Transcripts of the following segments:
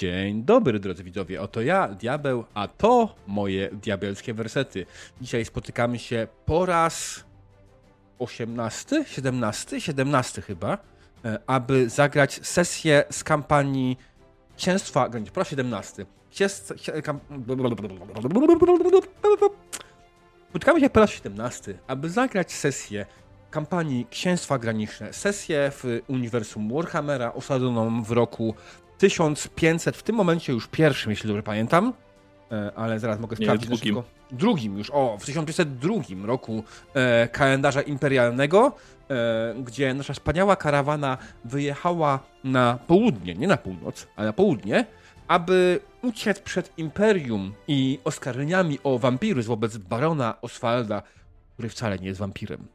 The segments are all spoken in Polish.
Dzień dobry, drodzy widzowie. Oto ja, Diabeł, a to moje diabelskie wersety. Dzisiaj spotykamy się po raz 18, 17, 17 chyba, e, aby zagrać sesję z kampanii Księstwa Graniczne. Po raz 17. Księst... Spotykamy się po raz 17, aby zagrać sesję kampanii Księstwa Graniczne. Sesję w uniwersum Warhammera osadzoną w roku 1500, w tym momencie już pierwszym, jeśli dobrze pamiętam, e, ale zaraz mogę sprawdzić. Nie, drugim. Drugim już, o, w 1502 roku e, kalendarza imperialnego, e, gdzie nasza wspaniała karawana wyjechała na południe, nie na północ, ale na południe, aby uciec przed imperium i oskarżeniami o wampiryzm wobec barona Oswalda, który wcale nie jest wampirem.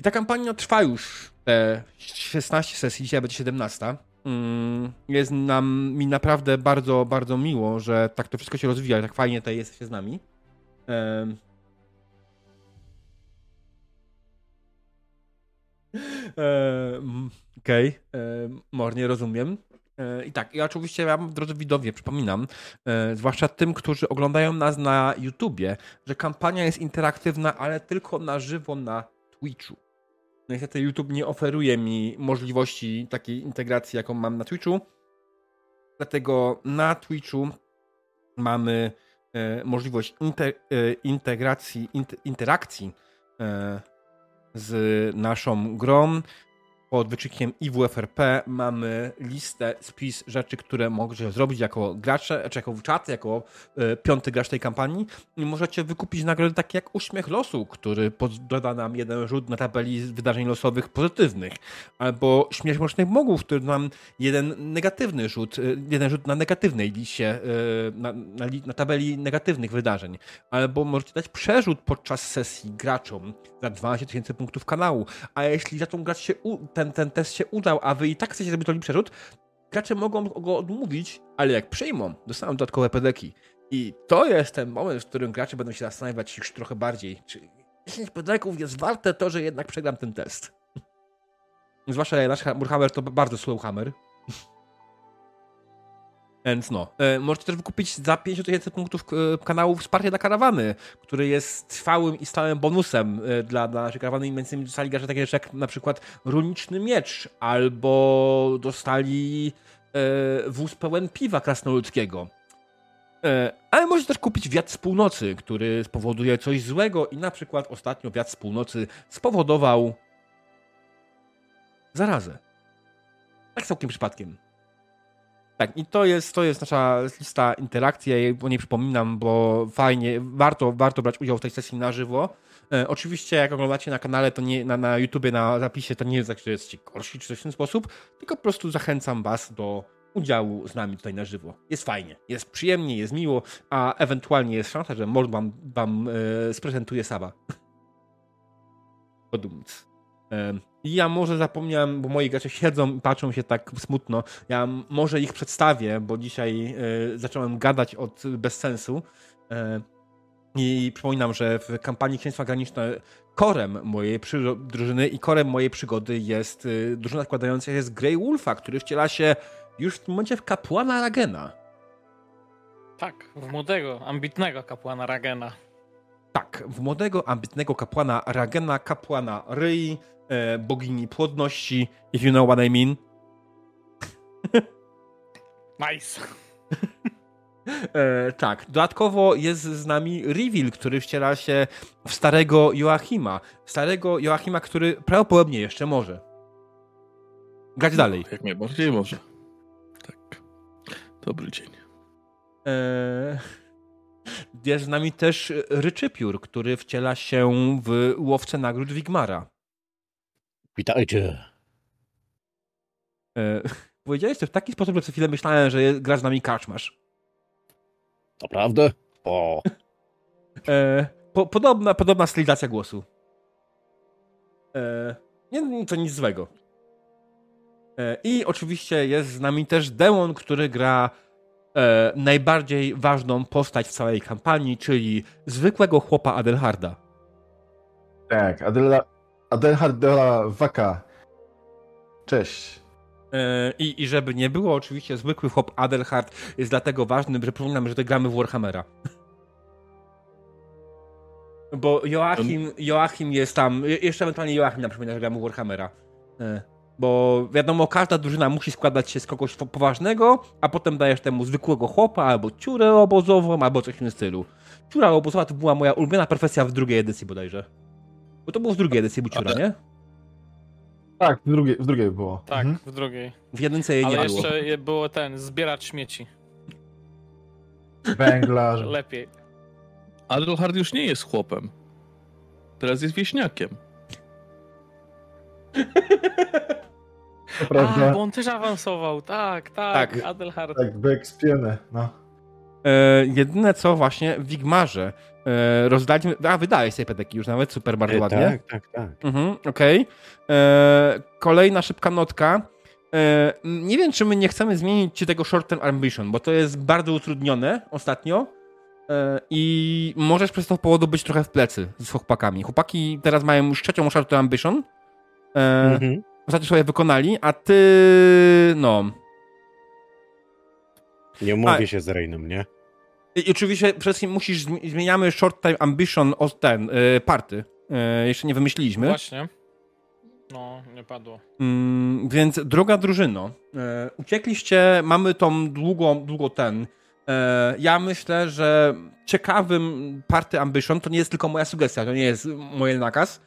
I ta kampania trwa już te 16 sesji, dzisiaj będzie 17. Mm, jest nam, mi naprawdę bardzo, bardzo miło, że tak to wszystko się rozwija, tak fajnie tutaj jesteście z nami. Um. Okej, okay. mornie rozumiem. E, I tak, i oczywiście ja, drodzy widowie, przypominam, e, zwłaszcza tym, którzy oglądają nas na YouTubie, że kampania jest interaktywna, ale tylko na żywo na Twitchu. No niestety YouTube nie oferuje mi możliwości takiej integracji, jaką mam na Twitchu. Dlatego na Twitchu mamy e, możliwość inter, e, integracji, inter, interakcji e, z naszą grą pod wyczykiem IWFRP mamy listę, spis rzeczy, które możecie zrobić jako gracze, czy jako czat, jako e, piąty gracz tej kampanii. I możecie wykupić nagrody takie jak Uśmiech Losu, który doda nam jeden rzut na tabeli wydarzeń losowych pozytywnych, albo Śmierć Mrocznych Mogów, który nam jeden negatywny rzut, e, jeden rzut na negatywnej liście, e, na, na, na tabeli negatywnych wydarzeń, albo możecie dać przerzut podczas sesji graczom za 12 tysięcy punktów kanału, a jeśli za tą grać się ten, ten test się udał, a wy i tak chcecie zrobić to przerzut, gracze mogą go odmówić, ale jak przyjmą, dostaną dodatkowe pedeki. I to jest ten moment, w którym gracze będą się zastanawiać już trochę bardziej, czy 10 pedeków jest warte to, że jednak przegram ten test. Zwłaszcza nasz Murhammer to bardzo slow hammer. Więc no, e, możecie też wykupić za 50 tysięcy punktów e, kanału wsparcie dla karawany, który jest trwałym i stałym bonusem e, dla, dla naszej karawany i między innymi dostali gracze takie rzeczy jak na przykład runiczny miecz albo dostali e, wóz pełen piwa krasnoludzkiego. Ale możecie też kupić wiatr z północy, który spowoduje coś złego i na przykład ostatnio wiatr z północy spowodował zarazę. Tak całkiem przypadkiem. Tak, i to jest, to jest nasza lista interakcji, ja jej nie przypominam, bo fajnie, warto, warto brać udział w tej sesji na żywo. E, oczywiście, jak oglądacie na kanale, to nie, na, na YouTubie, na zapisie, to nie jest tak, że jesteście gorsi czy coś w ten sposób, tylko po prostu zachęcam was do udziału z nami tutaj na żywo. Jest fajnie, jest przyjemnie, jest miło, a ewentualnie jest szansa, że Mord wam, wam e, sprezentuje Saba. Podumc. E, i ja może zapomniałem, bo moi gracze siedzą i patrzą się tak smutno. Ja może ich przedstawię, bo dzisiaj y, zacząłem gadać od bez sensu. Y, I przypominam, że w kampanii Księstwa Graniczne korem mojej drużyny i korem mojej przygody jest y, drużyna składająca się z Grey Wolfa, który wciela się już w tym momencie w kapłana Ragena. Tak, w młodego, ambitnego kapłana Ragena. Tak, w młodego, ambitnego kapłana Ragena, kapłana Ryi, bogini płodności, if you know what I mean. nice. E, tak, dodatkowo jest z nami Reveal, który wciela się w starego Joachima. Starego Joachima, który prawdopodobnie jeszcze może. Grać dalej. Jak najbardziej może. Tak. Dobry dzień. E, jest z nami też Ryczypiór, który wciela się w łowcę nagród Wigmara. Witajcie. E, powiedziałeś to w taki sposób, że co chwilę myślałem, że grasz z nami kaczmasz. Naprawdę? O. E, po, podobna, podobna stylizacja głosu. E, nie, to nic złego. E, I oczywiście jest z nami też demon, który gra e, najbardziej ważną postać w całej kampanii, czyli zwykłego chłopa Adelharda. Tak, Adela, Adelhard de la Vaca. Cześć. E, I, I żeby nie było, oczywiście zwykły hop Adelhard jest dlatego ważny, że przypominam, że to gramy w Warhammera. Bo Joachim, Joachim jest tam, jeszcze ewentualnie Joachim nam przypomina, że gramy w Warhammera. E, Bo wiadomo, każda drużyna musi składać się z kogoś po- poważnego, a potem dajesz temu zwykłego chłopa, albo ciurę obozową, albo coś w tym stylu. Ciura obozowa to była moja ulubiona profesja w drugiej edycji bodajże. Bo to było w drugiej edycji, był ciura, Ale- nie? Tak, w drugiej, w drugiej było. Tak, Mhm. w drugiej. W jedynce jej Ale nie było. jeszcze je- było ten, zbierać śmieci. Węglarz. Lepiej. Adelhard już nie jest chłopem. Teraz jest wieśniakiem. To A, bo on też awansował, tak, tak, Tak. Adelhard. Tak, wyekspiony, no. E, jedyne co właśnie w Wigmarze e, rozdaliśmy. A wydałeś sobie pedeki już nawet, super, bardzo E, ładnie. Tak, tak, tak. Mhm, okej. E, Kolejna szybka notka. E, nie wiem, czy my nie chcemy zmienić ci tego short term ambition, bo to jest bardzo utrudnione ostatnio. E, I możesz przez to powodu być trochę w plecy z chłopakami. Chłopaki teraz mają już trzecią short term ambition. E, Mhm. Ostatnio sobie wykonali, a ty. No. Nie umówię się z Reinem, nie? I, oczywiście przede wszystkim musisz, zmi- zmieniamy short time ambition o ten, y, party. Y, jeszcze nie wymyśliliśmy. Właśnie. No, nie padło. Mm, więc droga drużyno, e, uciekliście, mamy tą długą, długo ten. E, ja myślę, że ciekawym party ambition, to nie jest tylko moja sugestia, to nie jest mój nakaz,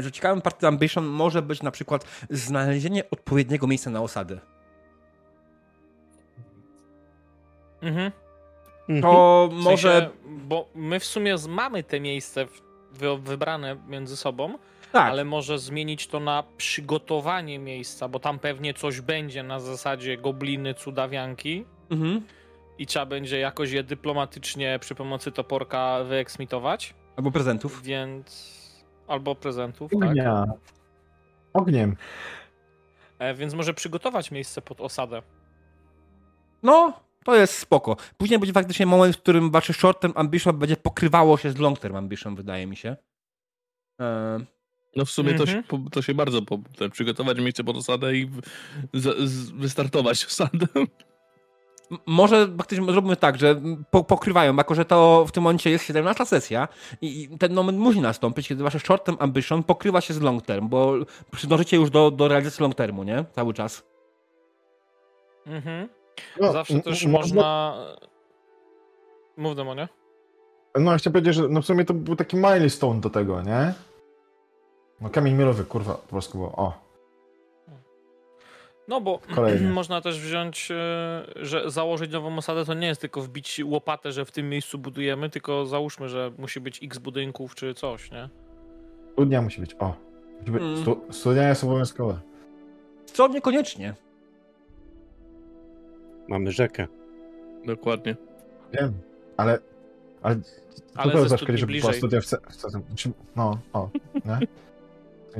że ciekawym party ambition może być na przykład znalezienie odpowiedniego miejsca na osadę. Mhm. To W może... sensie, bo my w sumie mamy te miejsce wybrane między sobą, tak, ale może zmienić to na przygotowanie miejsca, bo tam pewnie coś będzie na zasadzie gobliny, cudawianki mhm. i trzeba będzie jakoś je dyplomatycznie przy pomocy toporka wyeksmitować, albo prezentów. więc... Albo prezentów, tak. Ognia. Ogniem. E, więc może przygotować miejsce pod osadę. No, to jest spoko. Później będzie faktycznie moment, w którym wasze short term ambition będzie pokrywało się z long term ambition, wydaje mi się. E, No w sumie to, się, Mhm. to się bardzo po, przygotować miejsce pod osadę i w, z, z, wystartować osadę. m- może faktycznie zróbmy tak, że po, pokrywają, jako że to w tym momencie jest 17 sesja i, i ten moment musi nastąpić, kiedy wasze short term ambition pokrywa się z long term, bo przydążycie już do, do realizacji long termu, nie? Cały czas. Mhm. No, Zawsze też m- można... Mów demonie. No, ja chciałem powiedzieć, że no w sumie to był taki milestone do tego, nie? No, kamień milowy, kurwa, po polsku było. O. No bo Kolejny. można też wziąć, e, że założyć nową osadę to nie jest tylko wbić łopatę, że w tym miejscu budujemy, tylko załóżmy, że musi być x budynków czy coś, nie? Studnia musi być, o. Musi być, Mm. stu, studnia jest obowiązkowe. Co niekoniecznie. Mamy rzekę. Dokładnie. Wiem, ale... Ale, Ale to kiedyś, żeby była studia w, ce- w, No, o, nie?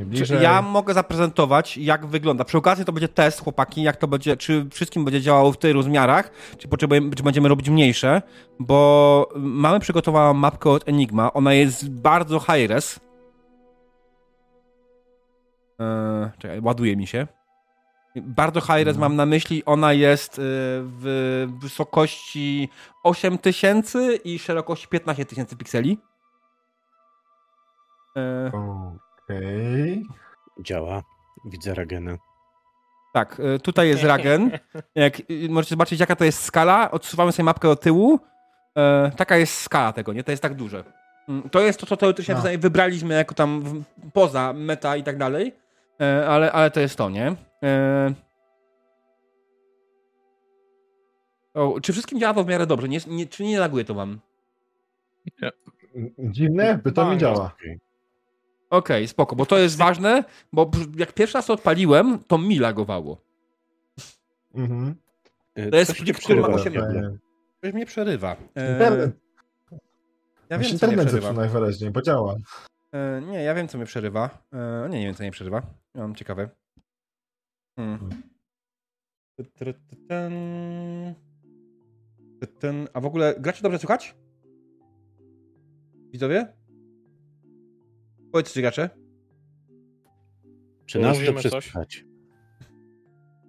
Bliżej. Ja mogę zaprezentować, jak wygląda. Przy okazji to będzie test, chłopaki, jak to będzie, czy wszystkim będzie działało w tych rozmiarach, czy, potrzebujemy, czy będziemy robić mniejsze, bo mamy przygotowaną mapkę od Enigma. Ona jest bardzo high res. Eee, czekaj, ładuje mi się. Bardzo high res Mhm. mam na myśli, ona jest y, w wysokości 8000 i szerokości 15 tysięcy pikseli. Eee, Okej. Działa. Widzę Ragenę. Tak, y, tutaj jest Ragen. Jak, y, możecie zobaczyć, jaka to jest skala. Odsuwamy sobie mapkę do tyłu. E, taka jest skala tego, nie? To jest tak duże. Mm, To jest to, co teoretycznie No. wybraliśmy jako tam poza meta i tak dalej. E, ale, ale to jest to, nie? E, o, czy wszystkim działa to w miarę dobrze? Nie, nie, czy nie laguje to wam? Dziwne, by to mi działa. Okej. Okej, spoko, bo to jest ważne, bo jak pierwszy raz to odpaliłem, to mi lagowało. Mhm. E, To jest ci przerywa. Ktoś mnie przerywa. E, Internet, ja wiem, co mnie internet przerywa. zepsuł najwyraźniej, bo działa. E, nie, ja wiem, co mnie przerywa. E, nie, nie wiem, co mnie przerywa. Ja mam ciekawe. Hmm. Ten. Ten. A w ogóle gracie dobrze słychać? Widzowie? Powiedzcie, gracze. Czy nas dobrze coś? słychać?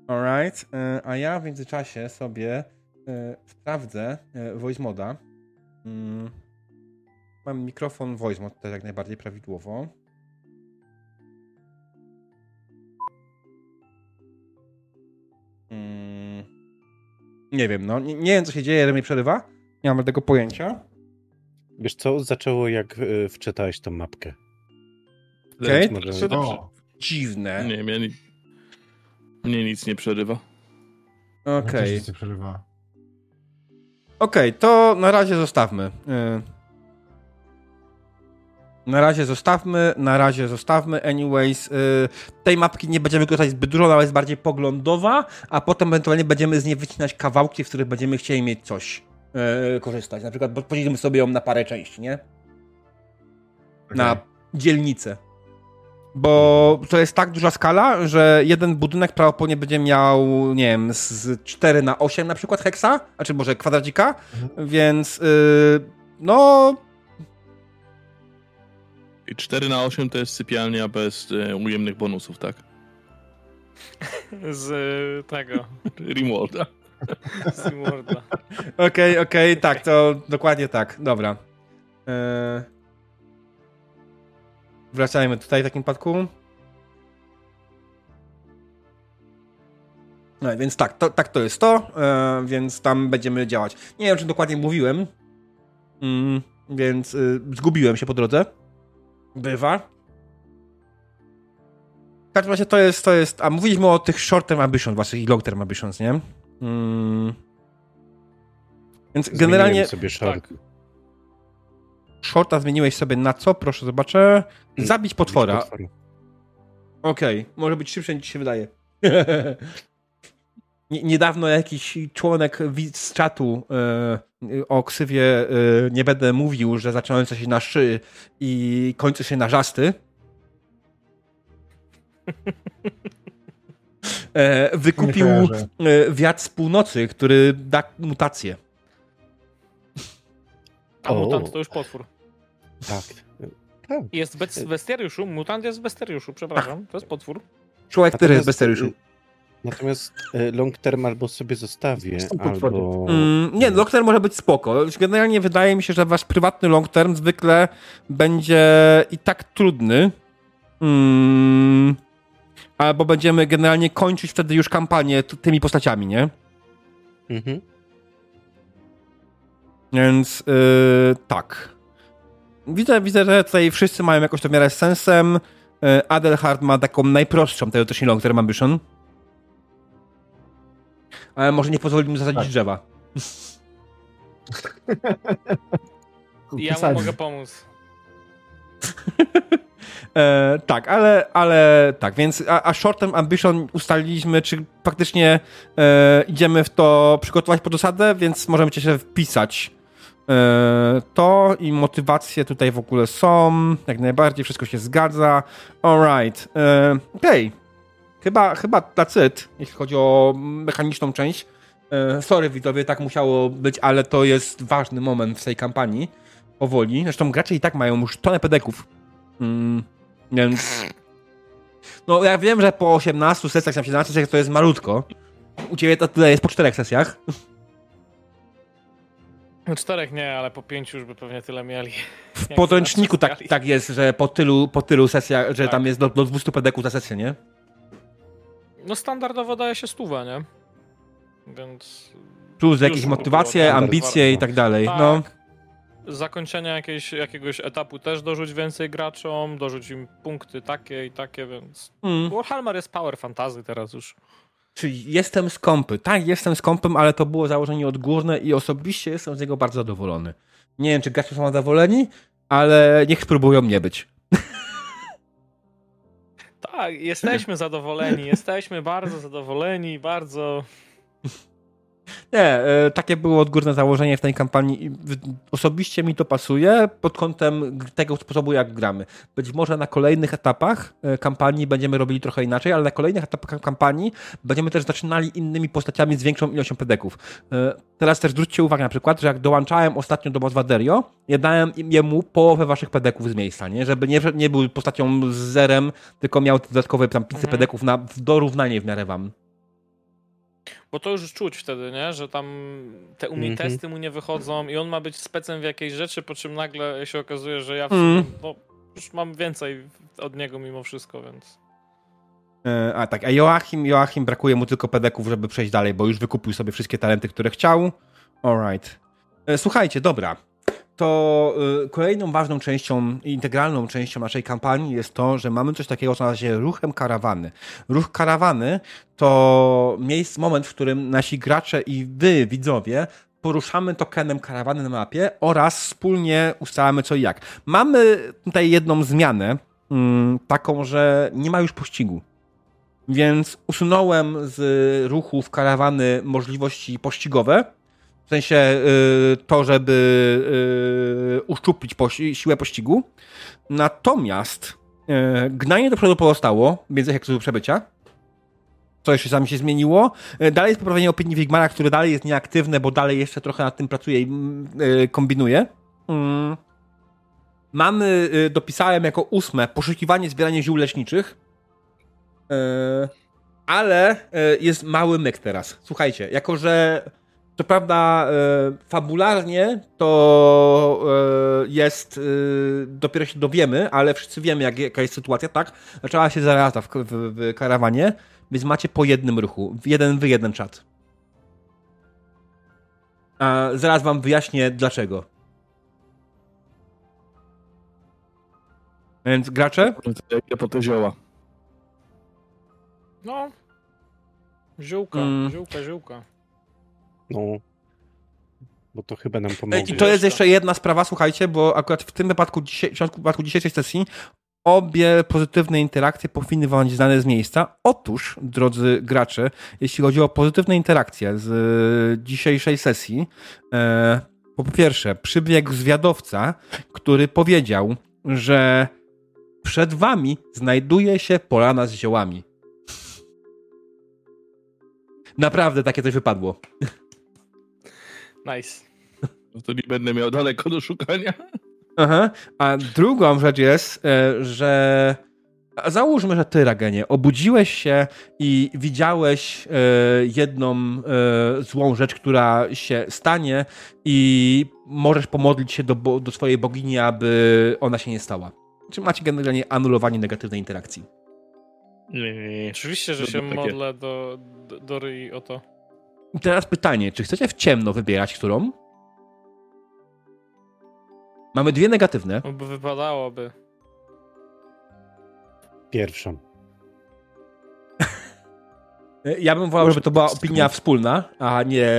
Alright. e, A ja w międzyczasie sobie e, sprawdzę e, voice moda. Mm. Mam mikrofon voice mod też jak najbardziej prawidłowo. Mm. Nie wiem, no. Nie, nie wiem, co się dzieje, że mnie przerywa. Nie mam tego pojęcia. Wiesz co, zaczęło jak y, wczytałeś tą mapkę. Okej. Może... Czy to- O, Dziwne. Nie, mnie, ni- mnie nic nie przerywa. Okej. też nic nie przerywa. Okej, to na razie zostawmy. Y, Na razie zostawmy, na razie zostawmy. Anyways, y, tej mapki nie będziemy korzystać zbyt dużo, ona jest bardziej poglądowa, a potem ewentualnie będziemy z niej wycinać kawałki, w których będziemy chcieli mieć coś y, korzystać. Na przykład podzielimy sobie ją na parę części, nie? Na Okej. dzielnicę. Bo to jest tak duża skala, że jeden budynek prawdopodobnie będzie miał, nie wiem, z- z 4 na 8 na przykład heksa, a czy może kwadracika, więc yy, no I 4 na 8 to jest sypialnia bez e, ujemnych bonusów, tak? Z y, tego, Rimworlda. z Rimworlda. okej, okej, tak, to dokładnie tak, dobra. Yy, wracajmy tutaj w takim przypadku. No, więc tak, to, tak to jest to, e, więc tam będziemy działać. Nie wiem, czy dokładnie mówiłem, mm, więc y, zgubiłem się po drodze. Bywa. W każdym razie to jest, to jest, a mówiliśmy o tych short term ambitions waszych i long term ambitions, nie? Mm. Więc Zmieniłem generalnie sobie short. shorta zmieniłeś sobie na co? Proszę zobaczę. Zabić potwora. Okej, może być szybsze niż ci się wydaje. Nie- Niedawno jakiś członek z czatu e, o ksywie e, nie będę mówił, że zaczynające się na szy i kończy się na żasty. E, wykupił wiatr z północy, który da mutację. A O. mutant to już potwór. Tak. tak. Jest bez bestiariuszu, mutant jest w bestiariuszu, przepraszam, to jest potwór. Człowiek też jest seriuszu. y, Natomiast y, long term albo sobie zostawię, albo... Mm, nie, long term może być spoko. Generalnie wydaje mi się, że wasz prywatny long term zwykle będzie i tak trudny. Mm, albo będziemy generalnie kończyć wtedy już kampanię t- tymi postaciami, nie? Mhm. Więc yy, tak. Widzę, widzę, że tutaj wszyscy mają jakoś to w miarę z sensem. Yy, Adelhard ma taką najprostszą teoretycznie long term ambition. Ale może nie pozwoli mu zasadzić Tak. drzewa. Ja mu mogę pomóc. E, tak, ale, ale tak, więc a, a short term ambition ustaliliśmy, czy faktycznie e, idziemy w to przygotować pod osadę, więc możemy cię się wpisać. E, to i motywacje tutaj w ogóle są, jak najbardziej, wszystko się zgadza. Alright, e, okej. Chyba, chyba it, jeśli chodzi o mechaniczną część. E, sorry widzowie, tak musiało być, ale to jest ważny moment w tej kampanii. Powoli. Zresztą gracze i tak mają już tonę pedeków. Mm, więc. No, ja wiem, że po 18 sesjach, tam 17 sesjach to jest malutko. U ciebie to tyle jest po 4 sesjach. No Czterech nie, ale po pięciu już by pewnie tyle mieli. W podręczniku tak, tak jest, że po tylu, po tylu sesjach, że Tak. tam jest do, do 200 pedeków za sesję, nie? No standardowo daje się stówę, nie? Więc... Plus jakieś motywacje, ambicje i tak dalej. Tak. No, zakończenia jakiejś, jakiegoś etapu też dorzuć więcej graczom, dorzuć im punkty takie i takie, więc... mm. Warhammer jest power fantasy teraz już. Czyli jestem skąpy. Tak, jestem skąpym, ale to było założenie odgórne i osobiście jestem z niego bardzo zadowolony. Nie wiem, czy gracze są zadowoleni, ale niech spróbują nie być. Tak, jesteśmy zadowoleni, jesteśmy bardzo zadowoleni, bardzo... Nie, e, takie było odgórne założenie w tej kampanii osobiście mi to pasuje pod kątem tego sposobu, jak gramy. Być może na kolejnych etapach e, kampanii będziemy robili trochę inaczej, ale na kolejnych etapach kampanii będziemy też zaczynali innymi postaciami z większą ilością pedeków. E, Teraz też zwróćcie uwagę na przykład, że jak dołączałem ostatnio do Maswaderio, ja dałem jemu połowę waszych pedeków z miejsca, nie? Żeby nie, nie był postacią z zerem, tylko miał dodatkowe tam 500 Mhm. pedeków na w dorównanie w miarę wam. Bo to już czuć wtedy, nie? Że tam te u mnie Mhm. testy mu nie wychodzą i on ma być specem w jakiejś rzeczy, po czym nagle się okazuje, że ja w Mm. sumie, no, już mam więcej od niego mimo wszystko, więc... E, A tak, a Joachim, Joachim brakuje mu tylko pedeków, żeby przejść dalej, bo już wykupił sobie wszystkie talenty, które chciał. Alright. E, Słuchajcie, dobra. To y, kolejną ważną częścią, integralną częścią naszej kampanii jest to, że mamy coś takiego, co nazywa się ruchem karawany. Ruch karawany to miejsce, moment, w którym nasi gracze i wy, widzowie, poruszamy tokenem karawany na mapie oraz wspólnie ustalamy co i jak. Mamy tutaj jedną zmianę, mm, taką, że nie ma już pościgu. Więc usunąłem z ruchów karawany możliwości pościgowe. W sensie y, to, żeby y, uszczuplić siłę pościgu. Natomiast y, gnanie do przodu pozostało, więc jak do przebycia. Co jeszcze sami się zmieniło. Y, Dalej jest poprawienie opinii Wigmara, które dalej jest nieaktywne, bo dalej jeszcze trochę nad tym pracuje i mm, y, kombinuje. Mm. Mamy, y, dopisałem jako ósme, poszukiwanie, zbieranie ziół leczniczych. E, ale jest mały myk teraz. Słuchajcie, jako że to prawda, e, fabularnie to e, jest, e, dopiero się dowiemy, ale wszyscy wiemy, jak, jaka jest sytuacja, tak? Zaczęła się zaraza w, w, w karawanie, więc macie po jednym ruchu, w jeden wy jeden czat. A zaraz wam wyjaśnię dlaczego. Więc gracze? Ja po te zioła. No. Ziółka, Mm. ziółka, ziółka. No. Bo to chyba nam I pomoże. to jest jeszcze jedna sprawa, słuchajcie, bo akurat w tym wypadku, dzisiaj, w przypadku dzisiejszej sesji, obie pozytywne interakcje powinny wam być znane z miejsca. Otóż, drodzy gracze, jeśli chodzi o pozytywne interakcje z e, dzisiejszej sesji, e, po pierwsze, przybiegł zwiadowca, który powiedział, że przed wami znajduje się polana z ziołami. Naprawdę takie coś wypadło. Nice. No to nie będę miał daleko do szukania. Aha. A drugą rzecz jest, e, że załóżmy, że ty, Ragenie, obudziłeś się i widziałeś e, jedną e, złą rzecz, która się stanie i możesz pomodlić się do, do swojej bogini, aby ona się nie stała. Czy macie generalnie anulowanie negatywnej interakcji? Nie. Oczywiście, że się takie. modlę do, do, do Ryi o to. I teraz pytanie, czy chcecie w ciemno wybierać którą? Mamy dwie negatywne. No bo wypadałoby. Pierwszą. Ja bym wolał, żeby to była opinia wspólna, a nie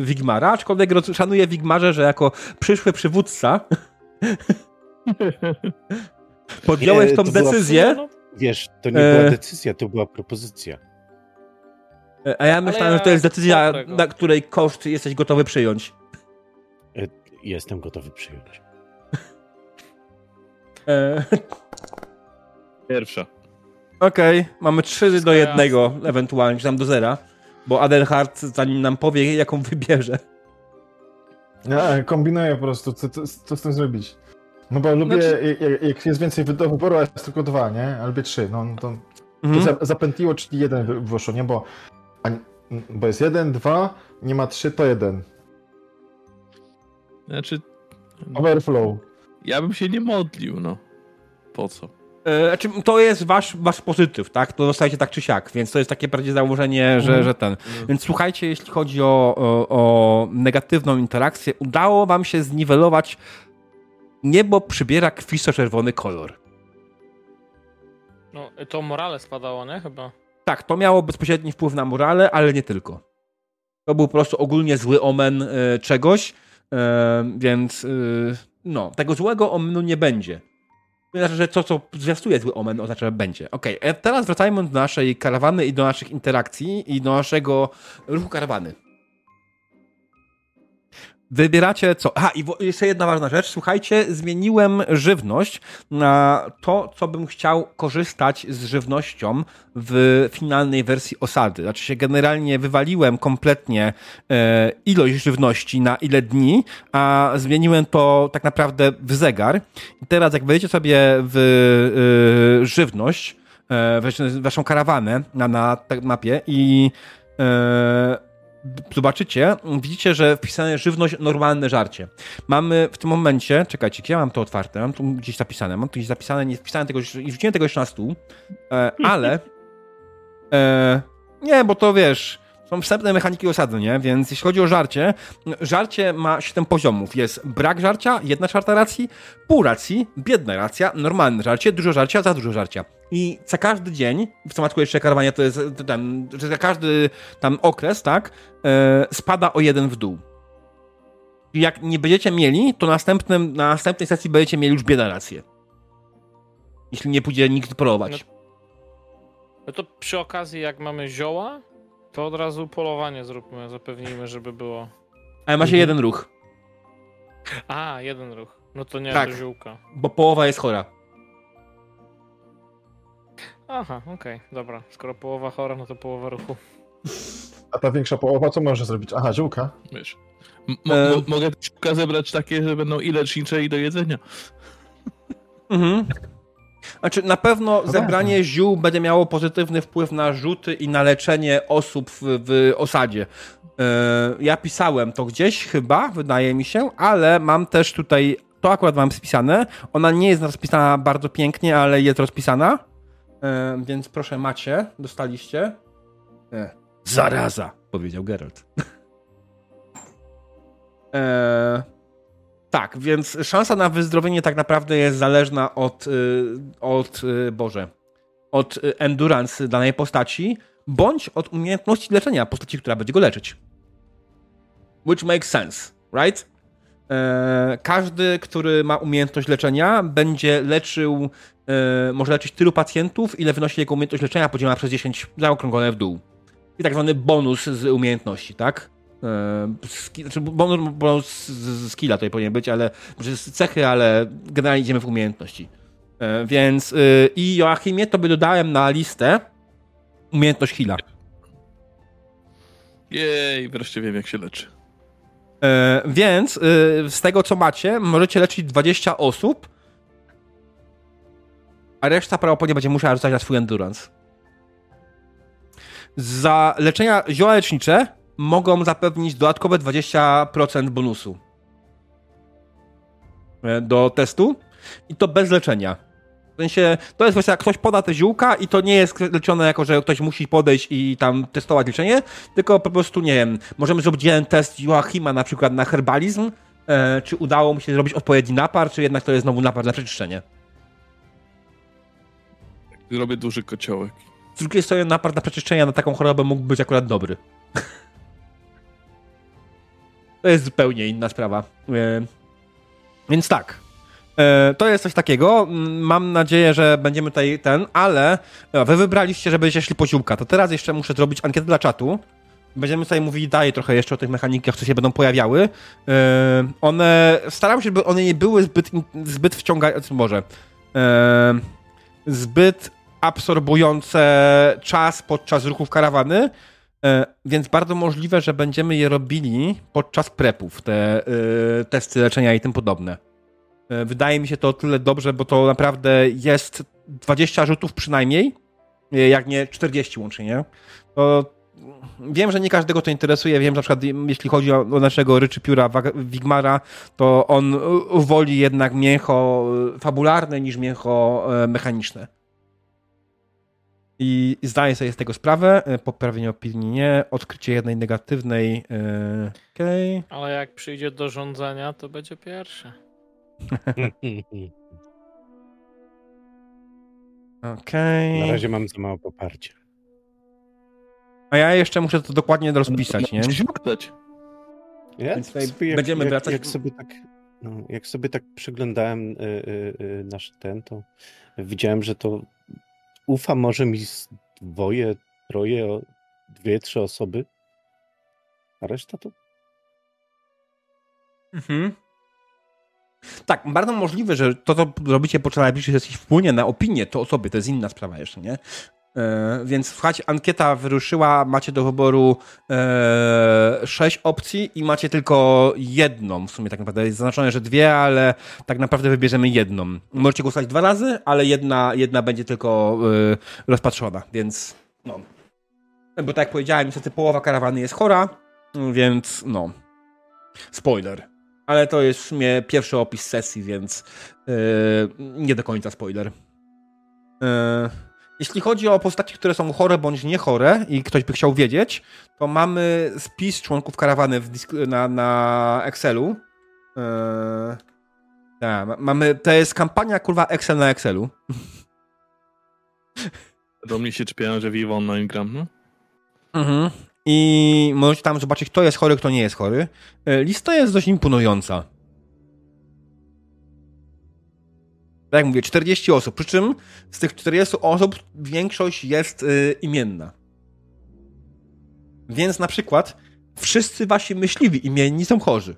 Wigmara, aczkolwiek szanuję Wigmarze, że jako przyszły przywódca podjąłeś tą była decyzję, Wiesz, to nie E. była decyzja, to była propozycja. A ja myślałem, że to jest decyzja, na której koszt jesteś gotowy przyjąć. E, Jestem gotowy przyjąć. E, Pierwsza. Okej, mamy 3 do Wszystko 1 ewentualnie, czy tam do zera, bo Adelhard zanim nam powie, jaką wybierze. Ja kombinuję po prostu, co, co, co z tym zrobić. No bo lubię, Znaczy- jak, jak jest więcej do wyboru, a jest tylko dwa, nie? A lubię trzy, no no to, Mhm. za, zapętliło, czyli jeden wy- wyszło, nie? Bo, bo jest jeden, dwa, nie ma trzy, to jeden. Znaczy, Overflow. ja bym się nie modlił, no. Po co? E, Znaczy, to jest wasz, wasz pozytyw, tak? To dostajecie tak czy siak, więc to jest takie bardziej założenie, że, Mhm. że ten. Więc słuchajcie, jeśli chodzi o, o, o negatywną interakcję, udało wam się zniwelować. Niebo przybiera kwisto-czerwony kolor. no, to morale spadało, nie? Chyba. Tak, to miało bezpośredni wpływ na morale, ale nie tylko. To był po prostu ogólnie zły omen e, czegoś, e, więc e, no, tego złego omenu nie będzie. To znaczy, że to, co zwiastuje zły omen, oznacza, że będzie. E, teraz wracajmy do naszej karawany i do naszych interakcji i do naszego ruchu karawany. Wybieracie co? Aha, i jeszcze jedna ważna rzecz. Słuchajcie, zmieniłem żywność na to, co bym chciał korzystać z żywnością w finalnej wersji osady. Znaczy się generalnie wywaliłem kompletnie e, ilość żywności na ile dni, a zmieniłem to tak naprawdę w zegar. I teraz jak wejdziecie sobie w e, żywność, e, waszą karawanę na, na tej mapie i e, zobaczycie, widzicie, że wpisane żywność, normalne żarcie. Mamy w tym momencie, czekajcie, ja mam to otwarte? Mam tu gdzieś zapisane, mam tu gdzieś zapisane, nie wpisane tego, i wrzuciłem tego jeszcze na stół, e, ale e, nie, bo to wiesz, są wstępne mechaniki osady, nie? Więc jeśli chodzi o żarcie, żarcie ma 7 poziomów. Jest brak żarcia, jedna czwarta racji, pół racji, biedna racja, normalne żarcie, dużo żarcia, za dużo żarcia. I za każdy dzień, w przypadku jeszcze karowania to jest ten, że za każdy tam okres, tak, e, spada o jeden w dół. Jak nie będziecie mieli, to następnym, na następnej sesji będziecie mieli już biedna rację. Jeśli nie pójdzie nikt polować. No to przy okazji, jak mamy zioła, to od razu polowanie zróbmy, zapewnijmy, żeby było. Ale macie Mhm. jeden ruch, A, jeden ruch. No to nie Tak. do ziółka. bo połowa jest chora. Aha, okej, dobra. Skoro połowa chora, no to połowa ruchu. A ta większa połowa co może zrobić? Aha, ziółka. Wiesz. M- mo- E. mo- mogę siłka zebrać takie, że będą i lecznicze, i do jedzenia. Mhm. Znaczy, na pewno No zebranie ziół będzie miało pozytywny wpływ na rzuty i na leczenie osób w, w osadzie. E, ja pisałem to gdzieś chyba, wydaje mi się, ale mam też tutaj, to akurat mam spisane. Ona nie jest rozpisana bardzo pięknie, ale jest rozpisana. E, więc proszę, macie, dostaliście. E, zaraza, powiedział Geralt. e, tak, więc szansa na wyzdrowienie tak naprawdę jest zależna od, y, od y, Boże, od y, endurance danej postaci, bądź od umiejętności leczenia postaci, która będzie go leczyć. Which makes sense, right? E, każdy, który ma umiejętność leczenia, będzie leczył, e, może leczyć tylu pacjentów, ile wynosi jego umiejętność leczenia podzielona przez 10 zaokrąglone w dół. I tak zwany bonus z umiejętności, tak? E, ski, znaczy bonus z, z skilla tutaj powinien być, ale może z cechy, ale generalnie idziemy w umiejętności. E, więc y, i Joachimie to by dodałem na listę umiejętność heala. Jej, wreszcie wiem, jak się leczy. E, więc y, z tego co macie, możecie leczyć 20 osób, a reszta prawdopodobnie będzie musiała rzucać na swój endurance. Za leczenia zioła lecznicze mogą zapewnić dodatkowe 20% bonusu e, do testu i to bez leczenia. W sensie, to jest właśnie jak ktoś poda te ziółka i to nie jest leczone jako, że ktoś musi podejść i tam testować leczenie, tylko po prostu, nie wiem, możemy zrobić jeden test Joachima na przykład na herbalizm, e, czy udało mu się zrobić odpowiedni napar, czy jednak to jest znowu napar na przeczyszczenie. Zrobię duży kociołek. Z drugiej strony napar na przeczyszczenia na taką chorobę mógł być akurat dobry. to jest zupełnie inna sprawa. E, więc tak. E, to jest coś takiego. Mam nadzieję, że będziemy tutaj ten, ale e, wy wybraliście, że będziecie szli po ziółka. To teraz jeszcze muszę zrobić ankietę dla czatu. Będziemy tutaj mówili dalej trochę jeszcze o tych mechanikach, co się będą pojawiały. One, staram się, by one nie były zbyt, zbyt wciągające, może, zbyt absorbujące czas podczas ruchów karawany, więc bardzo możliwe, że będziemy je robili podczas prepów, te e, testy leczenia i tym podobne. E, Wydaje mi się to tyle dobrze, bo to naprawdę jest 20 rzutów przynajmniej, e, jak nie 40 łącznie, nie? To wiem, że nie każdego to interesuje. Wiem, że na przykład jeśli chodzi o, naszego ryczy pióra Wigmara, to on e, woli jednak mięcho e, fabularne niż mięcho e, mechaniczne. I zdaję sobie z tego sprawę. E, Poprawienie opinii nie. Odkrycie jednej negatywnej. e, Okej. Ale jak przyjdzie do rządzenia, to będzie pierwsze. Okej. Na razie mam za mało poparcia. A ja jeszcze muszę to dokładnie rozpisać, nie? Musisz. Ja jak, będziemy jak, wracać- Jak sobie tak, no, jak sobie tak przeglądałem y, y, y, nasz ten, to widziałem, że to ufa może mi dwoje, troje, dwie, trzy osoby, a reszta to Mhm. Tak, bardzo możliwe, że to, co robicie podczas najbliższej sesji wpłynie na opinię to osoby, to jest inna sprawa jeszcze, nie? E, więc słuchajcie, ankieta wyruszyła, macie do wyboru e, sześć opcji i macie tylko jedną, w sumie tak naprawdę jest zaznaczone, że dwie, ale tak naprawdę wybierzemy jedną. Możecie głosować dwa razy, ale jedna, jedna będzie tylko e, rozpatrzona, więc no. Bo tak jak powiedziałem, niestety połowa karawany jest chora, więc no. Spoiler. Ale to jest w sumie pierwszy opis sesji, więc yy, nie do końca spoiler. Yy, jeśli chodzi o postacie, które są chore bądź nie chore i ktoś by chciał wiedzieć, to mamy spis członków karawany na, na Excelu. Yy, tak, mamy, to jest kampania kurwa Excel na Excelu. Do mnie się czepiają, że Vivo Online gram, no? Mhm. I możecie tam zobaczyć, kto jest chory, kto nie jest chory. E, Lista jest dość imponująca. Tak jak mówię, 40 osób. Przy czym z tych 40 osób większość jest y, imienna. Więc na przykład wszyscy wasi myśliwi imienni są chorzy.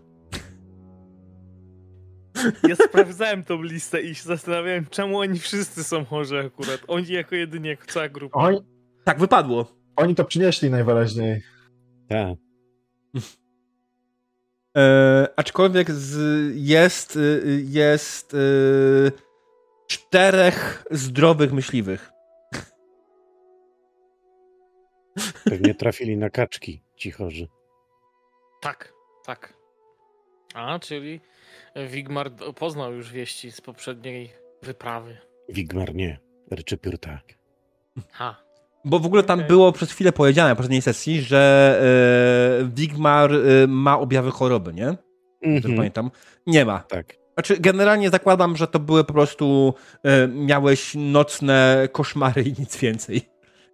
Ja sprawdzałem tą listę i się zastanawiałem, czemu oni wszyscy są chorzy akurat. Oni jako jedynie, jako cała grupa. Oni, Tak wypadło. oni to przynieśli najwyraźniej. Tak. E, aczkolwiek z, jest, y, jest y, czterech zdrowych myśliwych. Pewnie trafili na kaczki ci chorzy. Tak, tak. A, czyli Wigmar poznał już wieści z poprzedniej wyprawy. Wigmar nie. Ryczypiór tak. Ha. Bo w ogóle tam Okej. było przez chwilę powiedziane w poprzedniej sesji, że e, Wigmar e, ma objawy choroby, nie? Dobrze Mhm, pamiętam. Nie ma. tak. Znaczy, generalnie zakładam, że to były po prostu e, miałeś nocne koszmary i nic więcej.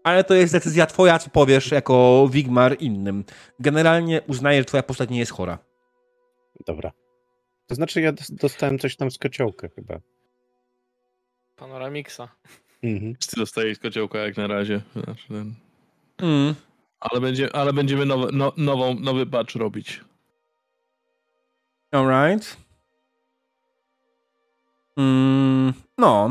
Ale to jest decyzja twoja, co powiesz jako Wigmar innym. Generalnie uznaję, że twoja postać nie jest chora. Dobra. To znaczy ja dos- dostałem coś tam z kociołka chyba. Panoramiksa. Mhm. Ty dostajesz kociołka jak na razie. Znaczy, ten... Mm. ale, będzie, ale będziemy nowe, no, nową, nowy patch robić. Alright. Mm, no.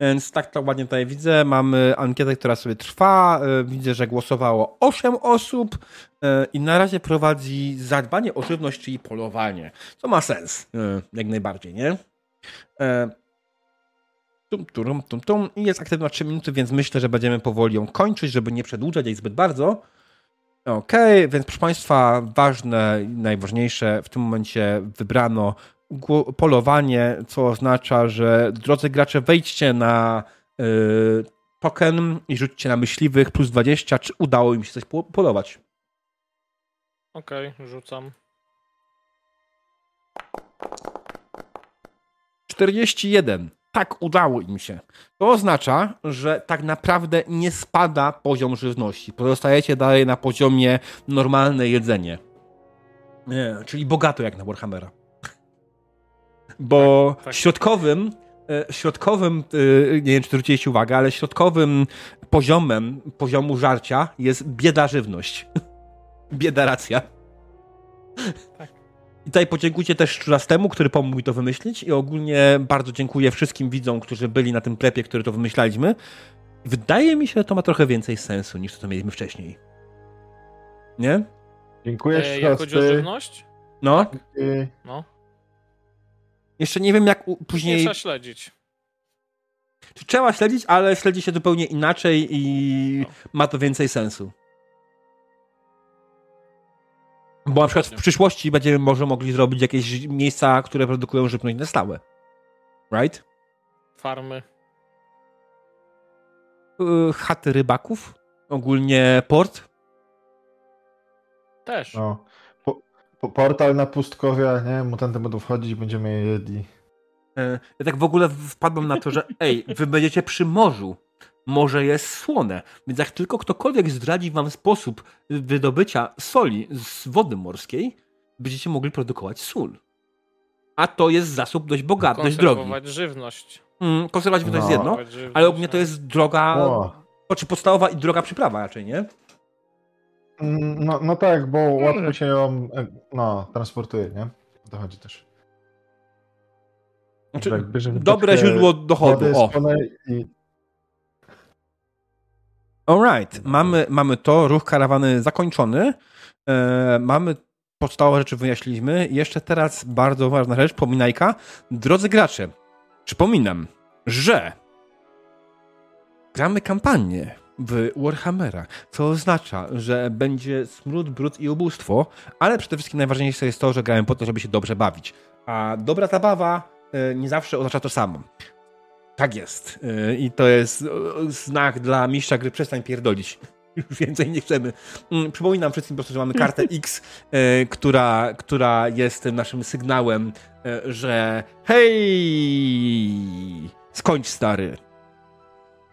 Więc tak to ładnie tutaj widzę. Mamy ankietę, która sobie trwa. E, Widzę, że głosowało 8 osób e, i na razie prowadzi zadbanie o żywność, czyli polowanie. Co ma sens, e, jak najbardziej, nie? Tum, tum, tum, tum. I jest aktywna 3 minuty, więc myślę, że będziemy powoli ją kończyć, żeby nie przedłużać jej zbyt bardzo. Okej, więc proszę Państwa, ważne najważniejsze, w tym momencie wybrano polowanie, co oznacza, że drodzy gracze, wejdźcie na y, token i rzućcie na myśliwych plus 20, czy udało im się coś po- polować. Okej, rzucam. 41. Tak, udało im się. To oznacza, że tak naprawdę nie spada poziom żywności. Pozostajecie dalej na poziomie normalne jedzenie. Nie, czyli bogato jak na Warhammera. Bo Tak, tak. środkowym, e, środkowym, e, nie wiem czy zwróciliście uwagę, ale środkowym poziomem poziomu żarcia jest bieda żywność. bieda racja. I tutaj podziękujcie też Szczurastemu, który pomógł mi to wymyślić i ogólnie bardzo dziękuję wszystkim widzom, którzy byli na tym prepie, który to wymyślaliśmy. Wydaje mi się, że to ma trochę więcej sensu niż to, co mieliśmy wcześniej. Nie? Dziękuję, E, jak chodzi o żywność? No. I No. Jeszcze nie wiem, jak u- Nie później... trzeba śledzić. Trzeba śledzić, ale śledzi się zupełnie inaczej i No. ma to więcej sensu. Bo na przykład w przyszłości będziemy może mogli zrobić jakieś miejsca, które produkują żywność na stałe. Right? Farmy. Y, chaty rybaków, ogólnie port. Też. no, portal na pustkowia, nie? Mutanty będą wchodzić, będziemy je jedli. E, Ja tak w ogóle wpadłem na to, że ej, wy będziecie przy morzu. Morze jest słone, więc jak tylko ktokolwiek zdradzi wam sposób wydobycia soli z wody morskiej, będziecie mogli produkować sól. A to jest zasób dość bogaty, dość drogi. Konserwować żywność. Mm, konserwować to jest No. jedno, żywność, ale ogólnie to no. jest droga, O. to czy podstawowa i droga przyprawa raczej, nie? No, no tak, bo łatwo się ją e, no, transportuje, nie? O to chodzi też. Znaczy, bierzemy dobre źródło dochodu. O. i Alright, mamy, mamy to, ruch karawany zakończony. E, mamy podstawowe rzeczy wyjaśniliśmy. I Jeszcze teraz bardzo ważna rzecz, pominajka. Drodzy gracze, przypominam, że gramy kampanię w Warhammera, co oznacza, że będzie smród, brud i ubóstwo, ale przede wszystkim najważniejsze jest to, że grałem po to, żeby się dobrze bawić. A dobra zabawa e, nie zawsze oznacza to samo. Tak jest. E, I to jest e, znak dla mistrza gry przestań pierdolić. Już więcej nie chcemy. Mm, Przypominam wszystkim po prostu, że mamy kartę X, która, która jest naszym sygnałem, że hej, skończ stary.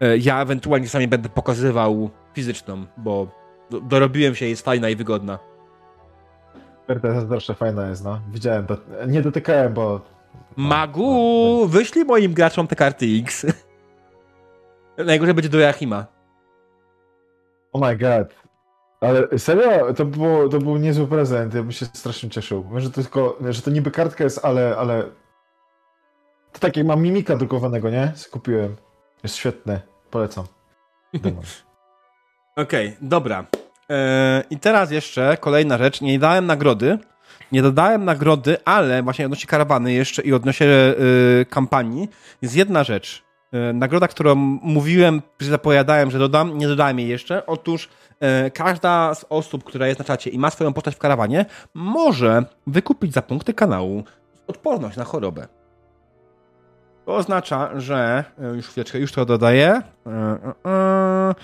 E, Ja ewentualnie czasami będę pokazywał fizyczną, bo do, dorobiłem się, jest fajna i wygodna. RTS zawsze fajna jest, no. Widziałem to. Nie dotykałem, bo... Magu, wyślij moim graczom te karty X. Najgorzej będzie do Joachima. Oh my god. Ale serio, to, było, to był niezły prezent, ja bym się strasznie cieszył. Że to tylko, że to niby kartka jest, ale, ale... To tak jak mam mimika drukowanego, nie? Co kupiłem. Jest świetne, polecam. Okej, dobra. E, I teraz jeszcze kolejna rzecz. Nie dałem nagrody. Nie dodałem nagrody, ale właśnie odnośnie karawany jeszcze i odnośnie e, kampanii jest jedna rzecz. E, nagroda, którą mówiłem, zapowiadałem, że dodam, nie dodałem jej jeszcze. Otóż e, każda z osób, która jest na czacie i ma swoją postać w karawanie, może wykupić za punkty kanału odporność na chorobę. To oznacza, że e, już chwileczkę, już to dodaję. E, e,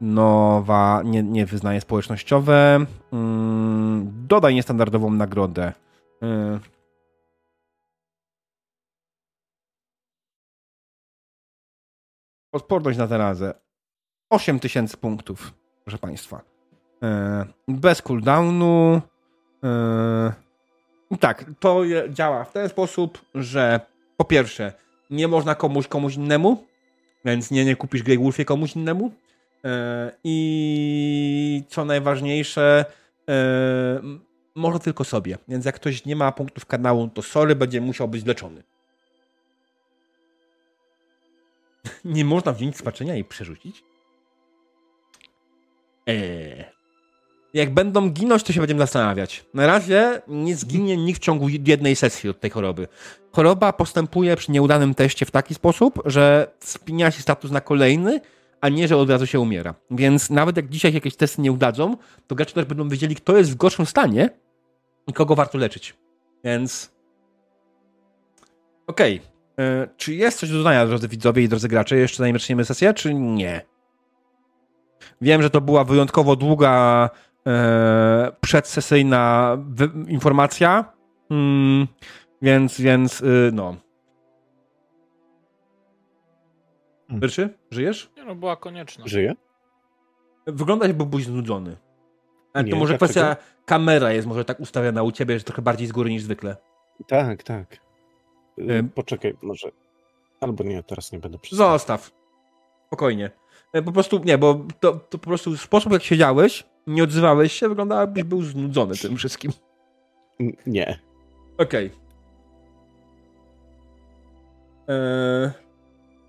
nowa, nie, nie wyznaje społecznościowe. Mm, dodaj niestandardową nagrodę. Odporność na zarazę. 8000 punktów, proszę Państwa. Bez cooldownu. Tak, to działa w ten sposób, że po pierwsze, nie można komuś komuś innemu, więc nie, nie kupisz Grey Wolfie komuś innemu. E, I co najważniejsze, e, może tylko sobie. Więc jak ktoś nie ma punktów kanału, to sorry, będzie musiał być leczony. nie można wziąć spaczenia i przerzucić? Eee. Jak będą ginąć, to się będziemy zastanawiać. Na razie nie zginie nikt w ciągu jednej sesji od tej choroby. Choroba postępuje przy nieudanym teście w taki sposób, że spina się status na kolejny, a nie, że od razu się umiera. Więc nawet jak dzisiaj jakieś testy nie udadzą, to gracze też będą wiedzieli, kto jest w gorszym stanie i kogo warto leczyć. Więc. Okej. E, Czy jest coś do dodania, drodzy widzowie i drodzy gracze, jeszcze zanim zaczniemy sesję, czy nie? Wiem, że to była wyjątkowo długa e, przedsesyjna wy- informacja. Mm, więc, więc, y, no. Hmm. Ryczy, żyjesz? Nie no, była konieczna. Żyje? Wygląda jakby byłbyś znudzony. Ale to Nie, może dlaczego? kwestia kamera jest może tak ustawiona u ciebie, że trochę bardziej z góry niż zwykle. Tak, tak. Y, Ym. Poczekaj, może. Albo nie, teraz nie będę przestawał. Zostaw. Spokojnie. E, Po prostu, nie, bo to, to po prostu sposób jak siedziałeś, nie odzywałeś się, wygląda jakbyś był znudzony tym wszystkim. Nie. Okej. Eee,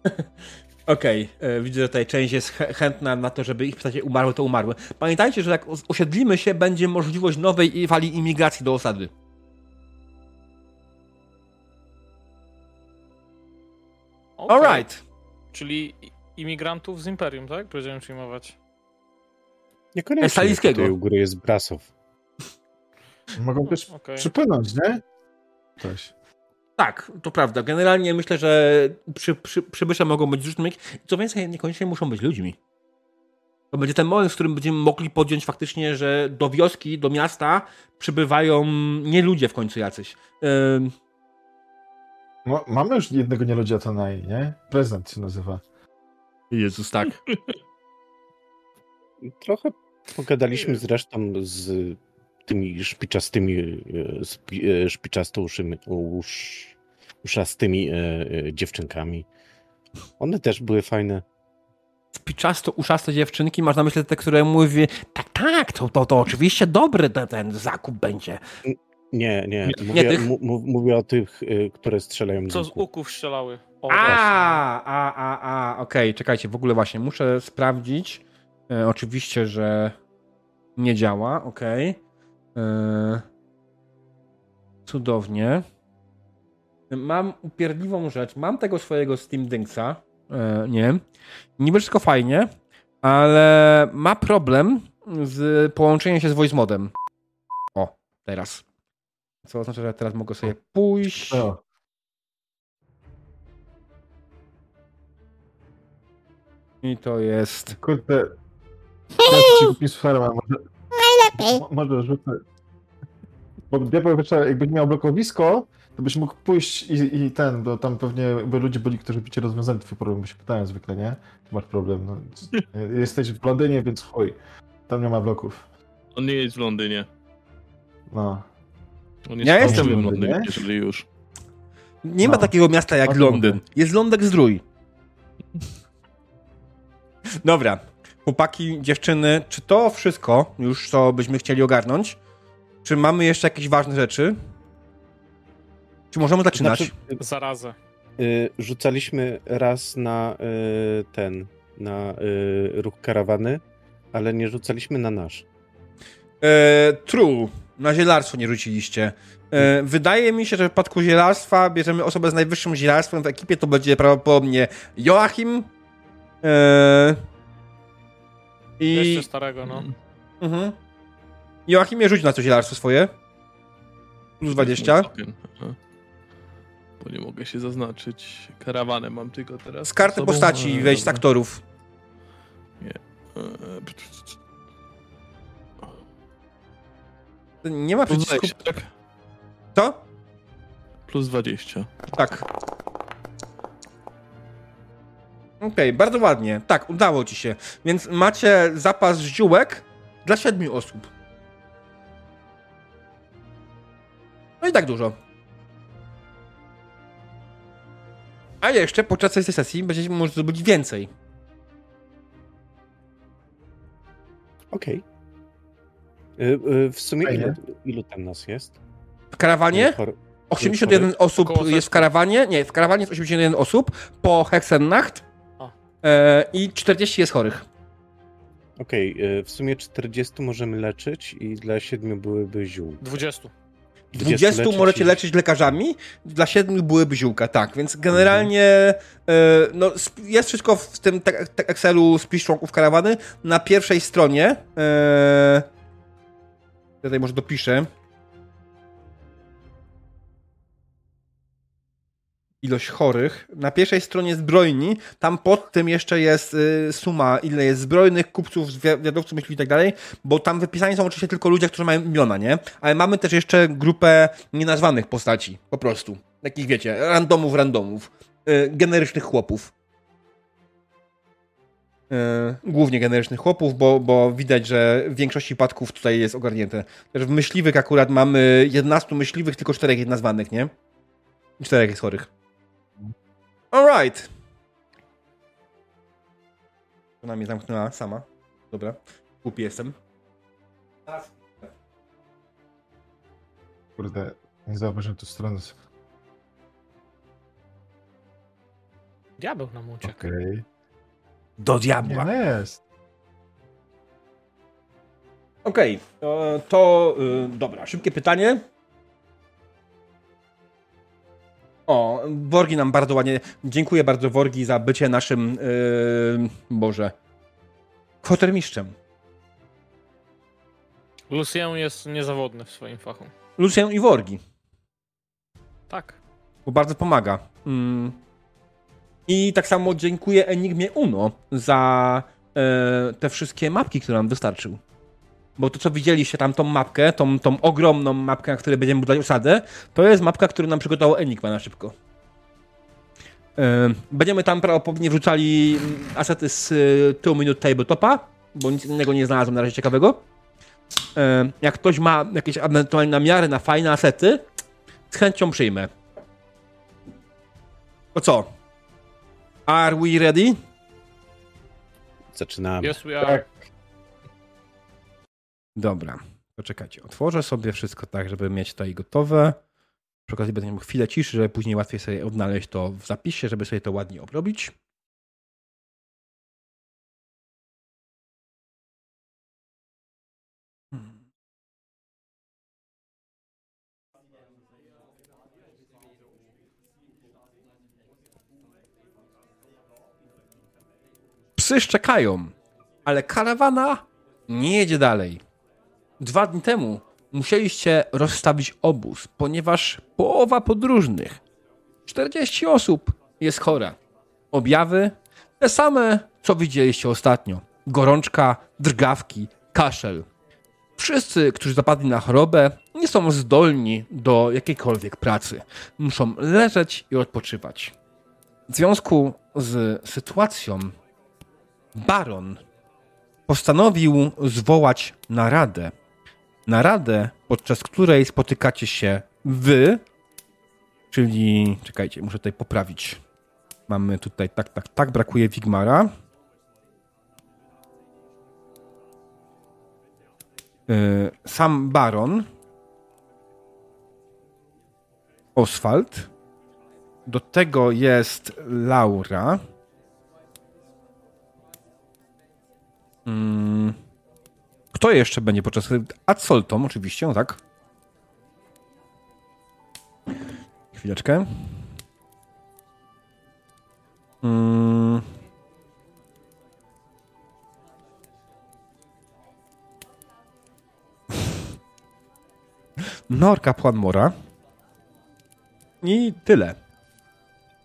Okej, e, widzę, że tutaj część jest chę- chętna na to, żeby ich postacie umarły, to umarły. Pamiętajcie, że jak os- osiedlimy się, będzie możliwość nowej fali imigracji do osady. Okej. Alright. Czyli imigrantów z Imperium, tak? Będziemy przyjmować. Niekoniecznie. Stalickiego. Tutaj u góry jest Brasow. Mogą też Okej. przypłynąć, nie? Ktoś. Tak, to prawda. Generalnie myślę, że przy, przy, przybysze mogą być z różnymi. Co więcej, niekoniecznie muszą być ludźmi. To będzie ten moment, w którym będziemy mogli podjąć faktycznie, że do wioski, do miasta przybywają nie ludzie w końcu jacyś. Ym, No, mamy już jednego nieludzia to naj, nie? Prezent się nazywa. Jezus, tak. Trochę pogadaliśmy zresztą z tymi szpiczastymi, e, e, usz, uszastymi e, dziewczynkami. One też były fajne. Spiczasto, uszaste dziewczynki, masz na myśli te, które mówi tak, tak, to, to, to oczywiście dobry ten, ten zakup będzie. Nie, nie. Nie Mówię, tych? mu, mu- mówię o tych, które strzelają Co z łuków strzelały? O, A, a, a, a, okej, czekajcie, w ogóle właśnie, muszę sprawdzić. E, oczywiście, że nie działa, okej. E, cudownie. Mam upierdliwą rzecz, mam tego swojego Steam Dynksa, e, nie. Niby wszystko fajnie, ale ma problem z połączeniem się z voice modem. O, teraz. Co oznacza, że teraz mogę sobie pójść. O, I to jest. kurde. Ci kupię farma, może... Mo- Może rzucę. Bo diabeł wieczorem, jakbyś miał blokowisko, to byś mógł pójść i, i ten, bo tam pewnie by ludzie byli, którzy by ci rozwiązali twój problem, bo się pytają zwykle, nie? Czy masz problem? No, jesteś w Londynie, więc chuj. Tam nie ma bloków. On nie jest w Londynie. No. On jest Ja w jestem w Londynie. Londynie, jeżeli już. Nie ma No. takiego miasta jak O, Londyn. kurde. Jest Lądek Zdrój. Dobra. Chłopaki, dziewczyny, czy to wszystko już, co byśmy chcieli ogarnąć? Czy mamy jeszcze jakieś ważne rzeczy? Czy możemy zaczynać? Znaczy, Zarazę. y, rzucaliśmy raz na y, ten, na y, ruch karawany, ale nie rzucaliśmy na nasz. E, true. Na zielarstwo nie rzuciliście. E, wydaje mi się, że w przypadku zielarstwa bierzemy osobę z najwyższym zielarstwem w ekipie, to będzie prawdopodobnie Joachim. I... Jeszcze starego, no. Mhm. Joachimie, rzuć na to zielarstwo swoje. Plus 20. Token, aha. Bo nie mogę się zaznaczyć. Karawanę mam tylko teraz. Z karty postaci ale wejdź z aktorów. E, p- Nie ma Plus przycisku. 20, tak? Co? Plus 20. Tak. Okej, bardzo ładnie. Tak, udało ci się. Więc macie zapas ziółek dla siedmiu osób. No i tak dużo. A jeszcze podczas tej sesji będziecie mogli zrobić więcej. Okej. Y, y, w sumie ilu, ilu tam nas jest? W karawanie Chor- 81 osób jest w karawanie. Nie, w karawanie jest 81 osób po Hexennacht. E, I 40 jest chorych. Okej, y, w sumie 40 możemy leczyć i dla 7 byłyby ziół. 20. 20 leczyć możecie i- leczyć lekarzami, dla 7 byłyby ziółka, tak, więc generalnie e, no, jest wszystko w tym Excelu spis członków karawany na pierwszej stronie. E, tutaj może dopiszę. Ilość chorych. Na pierwszej stronie zbrojni, tam pod tym jeszcze jest y, suma, ile jest zbrojnych, kupców, wiadowców, myśli i tak dalej, bo tam wypisani są oczywiście tylko ludzie, którzy mają imiona, nie? Ale mamy też jeszcze grupę nienazwanych postaci, po prostu. Takich, wiecie, randomów, randomów. Y, generycznych chłopów. Y, głównie generycznych chłopów, bo, bo widać, że w większości przypadków tutaj jest ogarnięte. Też w myśliwych akurat mamy 11 myśliwych, tylko 4 jest nazwanych, nie? I 4 jest chorych. Alright. Ona mnie zamknęła sama. Dobra. Głupi jestem. Kurde, nie zauważyłem tu stronę. Diabeł nam uciekł. Okej. Do Nie, diabła. no jest. Okej, to, to y, dobra, szybkie pytanie. O, Worgi nam bardzo ładnie. Dziękuję bardzo Worgi za bycie naszym. Yy, Boże. Kwatermistrzem. Lucien jest niezawodny w swoim fachu. Lucjan i Worgi, Tak. bo bardzo pomaga. Mm. I tak samo dziękuję Enigmie Uno za e, te wszystkie mapki, które nam dostarczył. Bo to, co widzieliście tam, tą mapkę, tą, tą ogromną mapkę, na której będziemy budować osadę, to jest mapka, którą nam przygotował Enigma na szybko. E, Będziemy tam prawdopodobnie wrzucali mm, asety z e, 2 Minute Tabletopa, bo nic innego nie znalazłem na razie ciekawego. E, Jak ktoś ma jakieś ewentualne namiary na fajne asety, z chęcią przyjmę. To co? Are we ready? Zaczynamy. Jest ja. Tak. Dobra, poczekajcie. Otworzę sobie wszystko tak, żeby mieć tutaj gotowe. Przy okazji będę miał chwilę ciszy, żeby później łatwiej sobie odnaleźć to w zapisie, żeby sobie to ładnie obrobić. Psy szczekają. ale karawana nie jedzie dalej. Dwa dni temu musieliście rozstawić obóz, ponieważ połowa podróżnych, 40 osób, jest chora. Objawy te same, co widzieliście ostatnio. Gorączka, drgawki, kaszel. Wszyscy, którzy zapadli na chorobę, nie są zdolni do jakiejkolwiek pracy. Muszą leżeć i odpoczywać. W związku z sytuacją, baron postanowił zwołać naradę. Naradę, podczas której spotykacie się wy, czyli. Czekajcie, muszę tutaj poprawić. Mamy tutaj, tak, tak, tak, brakuje Wigmara. Yy, sam baron. Oswald. Do tego jest Laura. Mm. Kto jeszcze będzie podczas... Adsoltom oczywiście, no tak. Chwileczkę. Mm. Nor kapłan Mora. I tyle.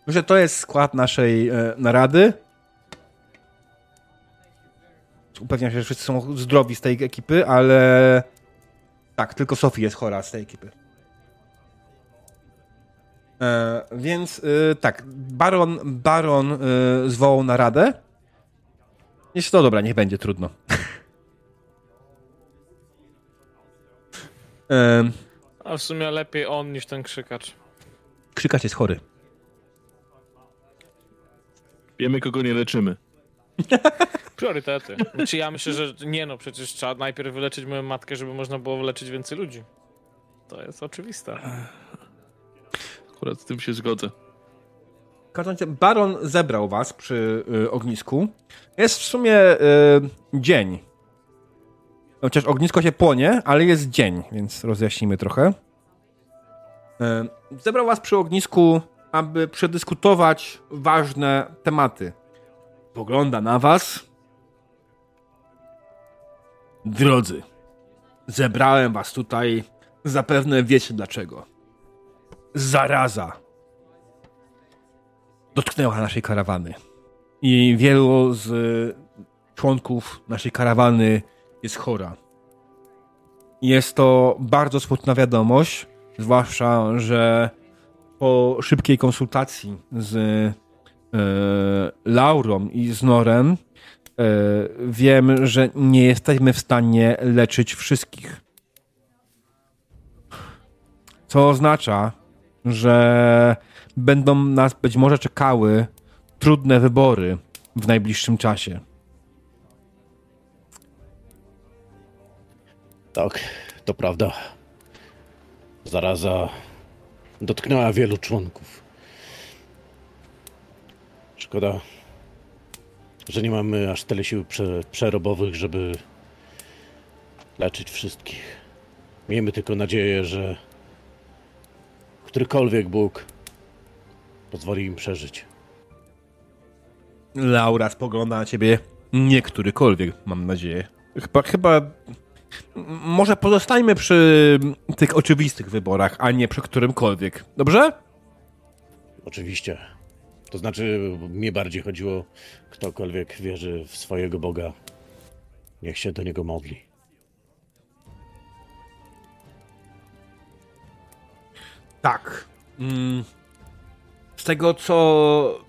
Że to jest skład naszej e, narady. Upewniam się, że wszyscy są zdrowi z tej ekipy, ale tak, tylko Sophie jest chora z tej ekipy. E, więc e, tak, Baron, Baron e, zwołał naradę. Jeśli to dobra, niech będzie trudno. e, A w sumie lepiej on niż ten krzykacz. krzykacz jest chory. Wiemy, kogo nie leczymy. Priorytety. Znaczy ja myślę, że nie no, przecież trzeba najpierw wyleczyć moją matkę, żeby można było wyleczyć więcej ludzi. To jest oczywiste. Akurat z tym się zgodzę. W każdym razie Baron zebrał was przy y, ognisku. Jest w sumie y, dzień. Chociaż ognisko się płonie, ale jest dzień, więc rozjaśnimy trochę. Y, zebrał was przy ognisku, aby przedyskutować ważne tematy. Pogląda na was. Drodzy, zebrałem was tutaj. Zapewne wiecie dlaczego. Zaraza dotknęła naszej karawany. I wielu z członków naszej karawany jest chora. Jest to bardzo smutna wiadomość, zwłaszcza, że po szybkiej konsultacji z e, Laurą i z Norem e, wiem, że nie jesteśmy w stanie leczyć wszystkich. Co oznacza, że będą nas być może czekały trudne wybory w najbliższym czasie. Tak, to prawda. Zaraza dotknęła wielu członków. Szkoda, że nie mamy aż tyle sił prze, przerobowych, żeby leczyć wszystkich. Miejmy tylko nadzieję, że którykolwiek Bóg pozwoli im przeżyć. Laura spogląda na ciebie niektórykolwiek, mam nadzieję. Chyba, chyba może pozostańmy przy tych oczywistych wyborach, a nie przy którymkolwiek. Dobrze? Oczywiście. To znaczy, mnie bardziej chodziło, ktokolwiek wierzy w swojego Boga, niech się do niego modli. Tak. Mm. Z tego, co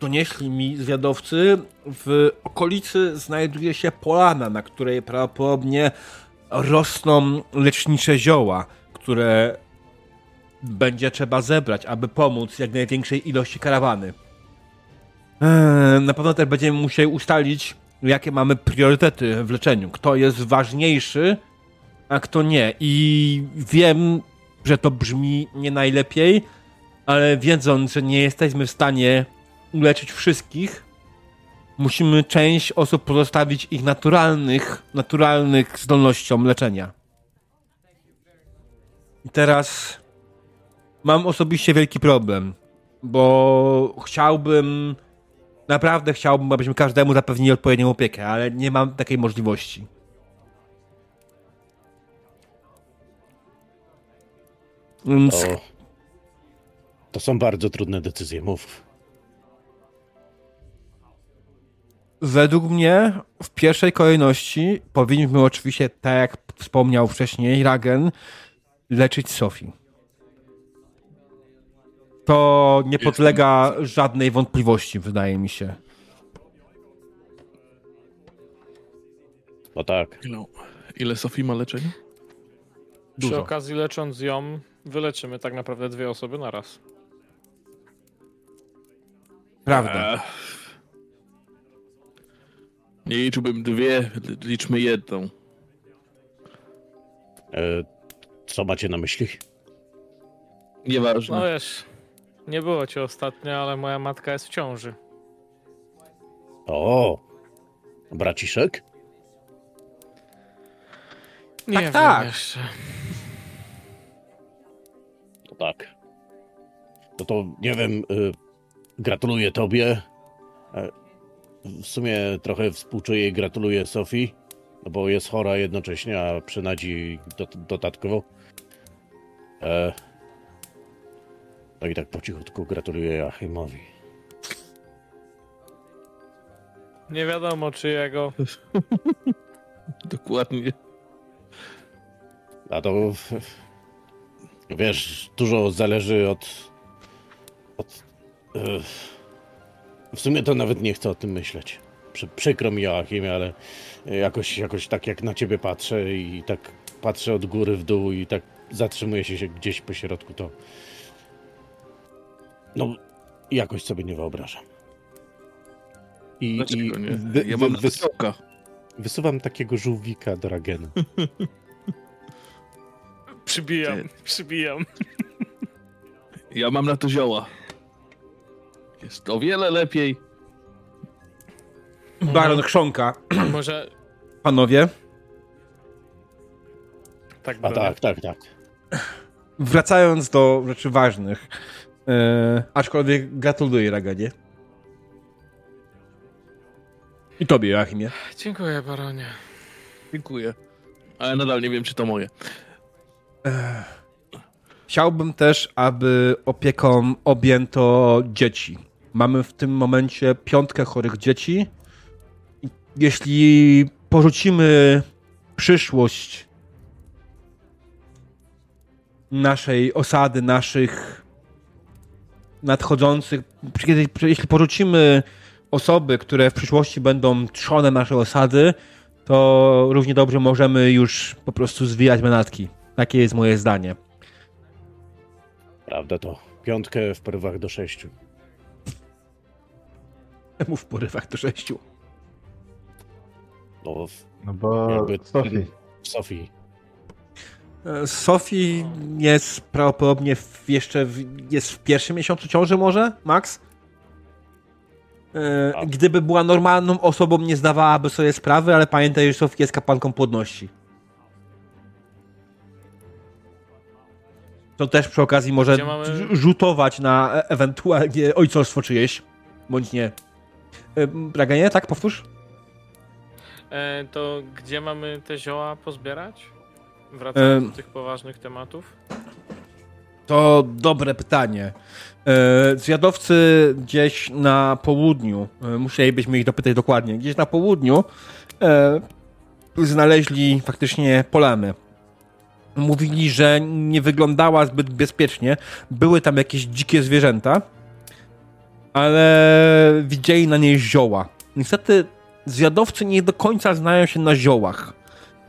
donieśli mi zwiadowcy, w okolicy znajduje się polana, na której prawdopodobnie rosną lecznicze zioła, które będzie trzeba zebrać, aby pomóc jak największej ilości karawany. Eee, Na pewno też będziemy musieli ustalić, jakie mamy priorytety w leczeniu. Kto jest ważniejszy, a kto nie. I wiem, że to brzmi nie najlepiej, ale wiedząc, że nie jesteśmy w stanie uleczyć wszystkich, musimy część osób pozostawić ich naturalnych, naturalnych zdolnościom leczenia. I teraz mam osobiście wielki problem, bo chciałbym Naprawdę chciałbym, abyśmy każdemu zapewnili odpowiednią opiekę, ale nie mam takiej możliwości. Więc To, są bardzo trudne decyzje, mów. według mnie w pierwszej kolejności powinniśmy oczywiście, tak jak wspomniał wcześniej Ragen, leczyć Sophie. To nie podlega żadnej wątpliwości, wydaje mi się. No tak. Ile, ile Sofii ma leczenia? Przy Dużo. okazji lecząc ją, wyleczymy tak naprawdę dwie osoby na raz. Prawda. Ech. Nie liczyłbym dwie, liczmy jedną. E, co macie na myśli? Nieważne. No wiesz, nie było cię ostatnio, ale moja matka jest w ciąży. O, braciszek? Nie Tak, wiem tak. jeszcze. No tak. No to nie wiem, y, gratuluję tobie. E, w sumie trochę współczuję i gratuluję Sofii, no bo jest chora jednocześnie, a przynadzi do, dodatkowo. E, no i tak po cichutku gratuluję Joachimowi. Nie wiadomo czyjego. Dokładnie. A to wiesz, dużo zależy od. od e, w sumie to nawet nie chcę o tym myśleć. Przy, przykro mi, Joachimie, ale jakoś, jakoś tak jak na ciebie patrzę i tak patrzę od góry w dół i tak zatrzymuję się gdzieś po środku, to. No, jakoś sobie nie wyobrażam. I, i nie? wy- ja wy- mam na wys- wysoka. wysuwam takiego żółwika do Ragena. Przybijam, przybijam. Ja mam na to zioła. Jest o wiele lepiej. Baron Chrząka, Może panowie, tak A tak, tak, tak. wracając do rzeczy ważnych, e, aczkolwiek gratuluję Raganie. I tobie, Joachimie. Dziękuję, baronie. Dziękuję. Ale nadal nie wiem, czy to moje. Chciałbym też, aby opieką objęto dzieci. Mamy w tym momencie piątkę chorych dzieci. Jeśli porzucimy przyszłość naszej osady, naszych nadchodzących, kiedy- jeśli porzucimy osoby, które w przyszłości będą trzonem naszej osady, to równie dobrze możemy już po prostu zwijać manatki. Takie jest moje zdanie. Prawda to. Piątkę w porywach do sześciu. Mów w porywach do sześciu. No, w, No bo Jakby- Sofii. Sofii. E, Sofii jest prawdopodobnie w, jeszcze w, jest w pierwszym miesiącu ciąży może, Max? E, Tak. Gdyby była normalną osobą, nie zdawałaby sobie sprawy, ale pamiętaj, że Sofia jest kapłanką płodności. To też przy okazji może mamy- rz- rzutować na e- ewentualnie ojcostwo czyjeś, bądź nie. E, Braganie, tak? Powtórz? E, to gdzie mamy te zioła pozbierać? Wracając do tych poważnych tematów. To dobre pytanie. E, Zwiadowcy gdzieś na południu, e, musielibyśmy ich dopytać dokładnie, gdzieś na południu e, znaleźli faktycznie polany. Mówili, że nie wyglądała zbyt bezpiecznie. Były tam jakieś dzikie zwierzęta, ale widzieli na niej zioła. Niestety zwiadowcy nie do końca znają się na ziołach.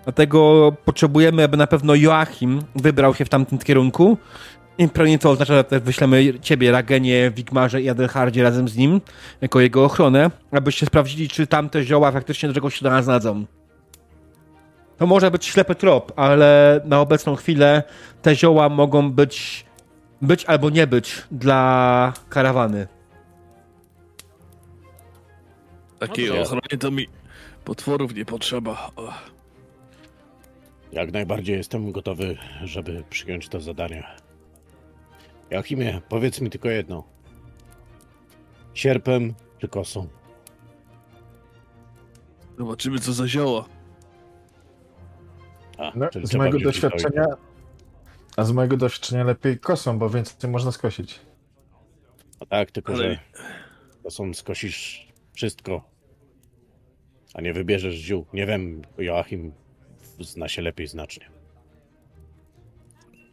Dlatego potrzebujemy, aby na pewno Joachim wybrał się w tamtym kierunku i pewnie to oznacza, że też wyślemy ciebie, Ragenie, Wigmarze i Adelhardzie razem z nim, jako jego ochronę, abyście sprawdzili, czy tamte zioła faktycznie do czegoś się do nas dadzą. To może być ślepy trop, ale na obecną chwilę te zioła mogą być, być albo nie być dla karawany. Takiej to- ochrony to mi potworów nie potrzeba. O. Jak najbardziej jestem gotowy, żeby przyjąć to zadanie. Joachimie, powiedz mi tylko jedno. Sierpem czy kosą? Zobaczymy, co za zioła. A, No, z mojego doświadczenia. A z mojego doświadczenia lepiej kosą, bo więcej można skosić. No tak, tylko Ale- że kosą skosisz wszystko, a nie wybierzesz ziół. Nie wiem, Joachim zna się lepiej znacznie.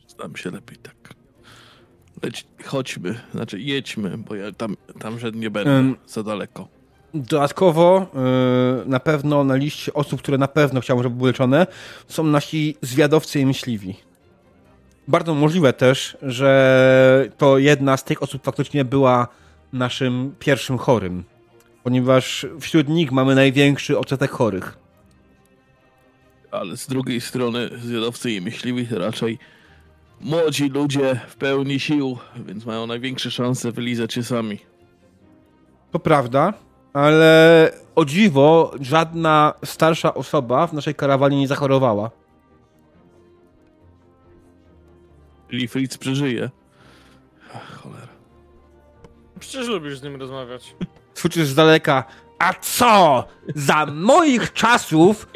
Znam się lepiej tak. Leć, chodźmy, znaczy jedźmy, bo ja tam, tam że nie będę Em. za daleko. Dodatkowo yy, na pewno na liście osób, które na pewno chciałbym, żeby były leczone, są nasi zwiadowcy i myśliwi. Bardzo możliwe też, że to jedna z tych osób faktycznie była naszym pierwszym chorym. Ponieważ wśród nich mamy największy odsetek chorych. Ale z drugiej strony zwiadowcy i myśliwi to raczej młodzi ludzie w pełni sił, więc mają największe szanse wylizać się sami. To prawda, ale o dziwo żadna starsza osoba w naszej karawanie nie zachorowała. Czyli Fritz przeżyje. Ach, cholera. Przecież lubisz z nim rozmawiać. Słyszysz z daleka, a co? Za moich czasów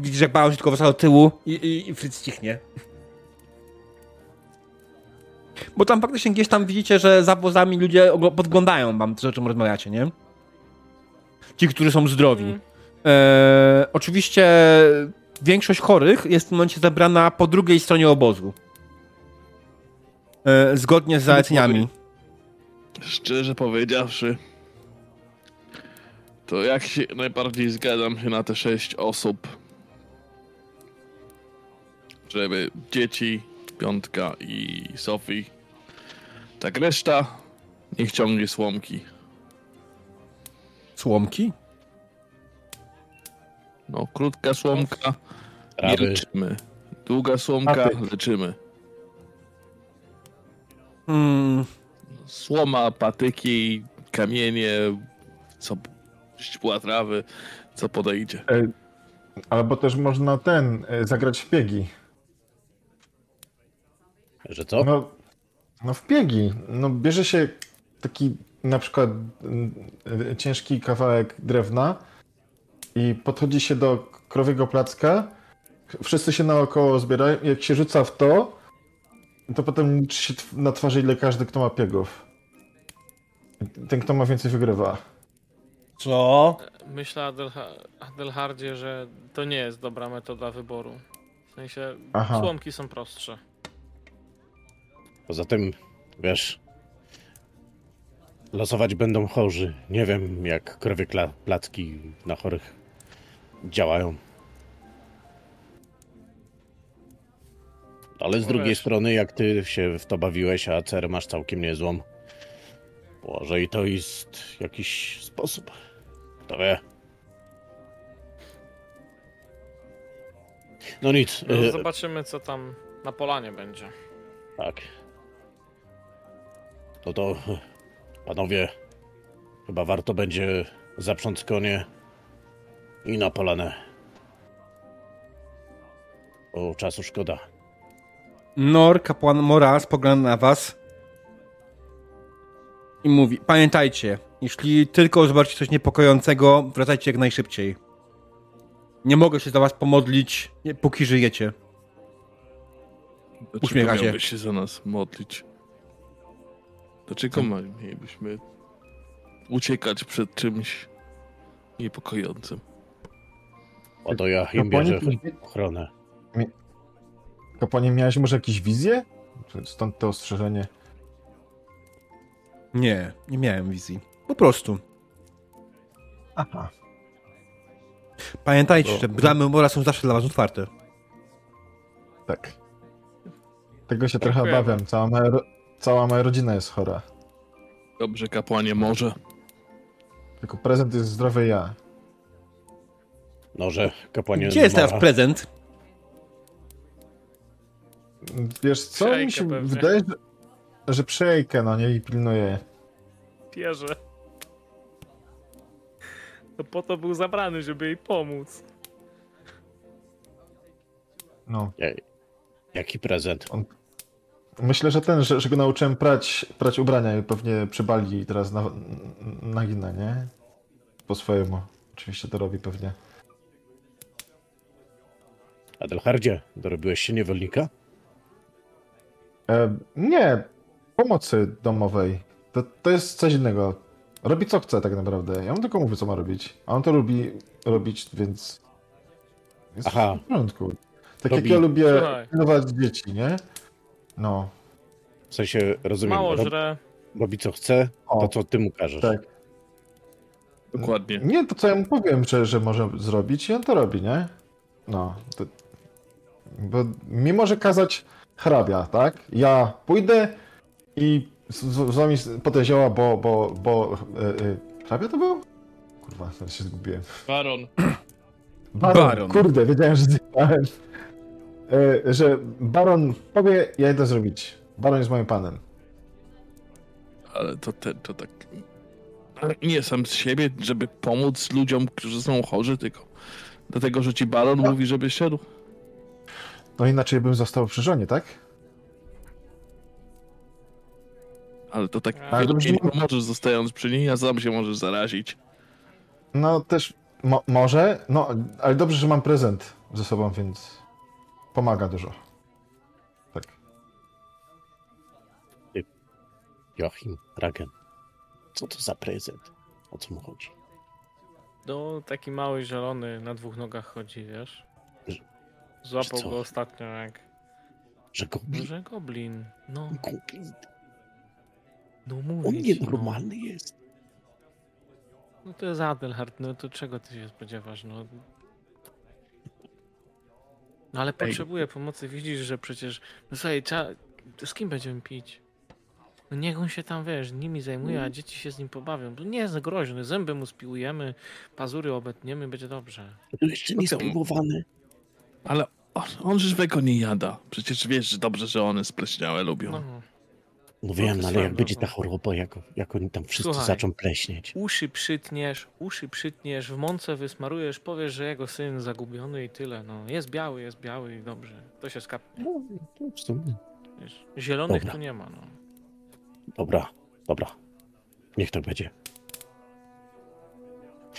Widzisz, jak bałem się tylko do tyłu i, i, i Fritz cichnie. Bo tam faktycznie gdzieś tam widzicie, że za wozami ludzie podglądają wam o czym rozmawiacie, nie? Ci, którzy są zdrowi. Mm. E, oczywiście większość chorych jest w tym momencie zebrana po drugiej stronie obozu. E, zgodnie z zaleceniami. Szczerze powiedziawszy, to jak się najbardziej zgadzam się na te sześć osób, żeby dzieci, piątka i Sofii, tak reszta niech ciągnie słomki. Słomki? No, krótka słomka i Trawy. leczymy. Długa słomka, Patyk. leczymy. Hmm, Słoma, patyki, kamienie, co ścipła trawy, co podejdzie. Albo też można ten, e, zagrać w piegi. Że co? No, no w piegi. No bierze się taki na przykład mm, ciężki kawałek drewna i podchodzi się do krowiego placka, wszyscy się naokoło zbierają i jak się rzuca w to, to potem liczy się na twarzy ile każdy, kto ma piegów. Ten, kto ma więcej, wygrywa. co? Myślę, Adelha- Adelhardzie, że to nie jest dobra metoda wyboru. W sensie, Aha. słomki są prostsze. Poza tym, wiesz, losować będą chorzy. Nie wiem, jak krowie placki na chorych działają. Ale z No drugiej wiesz. strony, jak ty się w to bawiłeś, a cerę masz całkiem niezłą, może i to jest jakiś sposób. Kto wie. No nic, No, y, zobaczymy, co tam na polanie będzie. Tak. No to panowie, chyba warto będzie zaprząc konie i na polanę. O czasu szkoda. Nor, kapłan Mora, spogląda na was i mówi, pamiętajcie, jeśli tylko zobaczycie coś niepokojącego, wracajcie jak najszybciej. Nie mogę się za was pomodlić, póki żyjecie. Dlaczego Uśmiecha się. miałbyś się za nas modlić? Dlaczego ma- mielibyśmy uciekać przed czymś niepokojącym? Oto ja im bierze ochronę. kapłanie, miałeś może jakieś wizje? Stąd to ostrzeżenie. Nie, nie miałem wizji. Po prostu. Aha. Pamiętajcie, To- że bramy Mora są zawsze dla was otwarte. Tak. Tego się trochę Dziękujemy. obawiam. Cała moja, cała moja rodzina jest chora. Dobrze, kapłanie, może. Tylko prezent jest zdrowy ja. Noże, kapłanie Gdzie jest teraz prezent? Wiesz co? Przejkę Mi się pewnie. wydaje, że, że przejkę, no nie, i pilnuję. Pierze. To po to był zabrany, żeby jej pomóc. No. Jaki prezent? Myślę, że ten, że, że go nauczyłem prać, prać ubrania i pewnie przybali i teraz na, nagina, nie? Po swojemu. Oczywiście to robi pewnie. Adelhardzie, dorobiłeś się niewolnika? E, nie, pomocy domowej. To, to jest coś innego. Robi co chce tak naprawdę. Ja mu tylko mówię, co ma robić. A on to lubi robić, więc jest Aha. w porządku. Tak Robi- jak ja lubię pilnować dzieci, nie? No, W sensie, rozumiem, Mało rob, żre. robi co chce, O, to co ty mu każesz. tak. Dokładnie. Nie, to co ja mu powiem, że, że może zrobić i on to robi, nie? No. To, bo mimo, że kazać hrabia, tak? Ja pójdę i z, z, z wami potem zioła, bo, bo, bo y, y, hrabia to był? Kurwa, teraz się zgubiłem. Baron. Baron, Baron. kurde, wiedziałem, że zjebałem. Y, że Baron powie, ja idę zrobić. Baron jest moim panem. Ale to, te, to tak... Ale nie sam z siebie, żeby pomóc ludziom, którzy są chorzy, tylko dlatego, że ci baron mówi, żebyś szedł. No inaczej bym został przy żonie, tak? Ale to tak Ale dobrze, nie że- pomożesz zostając przy niej, a sam się możesz zarazić. No też mo może, no ale dobrze, że mam prezent ze sobą, więc pomaga dużo. Tak. Joachim, Ragen, co to za prezent? O co mu chodzi? No, taki mały zielony na dwóch nogach chodzi, wiesz? Złapał go ostatnio jak... Że goblin? Że goblin. No, Goblin? no On mówię ci, no. nienormalny jest. No to jest Adelhard, no to czego ty się spodziewasz, no? No ale potrzebuje pomocy, widzisz, że przecież... No słuchaj, trzeba... z kim będziemy pić? No niech on się tam, wiesz, nimi zajmuje, a dzieci się z nim pobawią. To nie jest groźny, zęby mu spiłujemy, pazury obetniemy, będzie dobrze. To jeszcze nie spróbowany. Ale on, on żywego nie jada. Przecież wiesz że dobrze, że one spleśniałe lubią. No. No wiem, no, ale jak będzie no. ta choroba, jak, jak oni tam wszyscy Słuchaj. zaczą pleśnieć. Uszy przytniesz, uszy przytniesz, w mące wysmarujesz, powiesz, że jego syn zagubiony i tyle. No, jest biały, jest biały i dobrze. To się skapnie. No, to w sumie. Wiesz. Zielonych Dobra. tu nie ma, no. Dobra, dobra. Niech tak będzie.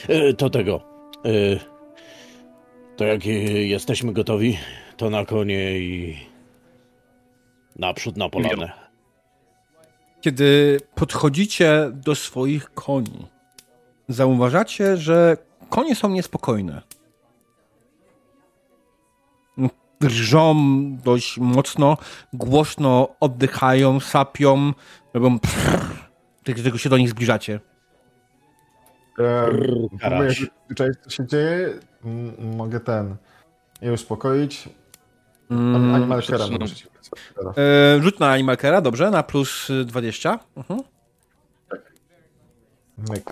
E, to tego. E, to jak e, jesteśmy gotowi, to na konie i naprzód na polanę. Kiedy podchodzicie do swoich koni, zauważacie, że konie są niespokojne. Drżą dość mocno, głośno oddychają, sapią, robią prrr, tego się do nich zbliżacie. E, się zwyczaić, co się dzieje. M- mogę ten je uspokoić. Mm, Animal Kera teraz. e, rzuć na Animalkera, dobrze, na plus y, 20. Mhm. Myk.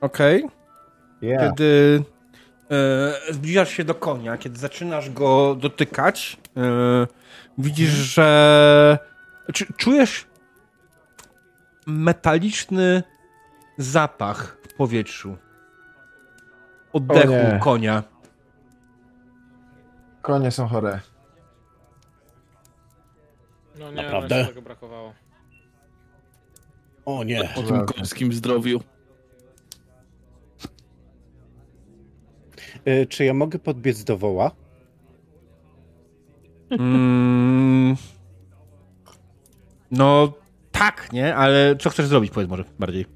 Okej. Yeah. Kiedy e, zbliżasz się do konia, kiedy zaczynasz go dotykać, e, widzisz, że czy, czujesz metaliczny zapach w powietrzu. Oddechu konia. Konie są chore. No nie, Naprawdę? jeszcze tego brakowało. O nie. O tym końskim zdrowiu. E, czy ja mogę podbiec do woła? Mm, no tak, nie? Ale co chcesz zrobić, powiedz może bardziej.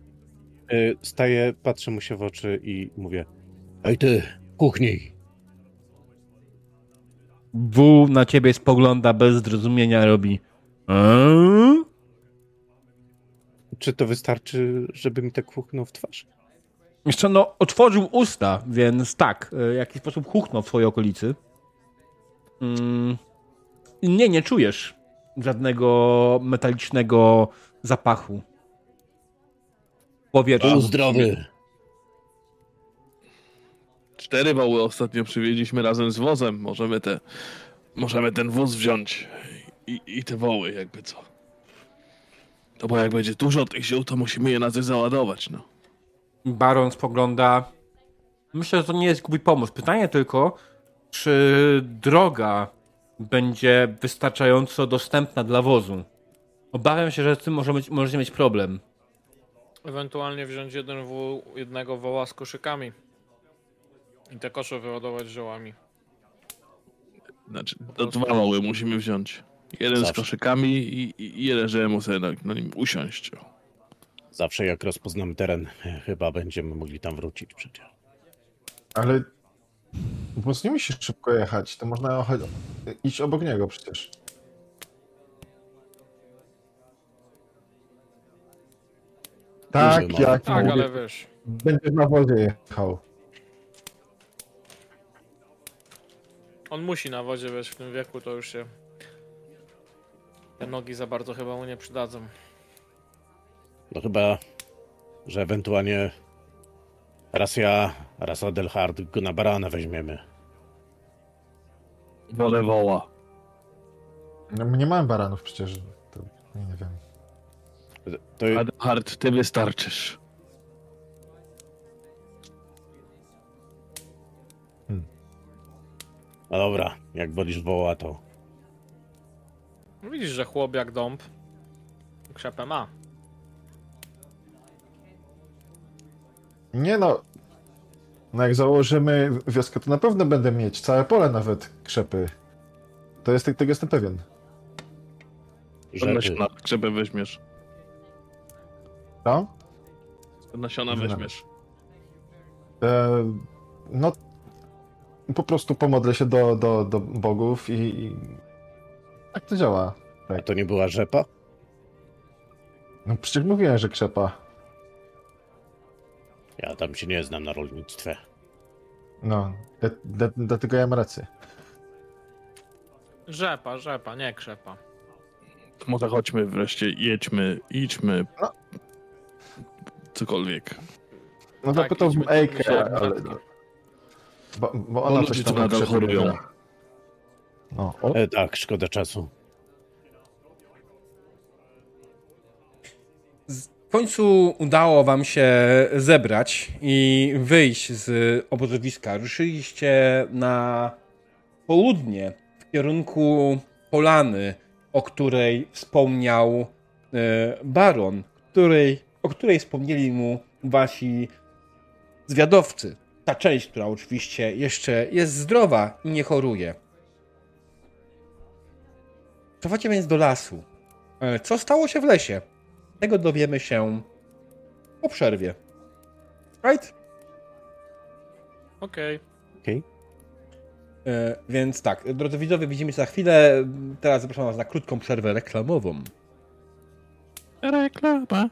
E, staję, patrzę mu się w oczy i mówię Ej ty, kuchni. W na ciebie spogląda bez zrozumienia, robi eee? Czy to wystarczy, żeby mi tak huchnął w twarz? Jeszcze no, otworzył usta, więc tak, w jakiś sposób huchnął w twojej okolicy. Mm, nie, nie czujesz żadnego metalicznego zapachu. Powietrza. Był zdrowy. Cztery woły ostatnio przywieźliśmy razem z wozem. Możemy te... Możemy ten wóz wziąć i, i te woły, jakby co. To bo jak będzie dużo tych ziół, to musimy je na coś załadować, no. Baron spogląda. Myślę, że to nie jest głupi pomysł. Pytanie tylko, czy droga będzie wystarczająco dostępna dla wozu. Obawiam się, że z tym może mieć, możecie mieć problem. Ewentualnie wziąć jeden wół, jednego woła z koszykami. I te kosze wyładować ziołami. Znaczy, to dwa woły musimy wziąć. Jeden z Zawsze. koszykami i, i jeden, żeby mu sobie na, na nim usiąść. Zawsze jak rozpoznamy teren, chyba będziemy mogli tam wrócić przecież. Ale nie musi szybko jechać, to można iść obok niego przecież. Tak, ma. jak Tak, mówię, ale wiesz. będziesz na wozie jechał. On musi na wodzie, wiesz, w tym wieku to już się... Te nogi za bardzo chyba mu nie przydadzą. No chyba, że ewentualnie raz ja, raz Adelhard go na barana weźmiemy. Wolę woła. No, my nie mamy baranów przecież. To nie wiem. To Hard, ty wystarczysz. No dobra, jak wolisz woła, to Widzisz, że chłop jak dąb. Krzepę ma. Nie no. No jak założymy wioskę, to na pewno będę mieć całe pole nawet krzepy. To jest, tego jestem pewien. Żeby... żeby... Nasiona krzepę weźmiesz. No? Nasiona weźmiesz. E, no, po prostu pomodlę się do, do, do bogów i, i... Tak to działa. A to nie była rzepa? No przecież mówiłem, że krzepa. Ja tam się nie znam na rolnictwie. No, dlatego ja mam rację. Rzepa, rzepa, nie krzepa. To może chodźmy wreszcie, jedźmy, idźmy. No. Cokolwiek. No Tak, to pytał idźmy, Ejkę, ale... Bo, bo ona ludzie coś tam nadal chorują. No, o, E, tak, szkoda czasu. W końcu udało wam się zebrać i wyjść z obozowiska. Ruszyliście na południe w kierunku polany, o której wspomniał e, baron, której, o której wspomnieli mu wasi zwiadowcy. Ta część, która oczywiście jeszcze jest zdrowa i nie choruje. Trwacie więc do lasu. E, Co stało się w lesie? Tego dowiemy się po przerwie. Right? Okej. E, więc tak, drodzy widzowie, widzimy się za chwilę. Teraz zapraszam Was na krótką przerwę reklamową. Reklama.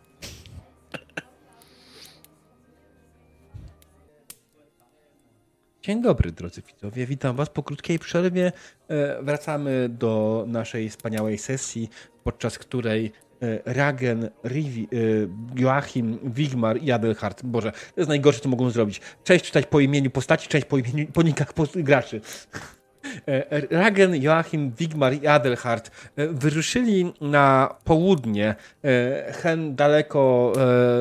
Dzień dobry, drodzy widzowie. Witam Was po krótkiej przerwie. E, Wracamy do naszej wspaniałej sesji, podczas której e, Ragen, Rivi, e, Joachim, Wigmar i Adelhard. Boże, to jest najgorsze, co mogą zrobić. Część czytać po imieniu postaci, część po, imieniu, po nikach graczy. Ragen, Joachim, Wigmar i Adelhard wyruszyli na południe, hen daleko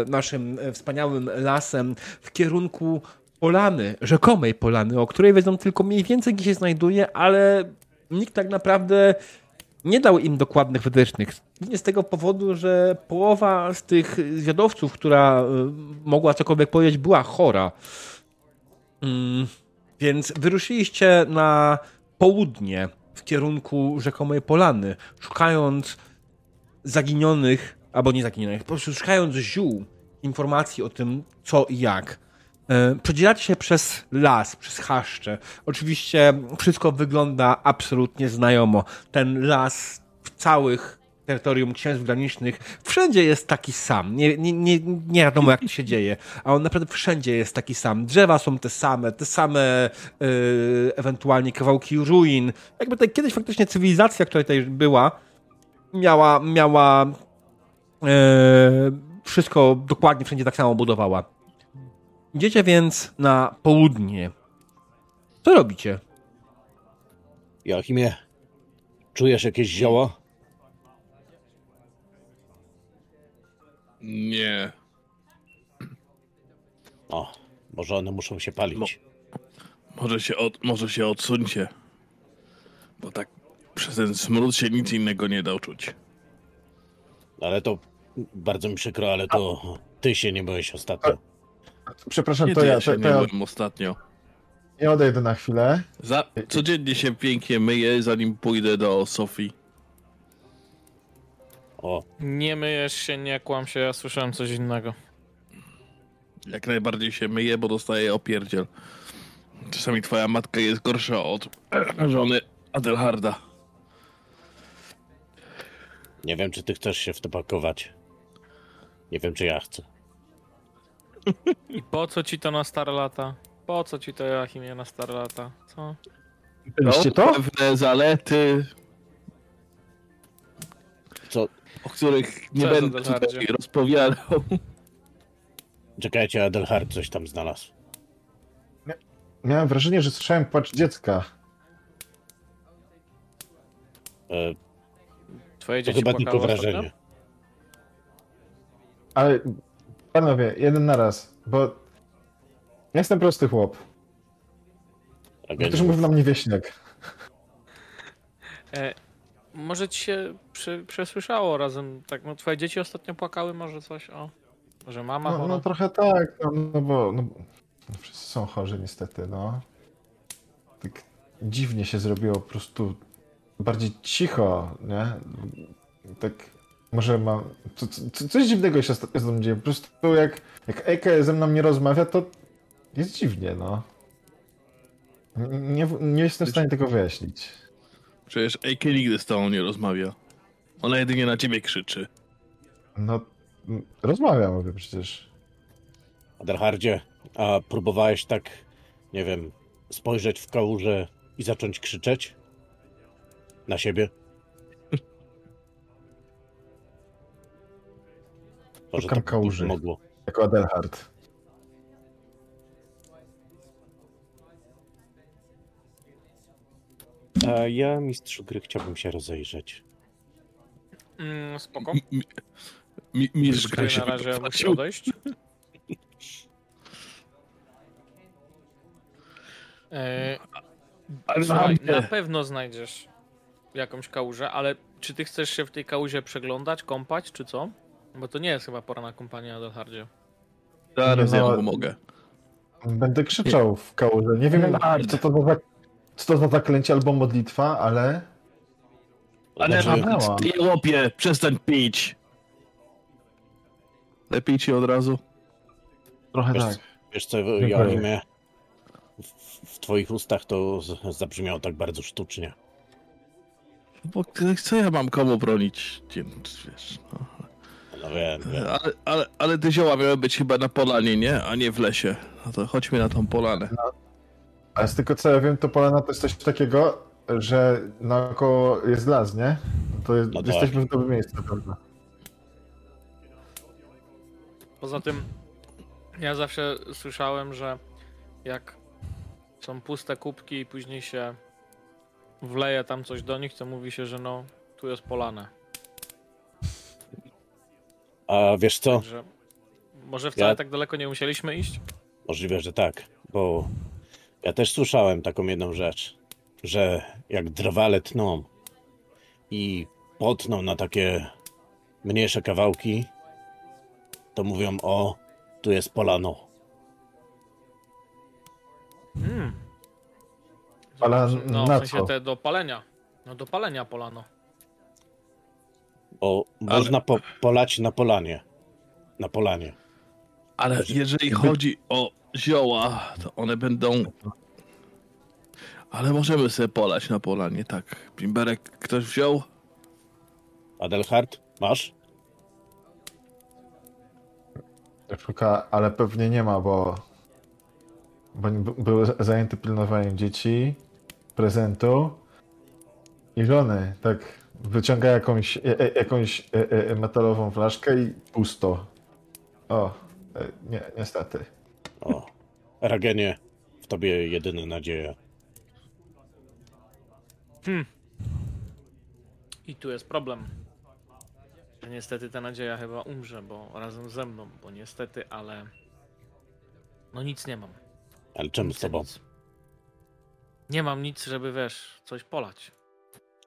naszym wspaniałym lasem w kierunku polany, rzekomej polany, o której wiedzą tylko mniej więcej, gdzie się znajduje, ale nikt tak naprawdę nie dał im dokładnych wytycznych. Nie z tego powodu, że połowa z tych zwiadowców, która e, mogła cokolwiek powiedzieć, była chora. Mm, więc wyruszyliście na południe w kierunku rzekomej polany, szukając zaginionych, albo nie zaginionych, po prostu szukając ziół, informacji o tym, co i jak. E, Przedzielacie się przez las, przez chaszcze. Oczywiście wszystko wygląda absolutnie znajomo. Ten las w całych terytorium księstw granicznych wszędzie jest taki sam. Nie, nie, nie, nie wiadomo, jak to się dzieje, a on naprawdę wszędzie jest taki sam. Drzewa są te same, te same e, ewentualnie kawałki ruin. Jakby tutaj kiedyś faktycznie cywilizacja, która tutaj była, miała, miała e, wszystko dokładnie wszędzie tak samo budowała. Idziecie więc na południe. Co robicie? Joachimie, czujesz jakieś zioła? Nie. O, może one muszą się palić. Może się, od, może się odsuńcie. Bo tak Przez ten smród się nic innego nie da czuć. Ale to bardzo mi przykro, ale to ty się nie byłeś ostatnio. Przepraszam, Nie, to to ja, ja się to, nie to ja, ostatnio. ja odejdę na chwilę. Za, codziennie się pięknie myję, zanim pójdę do Sofii. O, Nie myjesz się, nie kłam się, ja słyszałem coś innego. Jak najbardziej się myję, bo dostaję opierdziel. Czasami twoja matka jest gorsza od żony Adelharda. nie wiem, czy ty chcesz się w to pakować. Nie wiem, czy ja chcę. I po co ci to na stare lata? Po co ci to Joachimie na stare lata? Co? Byliście to? pewne zalety, Co? o których nie będę Adelhardzie? tutaj rozpowiadał. Czekajcie, Adelhard coś tam znalazł. Miałem wrażenie, że słyszałem płacz dziecka. E, Twoje to dzieci chyba tylko wrażenie. ostatnio? Ale panowie, jeden na raz, bo ja jestem prosty chłop. Ktoś mówił na mnie wieśniak. E, może ci się przy, przesłyszało razem, tak, no twoje dzieci ostatnio płakały, może coś, o, że mama No, chora. no trochę tak, no, no bo no, no, wszyscy są chorzy niestety, no. Tak dziwnie się zrobiło po prostu bardziej cicho, nie? Tak może mam... Co, co, coś dziwnego się ostatnio ze mną dzieje. Po prostu jak, jak Eke ze mną nie rozmawia, to jest dziwnie, no. Nie, nie jestem w stanie tego wyjaśnić. Przecież Eike nigdy z tobą nie rozmawia. Ona jedynie na ciebie krzyczy. No, m, rozmawiam mówię przecież. Adelhardzie, a próbowałeś tak, nie wiem, spojrzeć w kałużę i zacząć krzyczeć? Na siebie? Może Szukam tak kałuży. mogło. Jako Adelhard. A ja, mistrzu gry, chciałbym się rozejrzeć. Mm, spoko. Mi, mi, mi, mistrz gry się na razie musi odejść? E, słuchaj, na pewno znajdziesz jakąś kałużę, ale czy ty chcesz się w tej kałuże przeglądać, kąpać, czy co? Bo to nie jest chyba pora na kąpanie na Adelhardzie. Zaraz Nie, ja no, pomogę. Będę krzyczał w kałuże. Nie wiem, co to, za, co to za zaklęcie albo modlitwa, ale Ale ty łopie, przestań pić. Lepiej ci od razu. trochę Wiesz, tak. wiesz co, Joachimie, w, w twoich ustach to z- zabrzmiało tak bardzo sztucznie. Bo co ja mam komu bronić? Nie, Wiesz, no. No wiem, wiem. ale, ale, ale te zioła miały być chyba na polanie, nie? A nie w lesie. No to chodźmy na tą polanę. Ale z tego co ja wiem, to polana to jest coś takiego, że naokoło jest las, nie? To jest, No tak. jesteśmy w dobrym miejscu, prawda? Poza tym ja zawsze słyszałem, że jak są puste kubki i później się wleje tam coś do nich, to mówi się, że no, tu jest polane. A wiesz co? Także może wcale Ja- tak daleko nie musieliśmy iść? Możliwe, że tak, bo ja też słyszałem taką jedną rzecz, że jak drwale tną i potną na takie mniejsze kawałki, to mówią o, tu jest polano. Hmm. Ale no, na w sensie co? te do palenia. No do palenia polano. Bo można po, polać na polanie. Na polanie. Ale jeżeli chodzi o zioła, to one będą... Ale możemy sobie polać na polanie, tak. Bimberek ktoś wziął? Adelhard, masz? Szuka, ale pewnie nie ma, bo, bo był zajęty pilnowaniem dzieci, prezentu i żony. Tak wyciąga jakąś, e, e, jakąś e, e, metalową flaszkę i pusto. O, e, nie, niestety. O, Ragenie, w tobie jedyna nadzieja. I tu jest problem. Niestety ta nadzieja chyba umrze, bo razem ze mną, bo niestety, ale no nic nie mam. Ale czemu z Nic, tobą? nic. Nie mam nic, żeby wiesz, coś polać.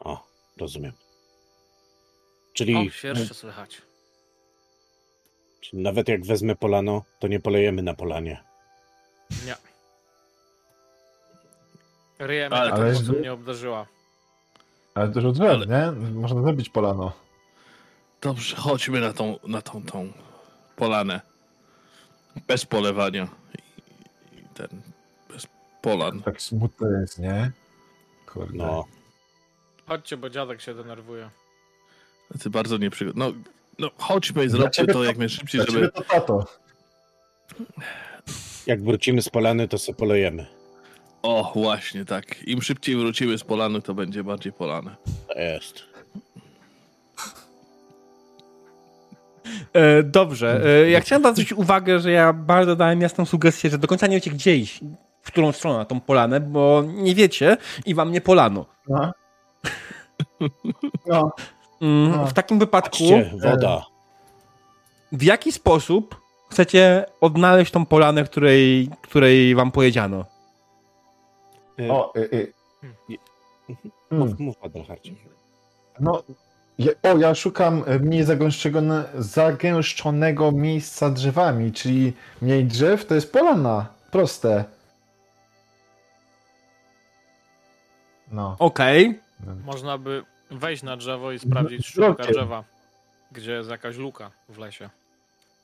O, rozumiem. Czyli, O, świerszcze słychać. czyli nawet jak wezmę polano, to nie polejemy na polanie. Nie. Ryjemy Ale- ale, żeby- mnie obdarzyła. Ale dużo drzew, nie? Można zrobić polano. Dobrze, chodźmy na tą, na tą, tą polanę. Bez polewania. I, i ten, bez polan. Tak smutne jest, nie? Kurde. No, Chodźcie, bo dziadek się denerwuje. Ty bardzo nieprzygotowany. No, no chodźmy i ciebie to to- jak najszybciej, żeby... to tato. jak wrócimy z polany, to se polejemy. O, właśnie tak. Im szybciej wrócimy z polanu, to będzie bardziej polane. To jest. E, dobrze. E, ja chciałem zwrócić uwagę, że ja bardzo dałem jasną sugestię, że do końca nie wiecie gdzie iść, w którą stronę na tą polanę, bo nie wiecie i wam nie polano. No. No. Mm, No. w takim wypadku, Patrzcie, woda. w jaki sposób chcecie odnaleźć tą polanę, której, której wam powiedziano? Y, O, y, y. Mm. Mów, mów Adelhardzie. No, ja, o, ja szukam e, mniej zagęszczonego, zagęszczonego miejsca drzewami, czyli mniej drzew to jest polana. Proste. No. Okej. Można by wejść na drzewo i sprawdzić blokiem. drzewa, gdzie jest jakaś luka w lesie.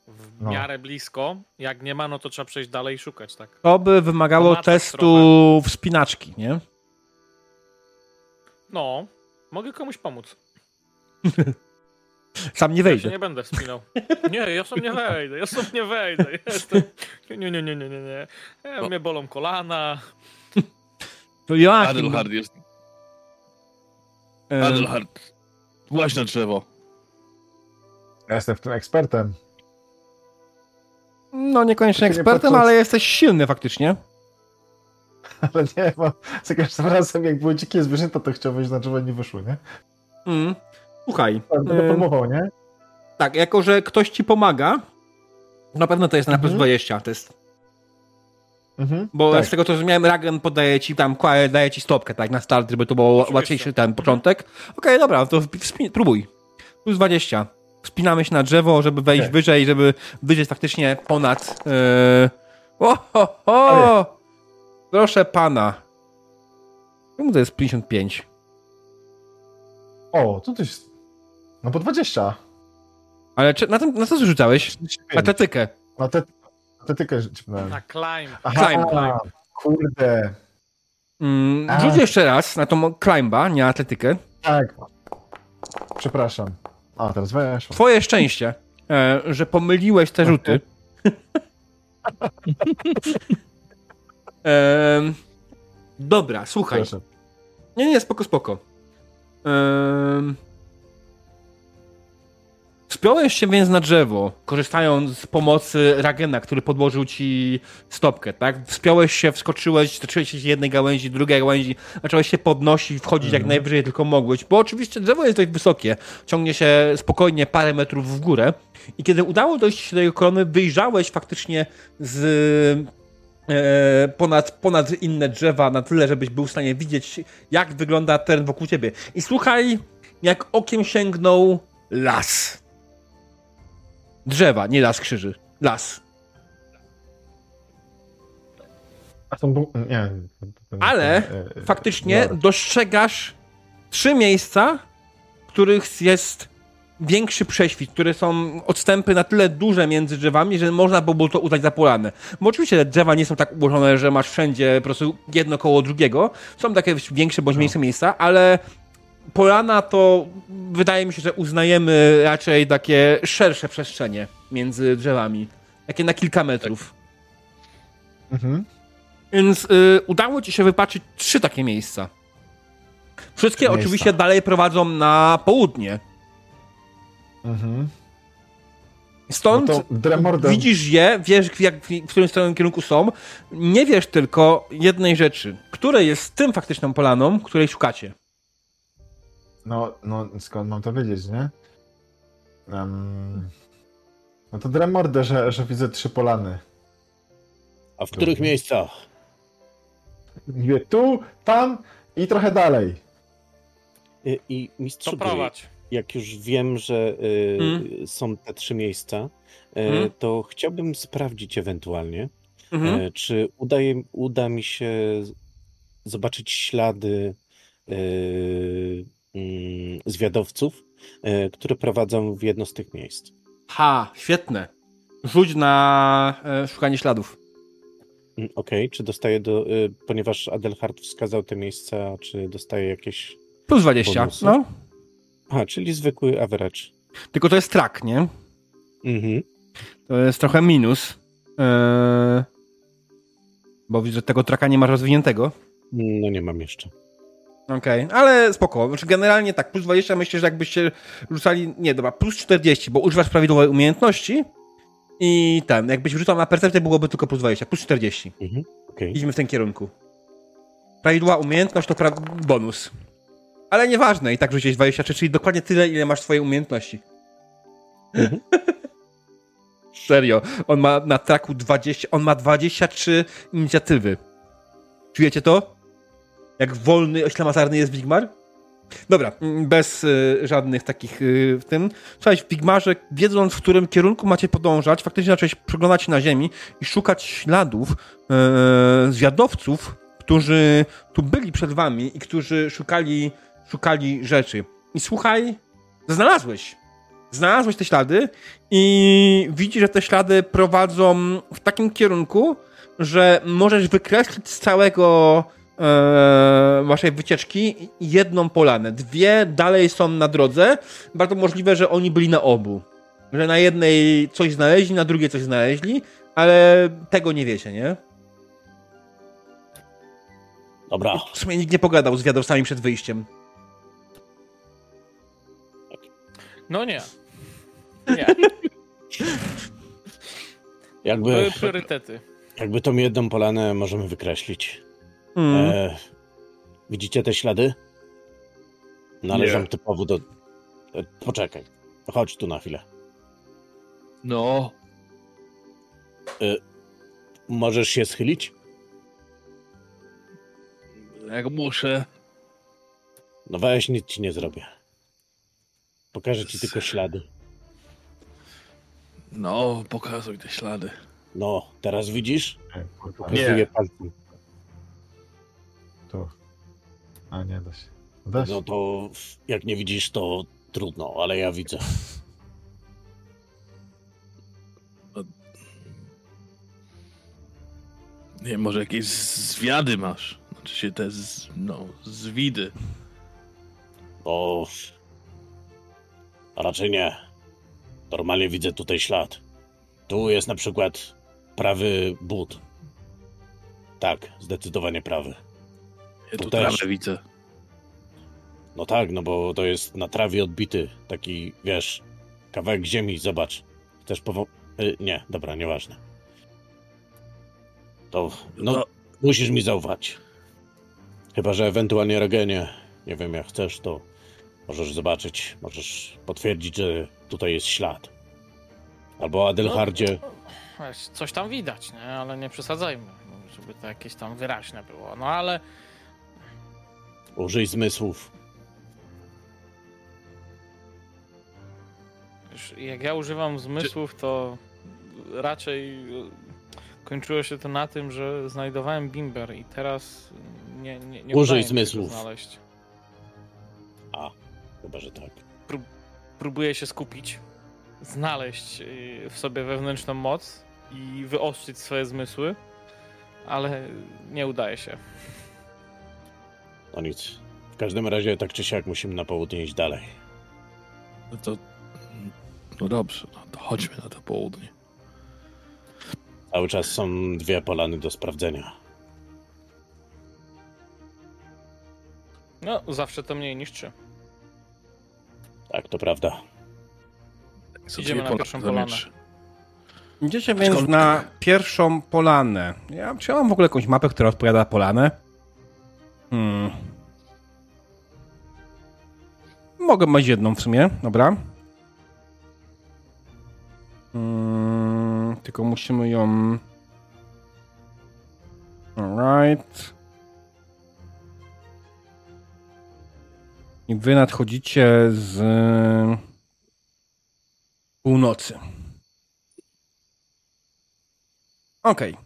W No. miarę blisko. Jak nie ma, no to trzeba przejść dalej i szukać, tak? To by wymagało testu wspinaczki, nie? No, mogę komuś pomóc. Sam nie Ja się wejdzie. nie będę wspinał. Nie, ja sam nie wejdę, ja sam nie wejdę. Jestem... Nie, nie, nie, nie, nie, nie. nie. E, No. Mnie bolą kolana. To Joachim, Adelhard jest... Adelhard, właź na drzewo. Ja jestem w tym ekspertem. no niekoniecznie nie ekspertem, podczas- ale jesteś silny faktycznie. Ale nie, bo za każdym razem jak były dzikie zwierzęta, to chciał wejść na drzewo i nie wyszło, nie? Mm. Słuchaj, Będę próbował, nie? tak, jako że ktoś ci pomaga, na pewno to jest na plus Mhm. 20 test. Mhm. Bo tak. z tego co zrozumiałem, Ragen podaje ci tam, daje ci stopkę, tak, na start, żeby to było Oczywiście. łatwiejszy ten początek. Okej, dobra, to próbuj. Plus 20. Wspinamy się na drzewo, żeby wejść Okej. wyżej, żeby wyjść faktycznie ponad... Yy... O, ho, ho! Proszę pana. Czemu to jest 55? O, to jest... No po 20. Ale czy, na, tym, na co rzucałeś? 35. Atletykę. Na te... Atletykę rzuciłem. Na climb. Aha, climb, climb. kurde. Mm, rzuć jeszcze raz na tą climba, nie atletykę. Tak. Przepraszam. A, teraz weszło. Twoje szczęście, e, że pomyliłeś te rzuty. Em, dobra, słuchaj. Proszę. Nie, nie, spoko, spoko. Wspiąłeś się więc na drzewo, korzystając z pomocy Ragena, który podłożył ci stopkę, tak? Wspiąłeś się, wskoczyłeś, zacząłeś się z jednej gałęzi, drugiej gałęzi, zacząłeś się podnosić, wchodzić jak Mhm. najwyżej tylko mogłeś, bo oczywiście drzewo jest dość wysokie, ciągnie się spokojnie parę metrów w górę i kiedy udało dojść się do jego korony, wyjrzałeś faktycznie z e, ponad, ponad inne drzewa na tyle, żebyś był w stanie widzieć, jak wygląda teren wokół ciebie. I słuchaj, jak okiem sięgnął las. Drzewa, nie las krzyży. Las. A są bu... Nie. to- to- Ale e, Faktycznie dobra. dostrzegasz trzy miejsca, w których jest większy prześwit, które są odstępy na tyle duże między drzewami, że można by było to uznać za polanę. Bo oczywiście te drzewa nie są tak ułożone, że masz wszędzie po prostu jedno koło drugiego. Są takie większe bądź mniejsze miejsca, ale polana to wydaje mi się, że uznajemy raczej takie szersze przestrzenie między drzewami. Takie na kilka metrów. Mhm. Więc y, udało ci się wypatrzyć trzy takie miejsca. Wszystkie Miejsca. oczywiście dalej prowadzą na południe. Mhm. Stąd No widzisz je, wiesz w, jak, w którym stronę kierunku są. Nie wiesz tylko jednej rzeczy. Które jest tym faktyczną polaną, której szukacie. No, no, skąd mam to wiedzieć, nie? Um, no to Dremordę, że, że widzę trzy polany. A w których miejscach? Mówię tu, tam i trochę dalej. Y, I mistrzu To gry, prowadź. jak już wiem, że y, Mm. są te trzy miejsca, y, Mm. to chciałbym sprawdzić ewentualnie, Mhm. e, czy udaje, uda mi się zobaczyć ślady y, zwiadowców, e, które prowadzą w jedno z tych miejsc. Ha, świetne. Rzuć na e, szukanie śladów. Mm, Okej, czy dostaję do. y, Ponieważ Adelhard wskazał te miejsca, czy dostaję jakieś. Plus 20. Bonusy? No. A, czyli zwykły average. Tylko to jest trak, nie? Mhm. To jest trochę minus. Eee, bo widzę, że tego traka nie masz rozwiniętego. No nie mam jeszcze. Okej, ale spoko. Znaczy generalnie tak, plus 20 myślę, że jakbyście rzucali, nie dobra, plus 40, bo używasz prawidłowej umiejętności i ten, jakbyś rzucał na percepcję byłoby tylko plus 20, plus 40. Mhm. Okej. Idźmy w tym kierunku. Prawidłowa umiejętność to pra- bonus. Ale nieważne, i tak rzuciłeś 23, czyli dokładnie tyle, ile masz twojej umiejętności. Mhm. Serio, on ma na traku 20, on ma 23 inicjatywy. Czujecie to? Jak wolny, oślamatarny jest Wigmar? Dobra, mm, bez y, żadnych takich y, w tym. Słuchajcie, w Wigmarze, wiedząc w którym kierunku macie podążać, faktycznie zacząłeś przeglądać się na ziemi i szukać śladów e, zwiadowców, którzy tu byli przed wami i którzy szukali, szukali rzeczy. I słuchaj, znalazłeś. Znalazłeś te ślady i widzisz, że te ślady prowadzą w takim kierunku, że możesz wykreślić z całego e, waszej wycieczki jedną polanę. Dwie dalej są na drodze. Bardzo możliwe, że oni byli na obu. Że na jednej coś znaleźli, na drugiej coś znaleźli, ale tego nie wiecie, nie? Dobra. W sumie nikt nie pogadał z wiadowcami przed wyjściem. No nie. Nie, Jakby, były priorytety. jakby tą jedną polanę możemy wykreślić. Mm. E, widzicie te ślady? Należą Nie. typowo do. E, poczekaj. Chodź tu na chwilę. No, Możesz się schylić? jak muszę. No weź, nic ci nie zrobię. Pokażę ci tylko ślady. No, pokazuj te ślady. No, teraz widzisz? Nie, kurwa. Pokazuję palcem. A nie da się. Da się. No to jak nie widzisz, to trudno, ale ja widzę. Nie, może jakieś zwiady masz. Znaczy się te, z, no, zwidy. O. A raczej nie. Normalnie widzę tutaj ślad. Tu jest na przykład prawy but. Tak, zdecydowanie prawy. Ja Tu tu też. trawę widzę. No tak, no bo to jest na trawie odbity. Taki, wiesz, kawałek ziemi, zobacz. Chcesz powo... Y, nie, dobra, nieważne. To, no, No. musisz mi zaufać. Chyba, że ewentualnie Regenie, nie wiem jak chcesz, to możesz zobaczyć, możesz potwierdzić, że tutaj jest ślad. Albo Adelhardzie, Wiesz, Coś tam widać, nie? ale nie przesadzajmy, żeby to jakieś tam wyraźne było. No ale użyj zmysłów. jak ja używam zmysłów, to raczej e, kończyło się to na tym, że znajdowałem bimber i teraz nie, nie, nie Użyj zmysłów. znaleźć. A, chyba, że tak. Próbuję się skupić, znaleźć y, w sobie wewnętrzną moc i wyostrzyć swoje zmysły, ale nie udaje się. No nic. W każdym razie, tak czy siak, musimy na południe iść dalej. No to... No dobrze, no to chodźmy na to południe. Cały czas są dwie polany do sprawdzenia. No, zawsze to mniej niż trzy. Tak, to prawda. Co Idziemy na pierwszą polanę. Idziecie więc na pierwszą polanę. Ja, czy ja mam w ogóle jakąś mapę, która odpowiada polanę? Hmm. Mogę mieć jedną w sumie, dobra. Hmm, tylko musimy ją... Alright. I wy nadchodzicie z północy. Okej.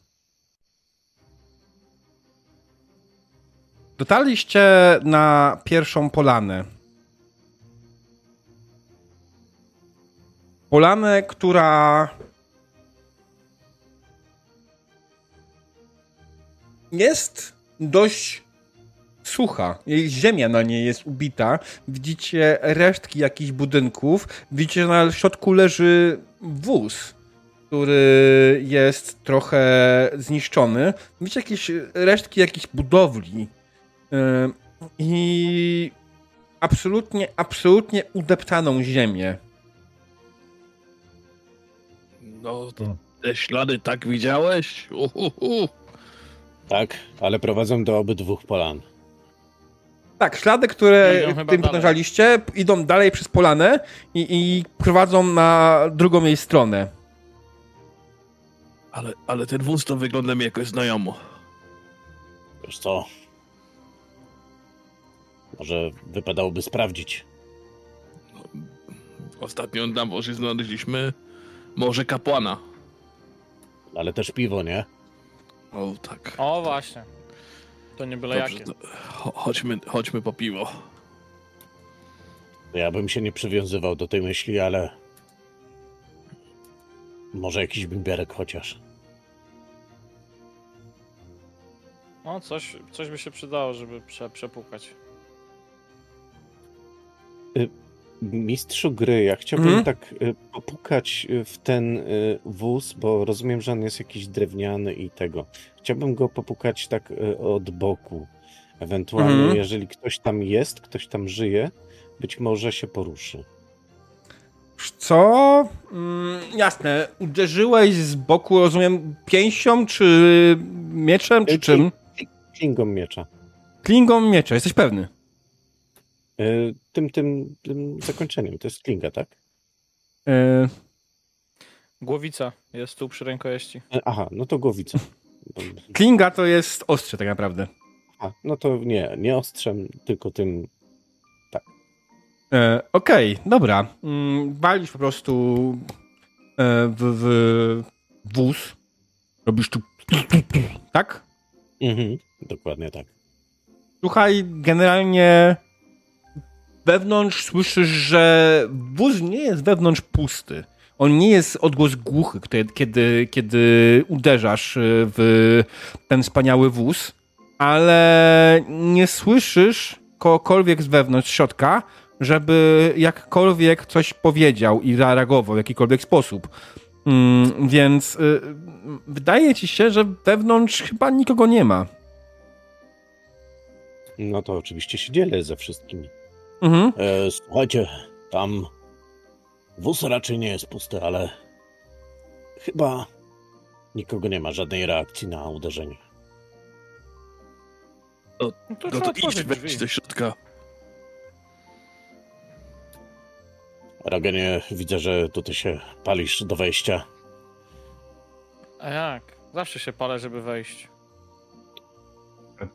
Dotarliście na pierwszą polanę. Polanę, która jest dość sucha. Jej ziemia na niej jest ubita. Widzicie resztki jakichś budynków. Widzicie, że na środku leży wóz, który jest trochę zniszczony. Widzicie jakieś resztki jakichś budowli. I absolutnie, absolutnie udeptaną ziemię. No, to te ślady tak widziałeś? Uhuhu. Tak, ale prowadzą do obydwu polan. Tak, ślady, które tym podążaliście, idą dalej przez polanę i, i prowadzą na drugą jej stronę. Ale, ale ten wóz to wygląda mi jakoś znajomo. Wiesz co? Może wypadałoby sprawdzić. Ostatnio na morzu znaleźliśmy morze kapłana. Ale też piwo, nie? O, tak. O, właśnie. To nie byle Dobrze, jakie. chodźmy, chodźmy po piwo. Ja bym się nie przywiązywał do tej myśli, ale... Może jakiś bimberek chociaż. No, coś, coś by się przydało, żeby prze, przepukać. Mistrzu gry, ja chciałbym Mhm. tak y, popukać y, w ten y, wóz, bo rozumiem, że on jest jakiś drewniany i tego. Chciałbym go popukać tak y, od boku. Ewentualnie, Mhm. jeżeli ktoś tam jest, ktoś tam żyje, być może się poruszy. Co? Mm, jasne. Uderzyłeś z boku, rozumiem, pięścią, czy mieczem, czy czym? Klingą miecza. Klingą miecza, jesteś pewny? Y, tym, tym, tym zakończeniem. To jest klinga, tak? E, Głowica jest tu przy rękojeści. E, Aha, no to głowica. klinga to jest ostrze tak naprawdę. A, no to nie, nie ostrzem, tylko tym. E, Okej, dobra. Mm, walisz po prostu e, w, w wóz. Robisz tu... Tak? Mhm, dokładnie tak. Słuchaj, generalnie wewnątrz słyszysz, że wóz nie jest wewnątrz pusty. On nie jest odgłos głuchy, kiedy, kiedy, uderzasz e, w ten wspaniały wóz, ale nie słyszysz kogokolwiek z wewnątrz, środka, żeby jakkolwiek coś powiedział i zareagował w jakikolwiek sposób. Mm, więc y, wydaje ci się, że wewnątrz chyba nikogo nie ma. No to oczywiście się dzielę ze wszystkimi. Mhm. E, słuchajcie, tam wóz raczej nie jest pusty, ale chyba nikogo nie ma, żadnej reakcji na uderzenie. No to No to idź wejdź do środka. Ragenie, widzę, że tutaj się palisz do wejścia. A jak? Zawsze się palę, żeby wejść.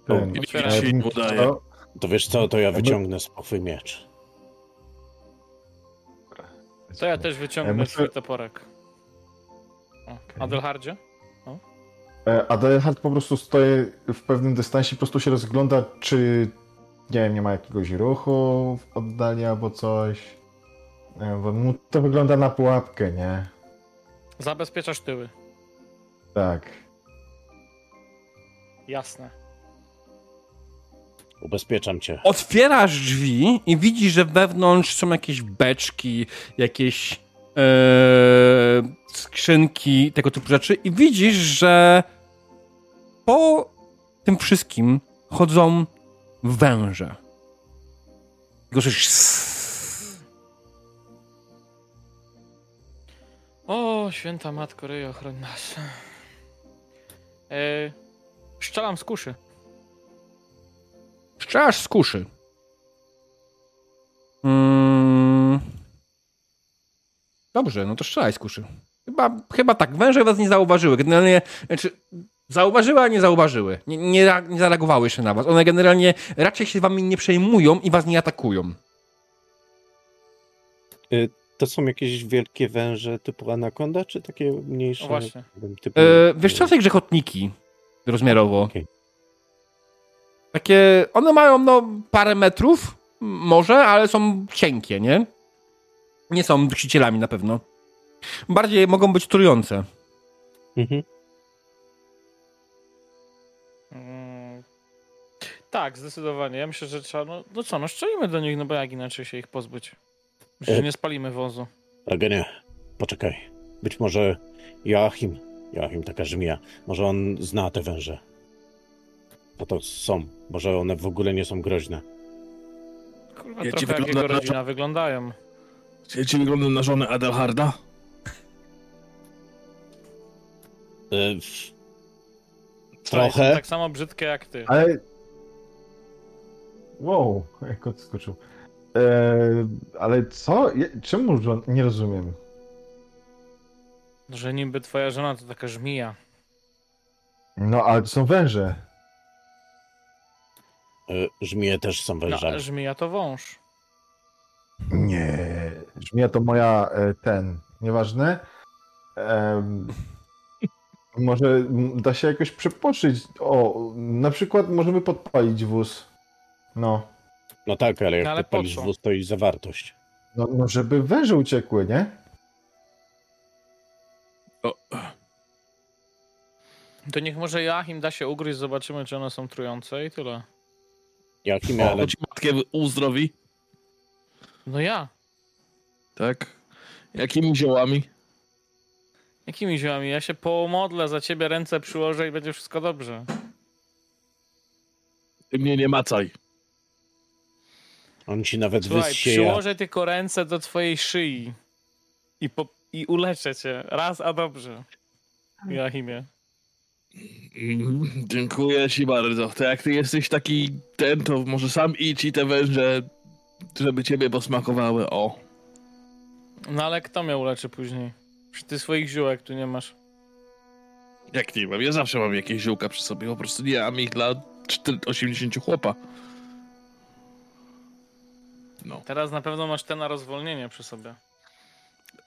Ten, ja bym nie udaje. chciał- To wiesz co, to ja wyciągnę swój miecz. To ja też wyciągnę muszę- swój toporek. O, Adelhardzie? E, Adelhard po prostu stoi w pewnym dystansie, po prostu się rozgląda, czy nie wiem, nie ma jakiegoś ruchu w oddali albo coś. E, Bo mu to wygląda na pułapkę, nie? Zabezpieczasz tyły. Tak. Jasne. Ubezpieczam cię. Otwierasz drzwi i widzisz, że wewnątrz są jakieś beczki, jakieś e, skrzynki, tego typu rzeczy. I widzisz, że po tym wszystkim chodzą węże. Tylko słyszysz. O, święta matko, ryj ochroń nas. E, szczelam z kuszy. Strzelasz z kuszy. Mm. Dobrze, no to strzelaj z kuszy. Chyba, chyba tak, węże was nie zauważyły. Generalnie, znaczy, Zauważyły, a nie zauważyły. Nie, nie, nie zareagowały jeszcze na was. One generalnie raczej się wami nie przejmują i was nie atakują. To są jakieś wielkie węże typu anakonda, czy takie mniejsze? O, właśnie. Typu... E, wiesz co, grzechotniki rozmiarowo. Okej. Takie, one mają no parę metrów, może, ale są cienkie, nie? Nie są dusicielami na pewno. Bardziej mogą być trujące. Mhm. Mm, Tak, zdecydowanie. Ja myślę, że trzeba. No, no co, no szczelimy do nich, no bo jak inaczej się ich pozbyć? Myślę, że nie spalimy wozu. Ragenie, poczekaj. Być może Joachim, Joachim taka żmija, może on zna te węże. Co to są? Może one w ogóle nie są groźne. Kurwa, Ja ci trochę jak wygląda jego na- rodzina wyglądają. Ja ci wyglądam na żonę Adelharda? W- są Trochę. Tak samo brzydkie jak ty. Ale... Wow, jak kot skoczył. E, ale co? Je- Czemu? żon- Nie rozumiem. Że niby twoja żona to taka żmija. No, ale to są węże. E, żmije też są No, wężami. a żmija to wąż. Nie. Żmija to moja e, ten. Nieważne. Em, może da się jakoś przepoczyć. O, na przykład możemy podpalić wóz. No. No tak, ale jak No, ale po podpalisz wóz, to i zawartość. No, no żeby węże uciekły, nie? O, To niech może Joachim da się ugryźć, zobaczymy, czy one są trujące i tyle. Joachim, o, ale to ci matkę uzdrowi, No ja. tak? Jakimi ziołami? Jakimi ziołami? Ja się pomodlę za ciebie, ręce przyłożę i będzie wszystko dobrze. Ty mnie nie macaj. on ci nawet Słuchaj, przyłożę tylko ręce do twojej szyi i, po, i uleczę cię. Raz, a dobrze. Joachimie. Dziękuję ci bardzo. To jak ty jesteś taki ten, to może sam idź i te węże, żeby ciebie posmakowały. O. No ale kto mnie uleczy później? Przecież ty swoich ziółek tu nie masz. Jak nie mam? Ja zawsze mam jakieś ziółka przy sobie, po prostu nie mam ich dla 4, 80 chłopa. No, Teraz na pewno masz te na rozwolnienie przy sobie.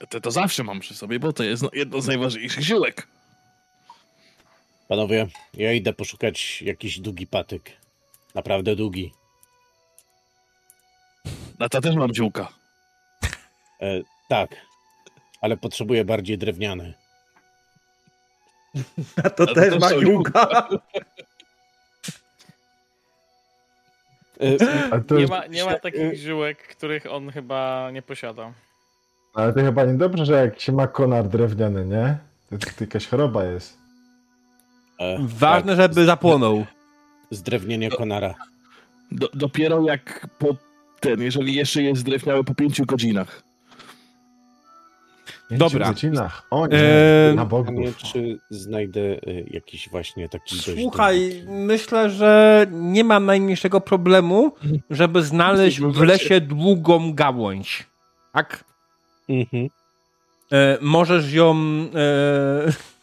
te to zawsze mam przy sobie, bo to jest no, jedno z najważniejszych ziółek. Panowie, ja idę poszukać jakiś długi patyk. Naprawdę długi. Na to też mam ziółka. E, tak, ale potrzebuję bardziej drewniany. A to A to też ma ziółka. E, Nie ma, nie ma takich ziółek, których on chyba nie posiada. ale to chyba niedobrze, że jak się ma konar drewniany, nie? To, to jakaś choroba jest. E, Ważne, tak, żeby zapłonął. Zdrewnienie konara. Do, dopiero jak po ten, jeżeli jeszcze jest drewniały po 5 godzinach. Pięciu Dobra. godzinach. O nie, Eee, na Nie, bogów. czy znajdę e, jakiś właśnie taki Słuchaj, myślę, że nie ma najmniejszego problemu, żeby znaleźć w lesie długą gałąź. Tak? Mhm. E, możesz ją. E...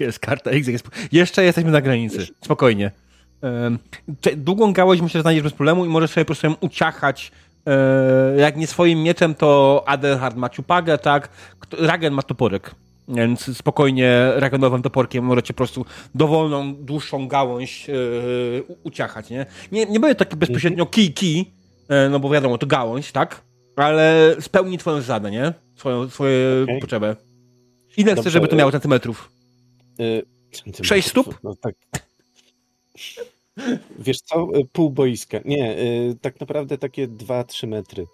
Jest karta X? Jest... Jeszcze jesteśmy na granicy. Spokojnie. Długą gałąź myślę, że znajdziesz bez problemu i możesz sobie po prostu uciachać. E, jak nie swoim mieczem, to Adelhard ma ciupagę, tak? Ragen ma toporek. Więc spokojnie ragenowym toporkiem możecie po prostu dowolną, dłuższą gałąź e, uciachać, nie? Nie, nie będzie taki bezpośrednio kij, kij, e, no bo wiadomo, to gałąź, tak? Ale spełni twoją zasadę, nie? Swoją, swoją Okej. potrzebę. Ile chcesz, żeby to miało centymetrów? Sześć stóp? No tak. Wiesz co, pół boiska. Nie, e, tak naprawdę takie 2-3 metry.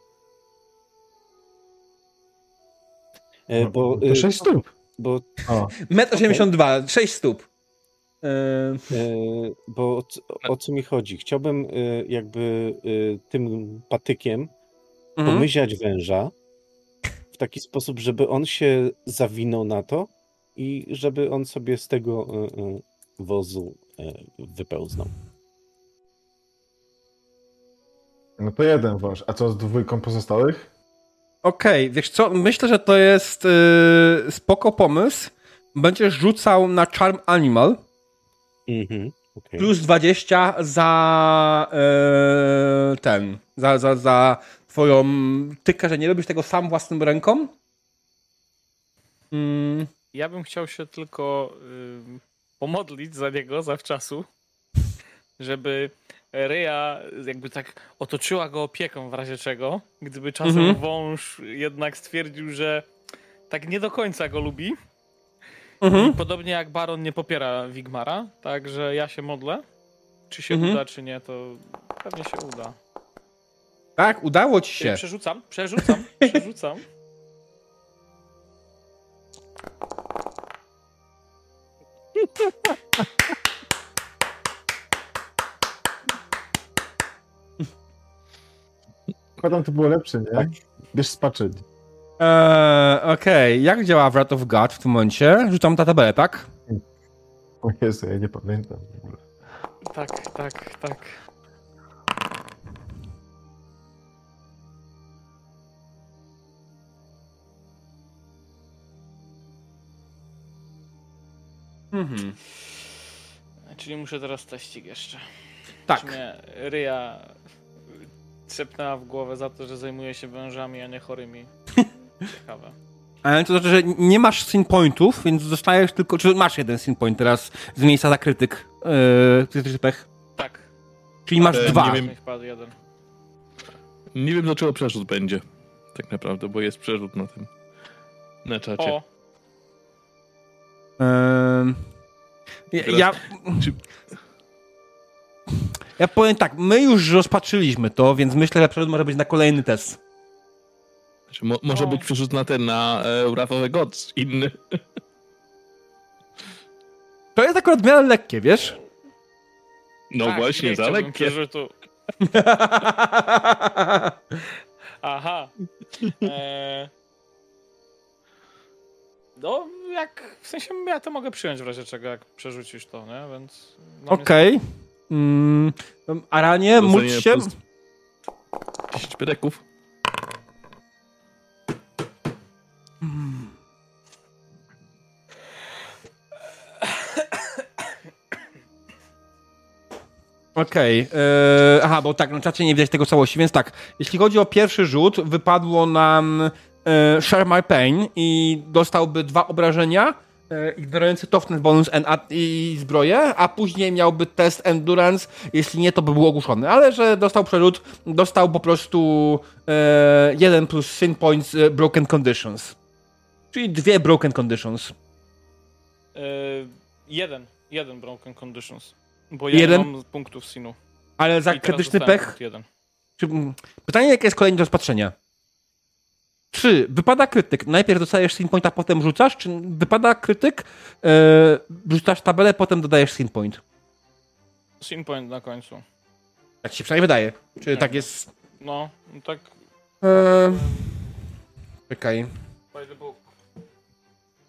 E, Bo, to e, 6 stóp. bo, O, Metr 82, 6 stóp. E, e, bo o, co- o co mi chodzi? Chciałbym e, jakby tym patykiem mhm. pomyziać węża w taki sposób, żeby on się zawinął na to i żeby on sobie z tego e, e, wozu e, wypełznął. no to jeden wąż. A co z dwójką pozostałych? Okej, wiesz co, myślę, że to jest yy, spoko pomysł. Będziesz rzucał na Charm Animal Mhm. okej. plus 20 za e, ten, za, za, za twoją tykę, że nie robisz tego sam własną ręką. Mm, Ja bym chciał się tylko ym, pomodlić za niego zawczasu, żeby Ryja jakby tak otoczyła go opieką w razie czego, gdyby czasem Mhm. wąż jednak stwierdził, że tak nie do końca go lubi. mhm. Podobnie jak Baron nie popiera Wigmara, także ja się modlę. Czy się Mhm. uda, czy nie, to pewnie się uda. Tak, udało ci się. Przerzucam, przerzucam, przerzucam. Kładam to było lepsze, nie? Bierz spaczyć. Eee, Okej, jak działa Wrath of God w tym momencie? Rzucam na tabelę, tak? O Jezu, ja nie pamiętam w ogóle. Tak, tak, tak. Mhm. Czyli muszę teraz teścik jeszcze. Czy Tak. mnie Ryja trzepnęła w głowę za to, że zajmuje się wężami, a nie chorymi. Ciekawe. Ale to znaczy, że nie masz sin pointów, więc dostajesz tylko. Czy masz jeden sin point teraz z miejsca za krytyk? Yy, pech. Tak. Czyli masz Ale dwa. nie wiem. Niech padł jeden. Nie wiem, do czego przerzut będzie. Tak naprawdę, bo jest przerzut na tym. Na czacie. O, ja, Teraz- ja, Czy- ja powiem tak, my już rozpatrzyliśmy to, więc myślę, że przerzut może być na kolejny test. Znaczy, mo może O. być przerzut na ten, na e, Gods, inny. To jest akurat w miarę lekkie, wiesz? No tak, właśnie, nie za lekkie. przerzutu. Aha. Eee... No, jak. W sensie ja to mogę przyjąć w razie czego, jak przerzucisz to, nie? Więc. Okej. Mm, Aranie, módl się. plus 10 pyreków. Okej. e, Aha, bo tak, na czacie nie widać tego całości, więc tak. Jeśli chodzi o pierwszy rzut, wypadło nam e, Share My Pain i dostałby dwa obrażenia, e, ignorujący toughness bonus i zbroję, a później miałby test endurance, jeśli nie, to by był ogłuszony. Ale że dostał przerzut, dostał po prostu e, jeden plus sin points e, broken conditions. Czyli dwie broken conditions. Eee, jeden. Jeden broken conditions. Bo ja Jeden? nie mam punktów sinu. Ale za krytyczny pech pytanie, jakie jest kolejne do rozpatrzenia? Czy wypada krytyk, najpierw dostajesz sin point, a potem rzucasz? Czy wypada krytyk, e, rzucasz tabelę, potem dodajesz sin point? Sin point na końcu. Tak ci się przynajmniej wydaje. Czy Tak. tak jest... No, no tak. E, czekaj. By the book.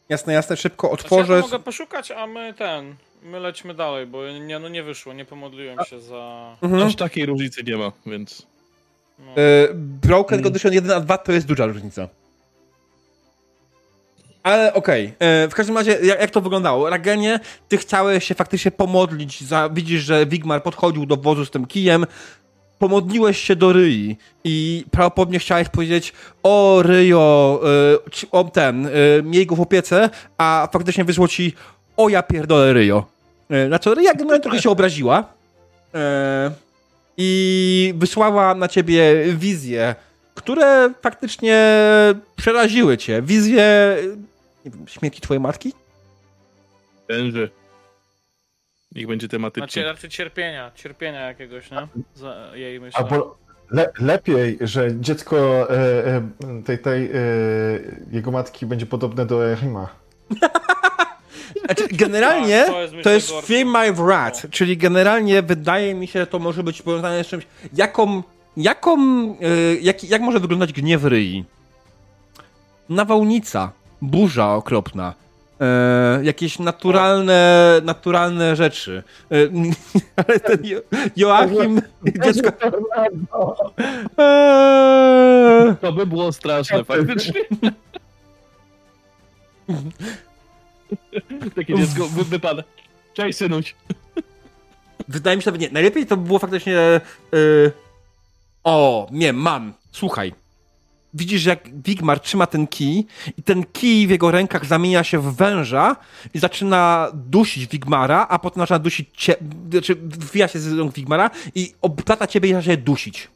Jasne, jasne, szybko Znaczy, otworzę. ja to mogę poszukać, a my ten. My lećmy dalej, bo nie, no nie wyszło, nie pomodliłem się za. Mhm. Aż takiej różnicy nie ma, więc... No. E, broken Condition 1 a 2 to jest duża różnica. Ale okej, e, w każdym razie jak, jak to wyglądało? Ragenie, ty chciałeś się faktycznie pomodlić, za, widzisz, że Wigmar podchodził do wozu z tym kijem, pomodliłeś się do Ryi i prawdopodobnie chciałeś powiedzieć o Ryjo, ci- o ten, e, miej go w opiece, a faktycznie wyszło ci o ja pierdolę Ryjo. E, na co Ryja trochę się obraziła e, i wysłała na ciebie wizje, które faktycznie przeraziły cię. Wizje nie wiem, śmierci twojej matki? Tenże. Niech będzie tematycznie. Znaczy raczej cierpienia, cierpienia jakiegoś, nie? Za jej myślę. Albo le, lepiej, że dziecko e, e, tej, tej e, jego matki będzie podobne do Ehima. Znaczy, generalnie Tak, to jest, to jest. Fear My Wrath, No. czyli generalnie wydaje mi się, że to może być powiązane z czymś, jaką, jaką, e, jak, jak może wyglądać gniew Ryi? Nawałnica, burza okropna, e, jakieś naturalne, naturalne rzeczy. E, ale ten jo Joachim, dziecko... To by było straszne, faktycznie. Takie dziecko wy wypada. Cześć, synuś. wydaje mi się, że nie. Najlepiej to by było faktycznie. Yy... O, nie, mam. Słuchaj. Widzisz, jak Wigmar trzyma ten kij i ten kij w jego rękach zamienia się w węża i zaczyna dusić Wigmara, a potem zaczyna dusić cię, znaczy wbija się z rąk Wigmara i obplata ciebie i zaczyna się dusić.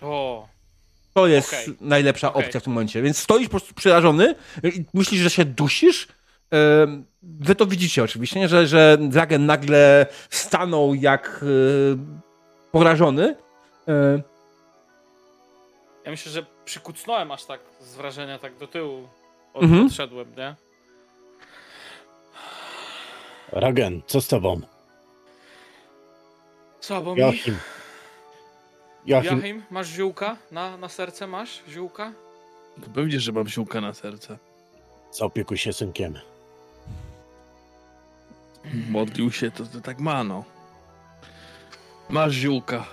O, To jest Okej. najlepsza Okej. opcja w tym momencie. Więc stoisz po prostu przerażony i myślisz, że się dusisz. Wy to widzicie oczywiście, nie? Że, że Dragen nagle stanął jak e, porażony. Ja myślę, że przykucnąłem aż tak z wrażenia tak do tyłu. Od, Mhm. Odszedłem, nie? Ragen, co z tobą? Co, bo mi... Joachim. Joachim, Jachim, masz ziółka? Na, na serce masz ziółka? To pewnie, że mam siłkę na serce. zaopiekuj się synkiem. Modlił się, to, to tak ma, no. Masz ziółka.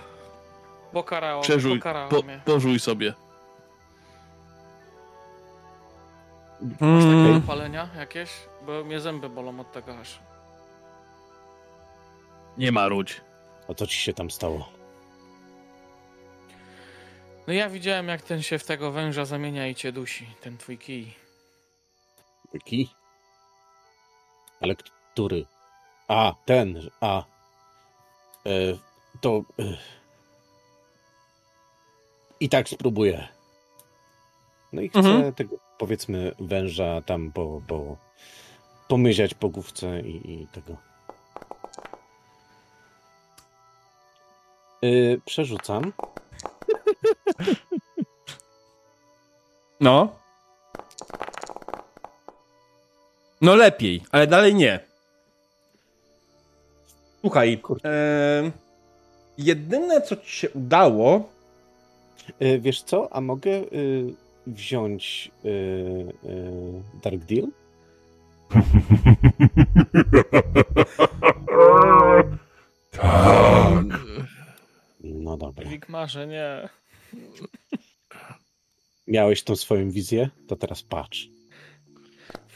Pokarała, Przeżuj, pokarała po, mnie. pożuj sobie. Masz takie mm, opalenia jakieś? Bo mnie zęby bolą od tego aż. Nie marudź. A co ci się tam stało? No ja widziałem jak ten się w tego węża zamienia i cię dusi, ten twój kij. Kij? Ale który? A, ten, a. E, to. E, I tak spróbuję. No i chcę Mhm. tego, powiedzmy, węża tam po, po, pomyziać po główce i, i tego. E, przerzucam. No. No lepiej, ale dalej nie. Słuchaj. Em, jedyne, co ci się udało, E, wiesz co, a mogę e, wziąć e, e, Dark Deal? Tak. No dobra. Wikmarze, nie. Miałeś tą swoją wizję? To teraz patrz.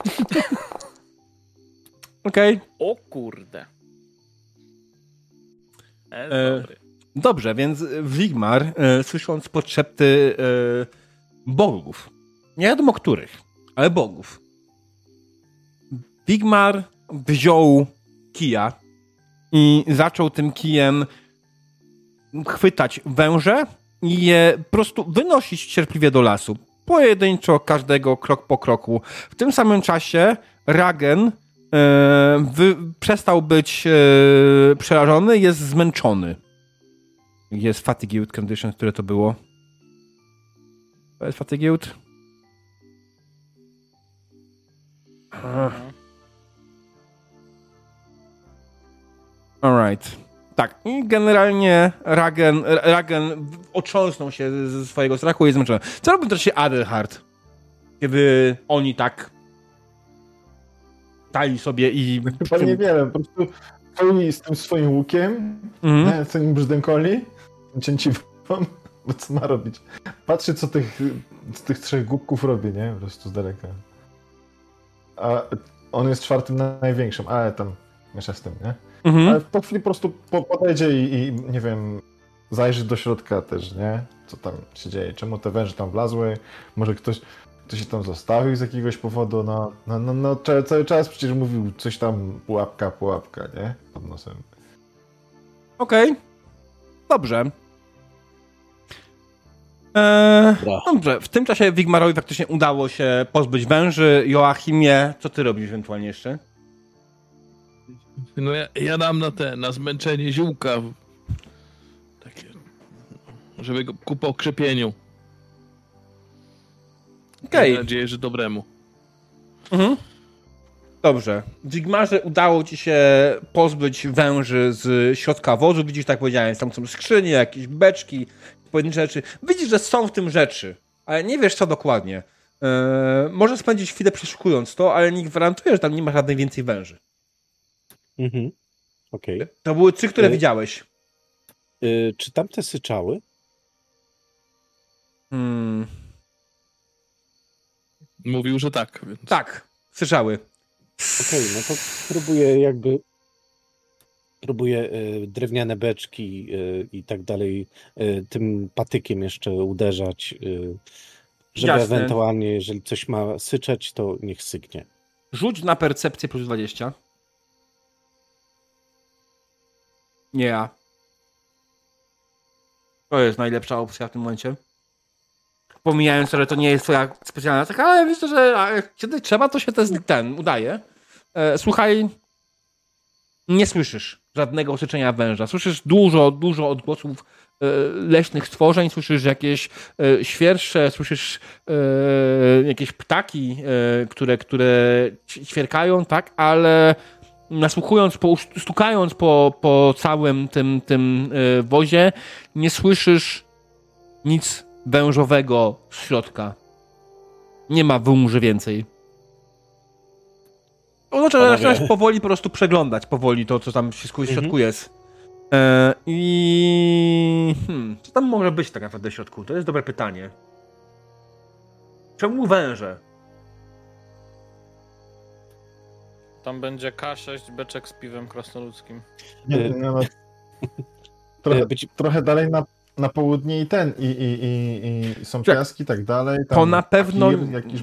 okej, O kurde. E, E, dobry. Dobrze, więc Wigmar, e, słysząc podszepty e, bogów, nie wiadomo których, ale bogów, Wigmar wziął kija i zaczął tym kijem chwytać węże i je po prostu wynosić cierpliwie do lasu. Pojedynczo każdego krok po kroku. W tym samym czasie Ragen e, wy, przestał być e, przerażony, jest zmęczony. Jest fatigued condition, które to było? To jest fatigued? Alright. Tak, i generalnie Ragen, Ragen otrząsnął się ze swojego strachu i jest zmęczony. Co robił też się Adelhard? Kiedy oni tak dali sobie i... Chyba niewiele, po prostu stoi z tym swoim łukiem, nie, z tym brzdękoli, cięciwą, bo co ma robić? Patrzy, co tych, co tych trzech głupków robi, nie? Po prostu z daleka. A on jest czwartym największym, ale tam miesza z tym, nie? Mhm. Ale po chwili po prostu po- podejdzie i, i, nie wiem, zajrzy do środka też, nie? Co tam się dzieje, czemu te węże tam wlazły, może ktoś, ktoś się tam zostawił z jakiegoś powodu, no, no, no, no ca- cały czas przecież mówił coś tam, pułapka, pułapka, nie? Pod nosem. Okej. Dobrze. Eee, dobrze, w tym czasie Wigmarowi faktycznie udało się pozbyć węży. Joachimie, co ty robisz ewentualnie jeszcze? No ja, ja dam na te, na zmęczenie ziółka. Takie, żeby go ku pokrzepieniu. Okej. Mam nadzieję, że dobremu. Mhm. Dobrze. W Wigmarze udało ci się pozbyć węży z środka wozu. Widzisz, tak powiedziałem, tam są skrzynie, jakieś beczki, pojedyncze rzeczy. Widzisz, że są w tym rzeczy, ale nie wiesz co dokładnie. Eee, może spędzić chwilę przeszukując to, ale nie gwarantuję, że tam nie ma żadnej więcej węży. Mhm. Okej. To były trzy, które Y- widziałeś. Y, Czy tamte syczały? Hmm. Mówił, że tak, więc... Tak, słyszały. Okej, no to spróbuję jakby Próbuję y, drewniane beczki y, i tak dalej y, tym patykiem jeszcze uderzać, y, żeby Jasne. ewentualnie, jeżeli coś ma syczeć, to niech syknie. Rzuć na percepcję plus 20. Nie ja. To jest najlepsza opcja w tym momencie. Pomijając, że to nie jest twoja specjalna taka, ale myślę, że kiedy trzeba, to się ten, ten udaje. E, słuchaj, nie słyszysz żadnego syczenia węża. Słyszysz dużo, dużo odgłosów e, leśnych stworzeń, słyszysz jakieś e, świersze, słyszysz jakieś ptaki, które, które ćwierkają, tak, ale nasłuchując, po, stukając po, po całym tym, tym e, wozie, nie słyszysz nic wężowego z środka. Nie ma wąży więcej. Znaczy, że Panowie. zaczynasz powoli po prostu przeglądać powoli to, co tam w środku, Mhm. środku jest. E, I hmm, co tam może być tak naprawdę w środku? To jest dobre pytanie. Czemu węże? Tam będzie K6 beczek z piwem krasnoludzkim. Nie, nawet trochę, Być, trochę dalej na, na południe i ten, i, i, i, i są piaski i tak dalej. To na pewno kir, jakiś...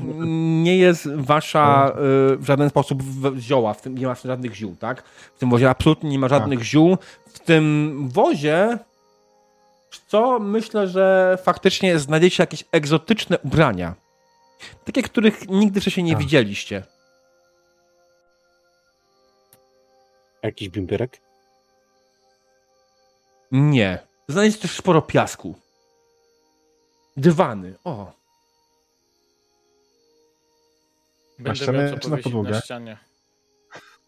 nie jest wasza y, w żaden sposób zioła, w tym nie ma żadnych ziół, tak? W tym wozie absolutnie nie ma żadnych ziół. W tym wozie, co myślę, że faktycznie znajdziecie jakieś egzotyczne ubrania. Takie, których nigdy wcześniej nie A. widzieliście. Jakiś bimberek? Nie. Znajdziecie też sporo piasku. Dywany. O. Będę ścianę miał co czy na powiesić podłogę? na ścianie.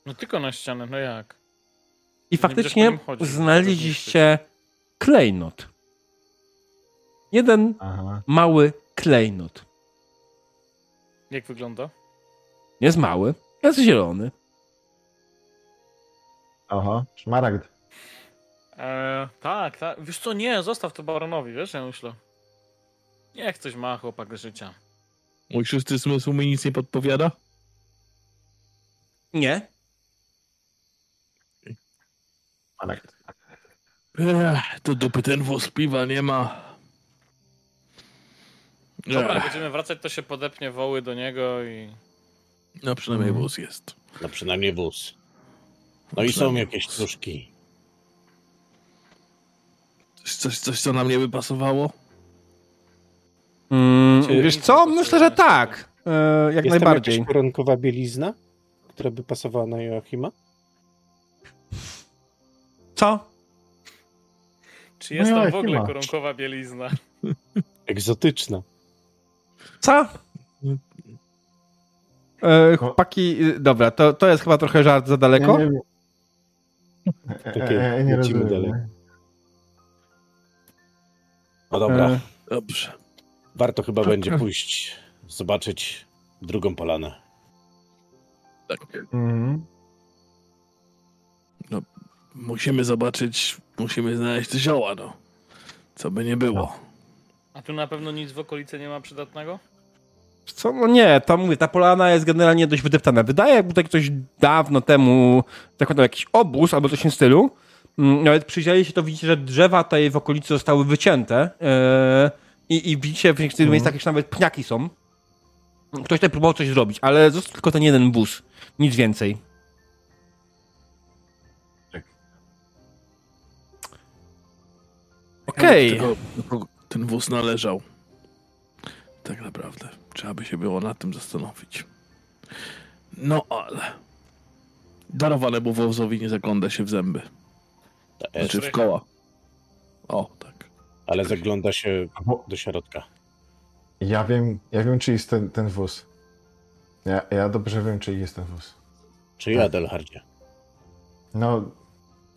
No tylko na ścianę, no jak? I będziesz po faktycznie nim chodzić, znaleźliście klejnot. Jeden Aha. mały klejnot. Jak wygląda? Jest mały, jest zielony. Aha, szmaragd. Eee, tak, tak. Wiesz co, nie, zostaw to baronowi, wiesz, ja myślę. Niech coś ma chłopak życia. Mój szósty zmysł mi nic nie podpowiada? Nie. Szmaragd. Ech, to dupy ten wóz piwa nie ma. Dobra, Ech, będziemy wracać, to się podepnie woły do niego i... no przynajmniej wóz jest. No przynajmniej wóz. No i są jakieś truszki. Coś, coś, coś co na mnie by pasowało? Mm, wiesz co? nie Myślę, że tak. E, jak Jest tam najbardziej. jakaś koronkowa bielizna, która by pasowała na Joachima? Co? Czy jest No tam w nie ogóle koronkowa bielizna? Egzotyczna. Co? E, chłopaki, y, dobra, to, to jest chyba trochę żart za daleko. Nie, nie, nie, Okej, e, e, nie lecimy rozumiem. dalej. No dobra, E, Dobrze. warto chyba będzie pójść, zobaczyć drugą polanę. Tak. Mhm. Musimy zobaczyć, musimy znaleźć te zioła, no. Co by nie było. A tu na pewno nic w okolicy nie ma przydatnego? Co? No nie, to mówię, ta polana jest generalnie dość wydeptana. Wydaje jakby tak ktoś dawno temu zakładał jakiś obóz albo coś w tym stylu. Mm, Nawet przyjrzeli się, to widzicie, że drzewa tutaj w okolicy zostały wycięte e, i, i widzicie w niektórych miejscach jeszcze nawet pniaki są. Ktoś tutaj próbował coś zrobić, ale został tylko ten jeden wóz. Nic więcej. Okej. Tego- do kogo Ten wóz należał. Tak naprawdę. Trzeba by się było nad tym zastanowić. No ale. Darowanemu wozowi nie zagląda się w zęby. Znaczy w koła. O, tak. ale zagląda się do środka. ja wiem, ja wiem, czy jest ten, ten wóz. Ja, ja dobrze wiem, czy jest ten wóz. Czy ja, Delhardzie? No,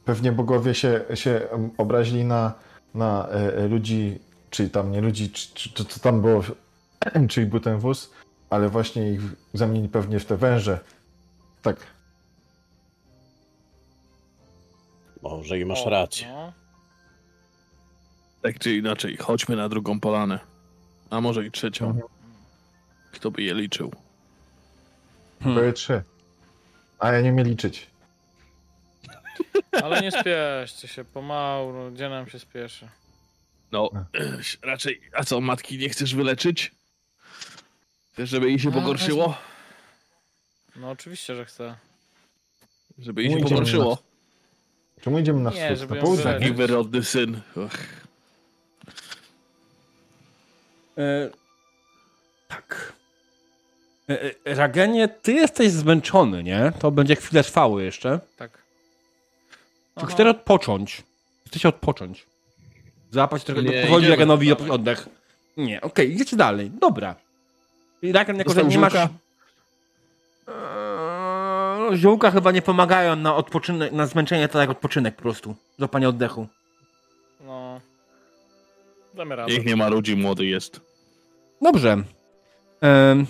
pewnie bogowie się, się obrazili na, na e, e, ludzi, czy tam nie ludzi, czy, czy, czy co tam było, czyli był ten wóz, ale właśnie ich zamienili pewnie w te węże. Tak. Może i masz rację. No. Tak czy inaczej, chodźmy na drugą polanę. A może i trzecią. Mhm. Kto by je liczył? Hmm. Były trzy. A ja nie umiem liczyć. Ale nie spieszcie się, pomału, no, gdzie nam się spieszy? No, raczej. A co, matki nie chcesz wyleczyć? Chcesz, żeby jej się No, pogorszyło? No oczywiście, że chcę. Żeby jej się pogorszyło. Czemu idziemy na Nie, wschód? żeby Na ją południe? Taki wyrodny syn. Och. E, tak. E, e, Ragenie, ty jesteś zmęczony, nie? To będzie chwilę trwało jeszcze. Tak. Czy Aha. chcesz odpocząć? Chcecie odpocząć? Złapać trochę, Nie, idziemy. Ragenowi oddech. Nie, okej, idziecie dalej. Dobra. I Ragen, jako że nie masz... Eee, Ziółka chyba nie pomagają na odpoczynek, na zmęczenie, to jak odpoczynek po prostu. Złapanie oddechu. No. Damy radę. Niech nie ma ludzi, młody jest. Dobrze. Em,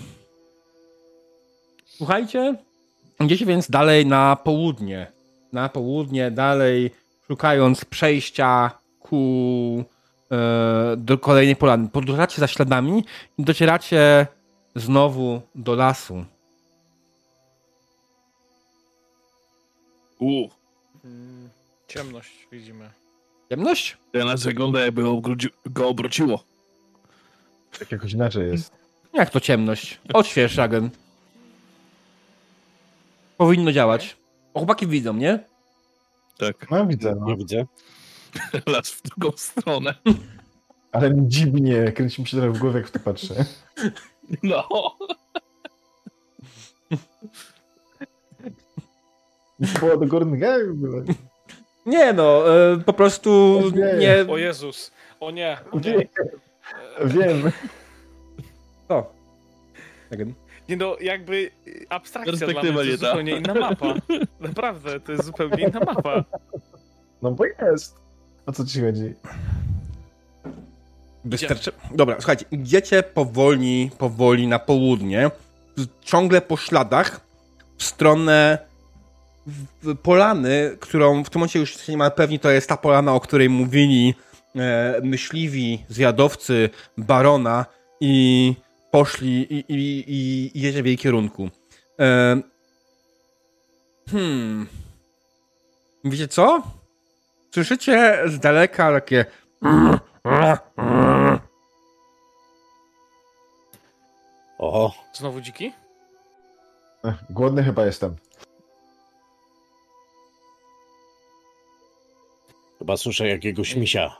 słuchajcie, idziecie więc dalej na południe. Na południe, dalej szukając przejścia ku e, do kolejnej polany. Podążacie za śladami i docieracie znowu do lasu. U, Mm, Ciemność widzimy. Ciemność? teraz wygląda jakby go obrociło. Tak jakoś inaczej jest. Jak to ciemność? Odśwież, Ragen. Powinno działać. O, chłopaki widzą, nie? Tak, No widzę, no. Nie widzę. las w drugą stronę. Ale mi dziwnie, kręci mi się trochę w głowie, jak w to patrzę. No. Było do górnych Nie no, e, po prostu Nie. nie... O Jezus! O nie! O nie. Wiem. O. Ragen. Nie no, jakby y, abstrakcja dla mnie, to nie jest ta. zupełnie inna mapa. Naprawdę, to jest zupełnie inna mapa. No bo jest. O co ci chodzi? Wystarczy... Dobra, słuchajcie, idziecie powoli, powoli na południe, ciągle po śladach, w stronę w- polany, którą w tym momencie już jesteście niemal pewni, to jest ta polana, o której mówili e, myśliwi, zwiadowcy barona i poszli i, i, i, i jedzie w jej kierunku. E, hmm. Wiecie co? Słyszycie z daleka takie O, Znowu dziki? Głodny chyba jestem. chyba słyszę jakiegoś misia.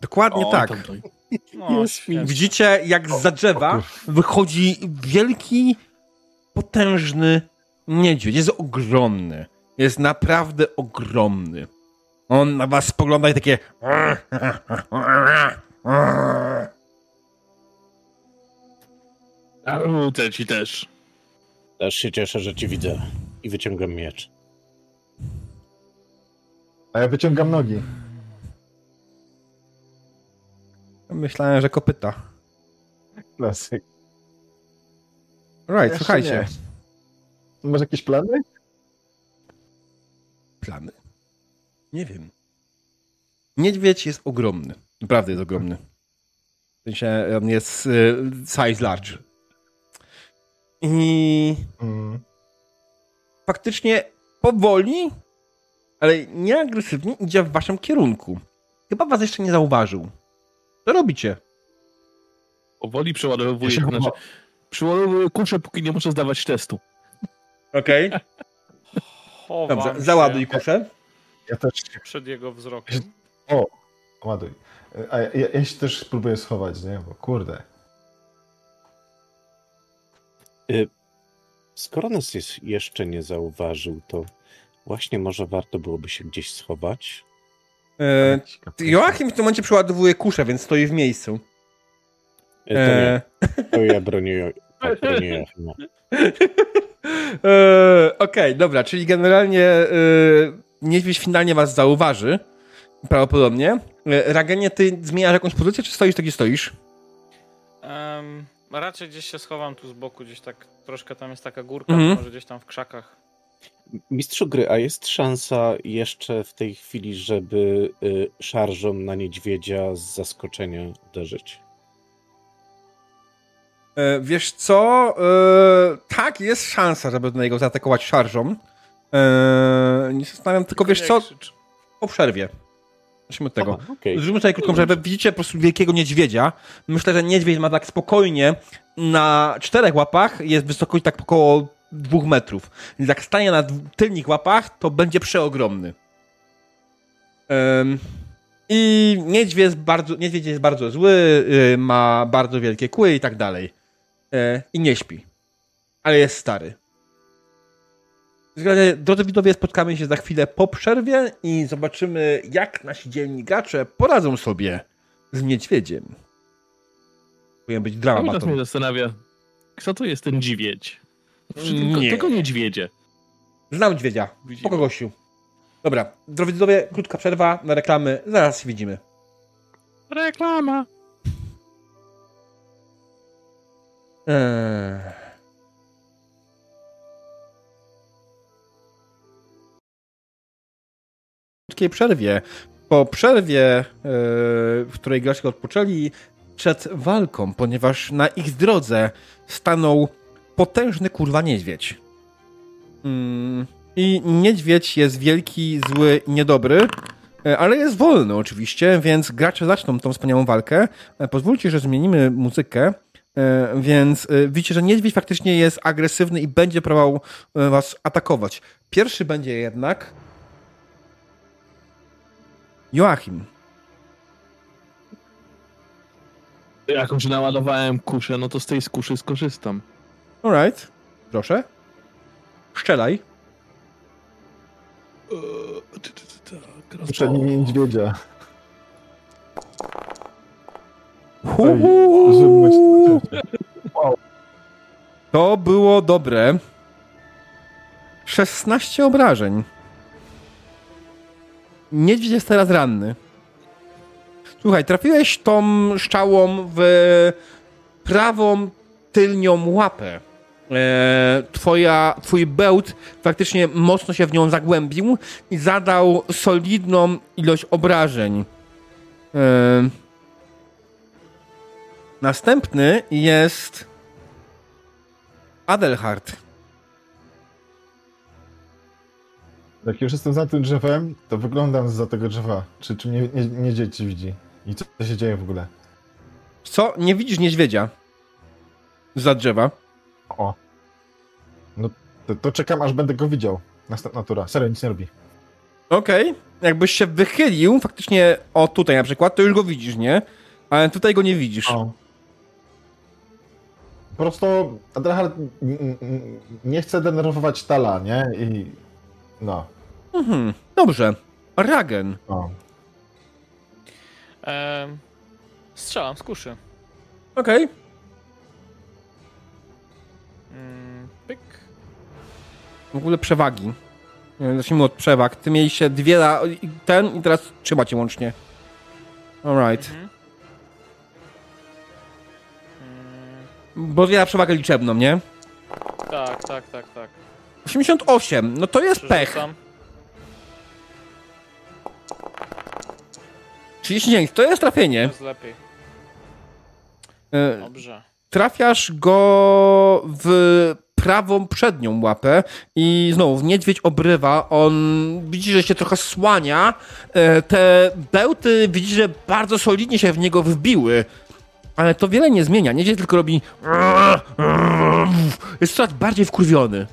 Dokładnie O, tak. świetnie. Widzicie, jak z drzewa wychodzi wielki, potężny niedźwiedź. Jest ogromny. Jest naprawdę ogromny. On na was spogląda i takie... A rzucę ci też. Też się cieszę, że ci widzę. I wyciągam miecz. A ja wyciągam nogi. Myślałem, że kopyta. Klasyk. Right, Jeszcze słuchajcie. nie. Masz jakieś plany? Plany. Nie wiem. Niedźwiedź jest ogromny. Naprawdę jest ogromny. W sensie, on jest y, size large. I Mm. faktycznie powoli, ale nie agresywnie idzie w waszym kierunku. Chyba was jeszcze nie zauważył. Co robicie? Powoli przeładowuję, Ja znaczy, przeładowuję kuszę, póki nie muszę zdawać testu. Okej. Chowam Dobrze, się załaduj kuszę. Ja też Przed jego wzrokiem. ładuj. A ja, ja, ja się też spróbuję schować, nie? Bo kurde. Skoro nas jest, jeszcze nie zauważył, to właśnie może warto byłoby się gdzieś schować. E, Joachim w tym momencie przeładowuje kuszę, więc stoi w miejscu. E, To, E, nie, to ja bronię, tak, bronię Joachima. e, Okej, dobra, czyli generalnie e, niedźwiedź finalnie was zauważy. Prawdopodobnie. E, Ragenie, ty zmieniasz jakąś pozycję, czy stoisz tak, gdzie stoisz? Em, raczej gdzieś się schowam tu z boku, gdzieś tak troszkę tam jest taka górka, Mhm. może gdzieś tam w krzakach. Mistrzu gry, a jest szansa jeszcze w tej chwili, żeby y, szarżą na niedźwiedzia z zaskoczenia uderzyć? E, wiesz co? E, tak, jest szansa, żeby na niego zaatakować szarżą. Eee, nie zastanawiam, tylko wiesz nie co, krzycz. po przerwie. Zacznijmy od tego. Aha, okej. Zróbmy sobie krótką przerwę. Widzicie po prostu wielkiego niedźwiedzia. Myślę, że niedźwiedź ma tak spokojnie na czterech łapach, jest wysokość tak około dwóch metrów. Więc jak stanie na tylnych łapach, to będzie przeogromny. Em, I niedźwiedź jest bardzo, niedźwiedź jest bardzo zły, y, ma bardzo wielkie kły i tak dalej. E, I nie śpi. Ale jest stary. Drodzy widzowie, spotkamy się za chwilę po przerwie i zobaczymy, jak nasi dziennikacze poradzą sobie z niedźwiedziem. Powinien być A teraz mnie dramaton. zastanawia, kto to jest ten dziwieć? Nie. Nie. Tylko niedźwiedzie. Znam niedźwiedzia. Widzimy. Po gościu. Dobra, drodzy widzowie, krótka przerwa na reklamy. Zaraz się widzimy. Reklama. Eee. Krótkiej przerwie. Po przerwie, e, w której gracze odpoczęli przed walką, ponieważ na ich drodze stanął potężny kurwa niedźwiedź. Mm, I niedźwiedź jest wielki, zły niedobry, e, ale jest wolny oczywiście, więc gracze zaczną tą wspaniałą walkę. E, Pozwólcie, że zmienimy muzykę. Więc widzicie, że niedźwiedź faktycznie jest agresywny i będzie próbował was atakować. Pierwszy będzie jednak Joachim. Jak już naładowałem kuszę, no to z tej skuszy skorzystam. Alright. Proszę. Szczelaj. Nim niedźwiedzia. To było dobre. 16 obrażeń. Niedźwiedź jest teraz ranny. Słuchaj, trafiłeś tą szczałą w prawą tylnią łapę. E, twoja, twój bełt faktycznie mocno się w nią zagłębił i zadał solidną ilość obrażeń. E, następny jest Adelhard. Jak już jestem za tym drzewem, to wyglądam za tego drzewa. Czy, czy mnie nie, niedźwiedź ci widzi? I co, się dzieje w ogóle? Co? Nie widzisz niedźwiedzia? Za drzewa. O. No to, to czekam, aż będę go widział. Następna tura. Serio, nic nie robi. Okej. Jakbyś się wychylił, faktycznie, o tutaj na przykład, to już go widzisz, nie? Ale tutaj go nie widzisz. O. Po prostu n- nie chce denerwować Tala, nie? I no. Mhm. Dobrze. Ragen. o. Em, strzelam z kuszy. Okej. Mm, pyk. W ogóle przewagi. E, Zacznijmy od przewag. Ty mieliście dwie, ra- ten i teraz trzy macie łącznie. Alright. Mhm. Bo dwie na przewagę liczebną, nie? tak, tak, tak. 88. No to jest pech. Przerzucam. 39. To jest trafienie. Jest lepiej. E, Dobrze. trafiasz go w prawą przednią łapę i znowu niedźwiedź obrywa, on widzi, że się trochę słania, E, te bełty widzi, że bardzo solidnie się w niego wbiły, ale to wiele nie zmienia, niedźwiedź tylko robi jest coraz bardziej wkurwiony.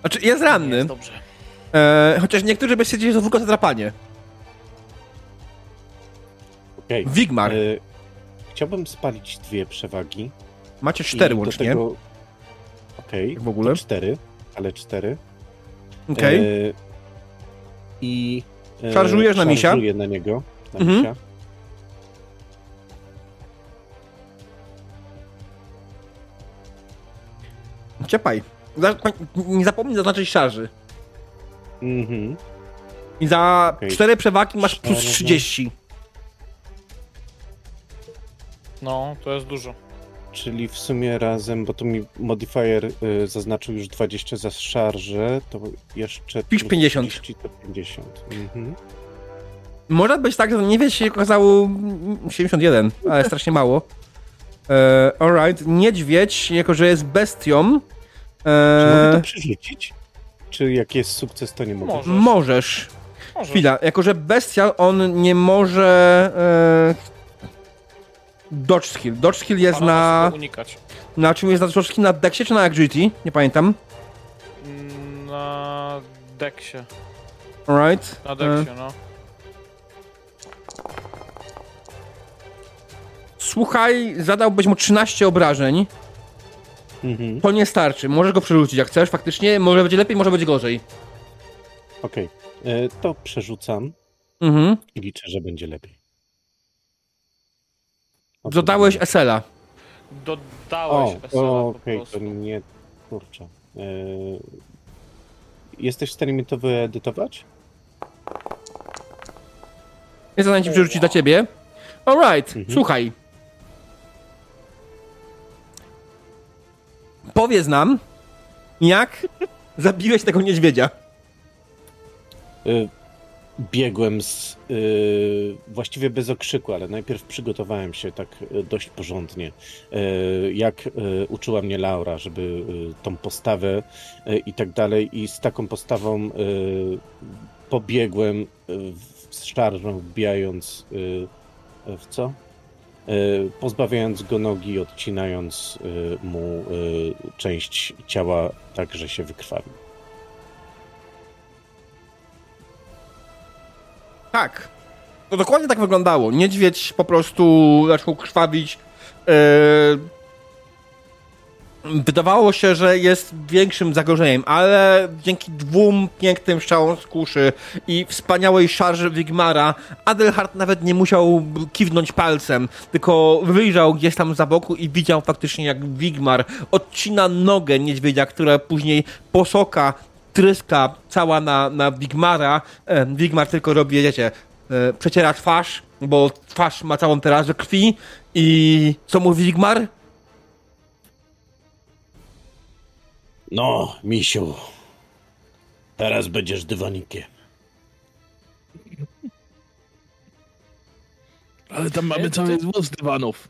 Znaczy, jest ranny, Jest dobrze. e, chociaż niektórzy by stwierdzili, że to tylko zadrapanie. Okej. Wigmar, E, Chciałbym spalić dwie przewagi. macie cztery i do łącznie, Tego... Okej, w ogóle. to cztery, ale cztery. Okej. E, I... e, Szarżujesz na misia? Szarżuję na niego, na Mhm. misia. Ciepaj. Za- Nie zapomnij zaznaczyć szarży. Mhm. I za Okej. cztery przewagi masz plus Szarża. 30. No, to jest dużo. Czyli w sumie razem, bo tu mi modifier y, zaznaczył już 20 za szarżę, to jeszcze... Pisz plus 50. 30 to 50. Mhm. Może być tak, że nie wiesz, się okazało mm, 71, ale strasznie mało. E, alright, niedźwiedź, jako że jest bestią. Czy mogę to E, przerzucić? Czy jak jest sukces, to nie mogę? Może. możesz. Może. Chwila, jako że bestial on nie może. E, dodge skill. Dodge skill jest Ale na. unikać. Na czym jest na dodge skill? Na dexie czy na agility? Nie pamiętam. Mm, Na deksie. Alright. Na E, deksie, no. słuchaj, zadałbyś mu 13 obrażeń. Mhm. To nie starczy. Możesz go przerzucić jak chcesz, faktycznie. Może będzie lepiej, może będzie gorzej. Okej. E, To przerzucam Mhm. i liczę, że będzie lepiej. O, Dodałeś SL-a. Dodałeś po okej, prostu. to nie... Kurczę. E, Jesteś w stanie mi to wyedytować? Jest zadanie ci przerzucić dla ciebie. Alright, Mhm. słuchaj. Powiedz nam, jak zabiłeś tego niedźwiedzia. Y, Biegłem z. y, właściwie bez okrzyku, ale najpierw przygotowałem się tak y, dość porządnie. Jak uczyła mnie Laura, żeby tą postawę i tak dalej. I z taką postawą pobiegłem z szarżą, wbijając w co? Y, Pozbawiając go nogi, odcinając y, mu y, część ciała tak, że się wykrwawił. Tak. To dokładnie tak wyglądało. Niedźwiedź po prostu zaczął krwawić. Yy... Wydawało się, że jest większym zagrożeniem, ale dzięki dwóm pięknym strzałom z kuszy i wspaniałej szarży Wigmara, Adelhard nawet nie musiał kiwnąć palcem, tylko wyjrzał gdzieś tam za boku i widział faktycznie jak Wigmar odcina nogę niedźwiedzia, która później posoka tryska cała na, na Wigmara. Wigmar tylko robi, wiecie, e, przeciera twarz, bo twarz ma całą teraz we krwi i co mówi Wigmar? No, misiu. Teraz będziesz dywanikiem. Ale tam mamy cały wóz dywanów.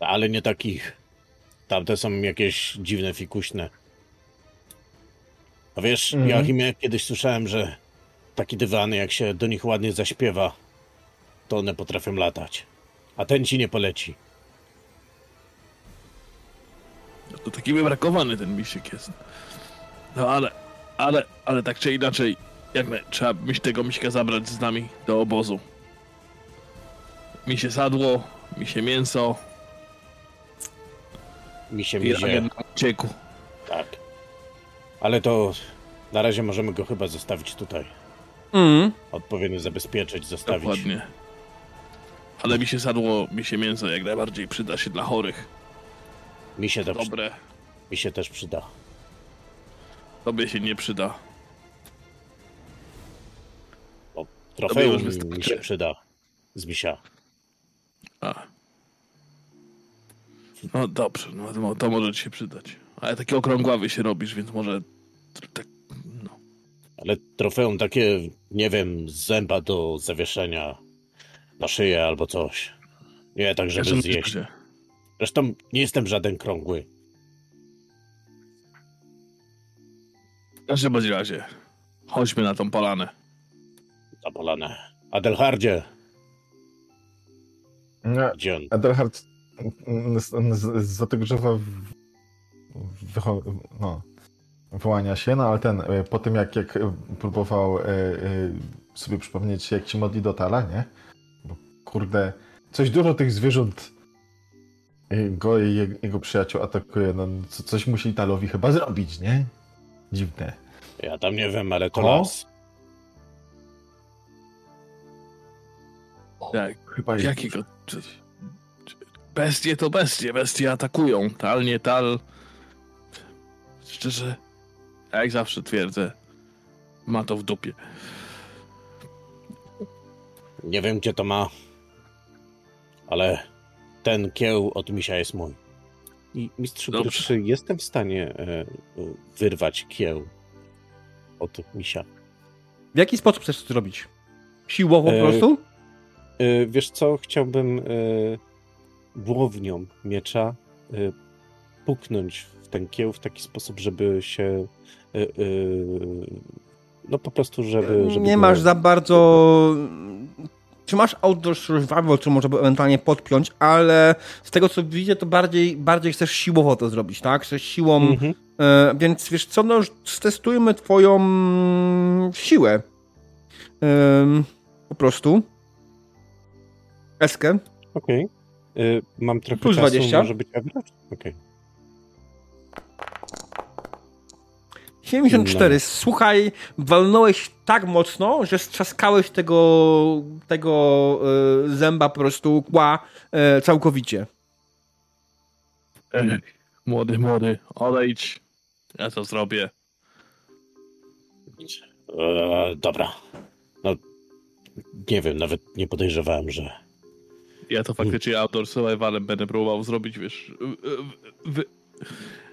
Ale nie takich. Tamte są jakieś dziwne, fikuśne. A wiesz, Mhm. Joachimie, kiedyś słyszałem, że takie dywany, jak się do nich ładnie zaśpiewa, to one potrafią latać. A ten ci nie poleci. No to taki wybrakowany ten misiek jest. No ale, ale, ale tak czy inaczej, jak my, trzeba mieć tego miśka zabrać z nami do obozu. Mi się sadło, mi się mięso Mi się mizie. uciekł. Tak. Ale to na razie możemy go chyba zostawić tutaj. Mm. Odpowiednio zabezpieczyć, zostawić. Dokładnie. Ale mi się sadło, mi się mięso jak najbardziej przyda się dla chorych. Mi się to. Dobre, mi się też przyda. tobie się nie przyda. Trofeum już mi się przyda. Z misia. A. No dobrze, no to, może ci się przydać. Ale taki okrągławy się robisz, więc może tak, no. Ale trofeum takie, nie wiem, zęba do zawieszenia na szyję albo coś. Nie, tak żeby zjeść. się. Zresztą nie jestem żaden krągły. W każdym bądź razie, chodźmy na tą polanę. Zapolane. Adelhardzie, Nie, gdzie on? Z za tego drzewa no, wyłania się, no ale ten, e, po tym jak, jak e, próbował e, e, sobie przypomnieć, jak się modli do Tala, nie? Bo kurde, coś dużo tych zwierząt go i je- jego przyjaciół atakuje, no co, coś musi Talowi chyba zrobić, nie? Dziwne. Ja tam nie wiem, ale to O? las. Jak, Chyba jest jakiego... Bestie to bestie, bestie atakują. Tal, nie tal. Szczerze, jak zawsze twierdzę, ma to w dupie. Nie wiem, gdzie to ma, ale ten kieł od misia jest mój. I mistrzu Dobrze. czy jestem w stanie e, e, wyrwać kieł od misia? W jaki sposób chcesz to zrobić? Siłowo po E, prostu? E, wiesz co, chciałbym e, głownią miecza y, puknąć w ten kieł w taki sposób, żeby się y, no po prostu, żeby... żeby nie go- masz za bardzo... Czy masz outdoor survival, co można by ewentualnie podpiąć, ale z tego co widzę, to bardziej, bardziej chcesz siłowo to zrobić, tak? Chcesz siłą... Mhm. E, więc wiesz co, no już stestujmy twoją siłę. Ym, po prostu. Eskę. Okej. Y, Mam trochę Plus czasu, 20. może być average? Okej. 74. No. Słuchaj, walnąłeś tak mocno, że strzaskałeś tego, tego e, zęba po prostu kła e, całkowicie. Ej, młody, młody, odejdź. Ja to zrobię. E, dobra. No, nie wiem, nawet nie podejrzewałem, że... Ja to faktycznie outdoor survivalem będę próbował zrobić, wiesz, wy, wy,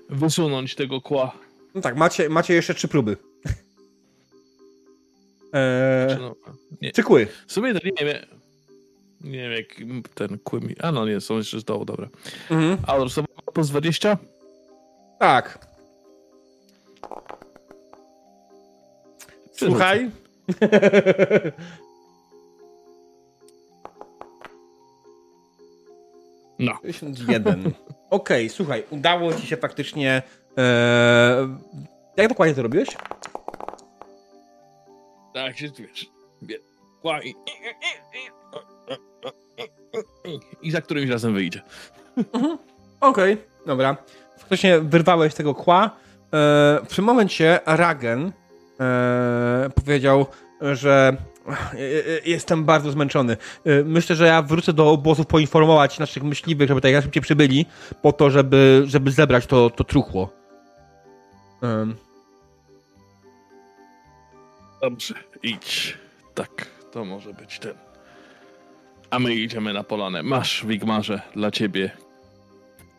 wysunąć tego kła. No tak, macie, macie jeszcze trzy próby. E, No, nie, trzy kły. w sumie to nie wiem, nie wiem jak ten kły mi... A no nie, są jeszcze z dołu, dobra. Mhm. Survival plus 20? Tak. Słuchaj. No. 51. Okej, słuchaj, udało ci się faktycznie. E, jak dokładnie to robiłeś? Tak, się wiesz. i... I za którymś razem wyjdzie. Okej, dobra. Faktycznie wyrwałeś tego kła. E, przy momencie Ragen e, powiedział, że e, e, jestem bardzo zmęczony. E, myślę, że ja wrócę do obozu poinformować naszych myśliwych, żeby tak jak szybciej przybyli, po to, żeby, żeby zebrać to, to truchło. Em, Dobrze, idź. Tak, to może być ten. A my idziemy na polanę. Masz, Wigmarze, dla ciebie.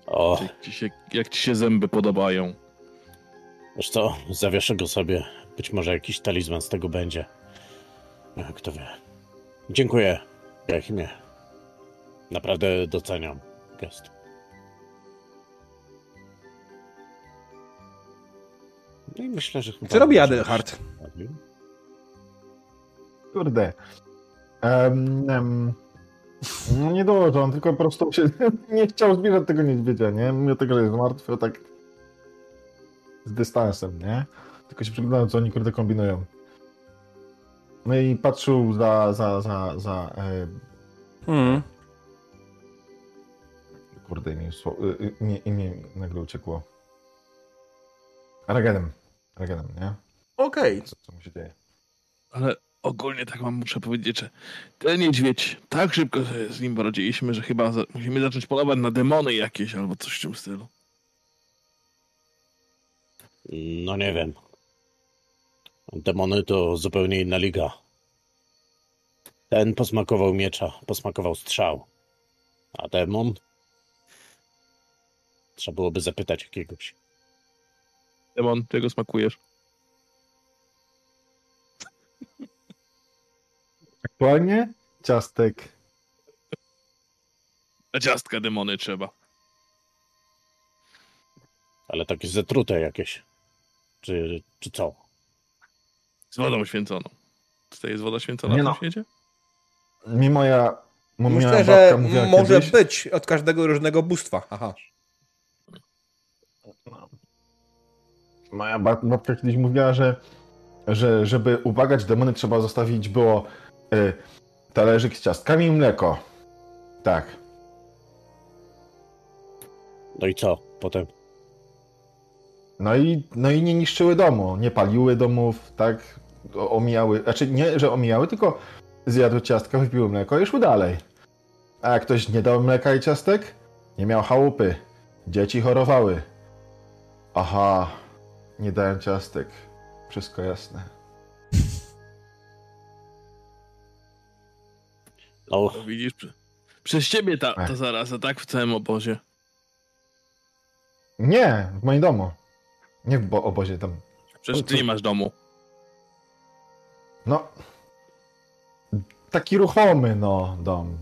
O, Jak ci się, jak ci się zęby podobają. wiesz co, zawieszę go sobie. Być może jakiś talizman z tego będzie. Kto wie. Dziękuję, Jachimie. Naprawdę doceniam gest. No i myślę, że chyba... Co robi Adelhard? Kurde. Em, em, no nie dużo, on tylko po prostu się nie chciał zbierać tego niedźwiedzia, nie? Mimo tego, że jest martwy, tak z dystansem, nie? Tylko się przyglądałem, co oni kurde kombinują. No i patrzył za, za, za, za e, Hmm. kurde, imię, sło- y, y, imię, imię nagle uciekło. Ragenem. Ragenem, nie? Okej. Co, co mu się dzieje? Ale ogólnie tak wam muszę powiedzieć, że ten niedźwiedź, tak szybko sobie z nim poradziliśmy, że chyba za, musimy zacząć polować na demony jakieś albo coś w tym stylu. No nie wiem. Demony to zupełnie inna liga. Ten posmakował miecza, posmakował strzał. A demon? Trzeba byłoby zapytać jakiegoś. Demon, czego smakujesz? Aktualnie ciastek. Na ciastka demony trzeba. Ale takie zatrute jakieś. Czy, czy co? Z wodą święconą. Tutaj jest woda święcona Nie w no. tym świecie? Mi moja, mo- moja Myślę, babka że mówiła może kiedyś, być od każdego różnego bóstwa. Aha. Moja ba- babka kiedyś mówiła, że, że żeby ubagać demony trzeba zostawić było y, talerzyk z ciastkami i mleko. Tak. No i co potem? No i, no i nie niszczyły domu, nie paliły domów, tak? Omijały, znaczy nie, że omijały, tylko zjadły ciastka, wypiły mleko i szły dalej. A jak ktoś nie dał mleka i ciastek, nie miał chałupy. Dzieci chorowały. Aha, nie dałem ciastek. Wszystko jasne. No, No widzisz, prze- przez ciebie ta, ta zaraza, tak? W całym obozie. Nie, w moim domu. Nie w bo- obozie tam. Przecież ty nie masz domu. No. Taki ruchomy, no, dom.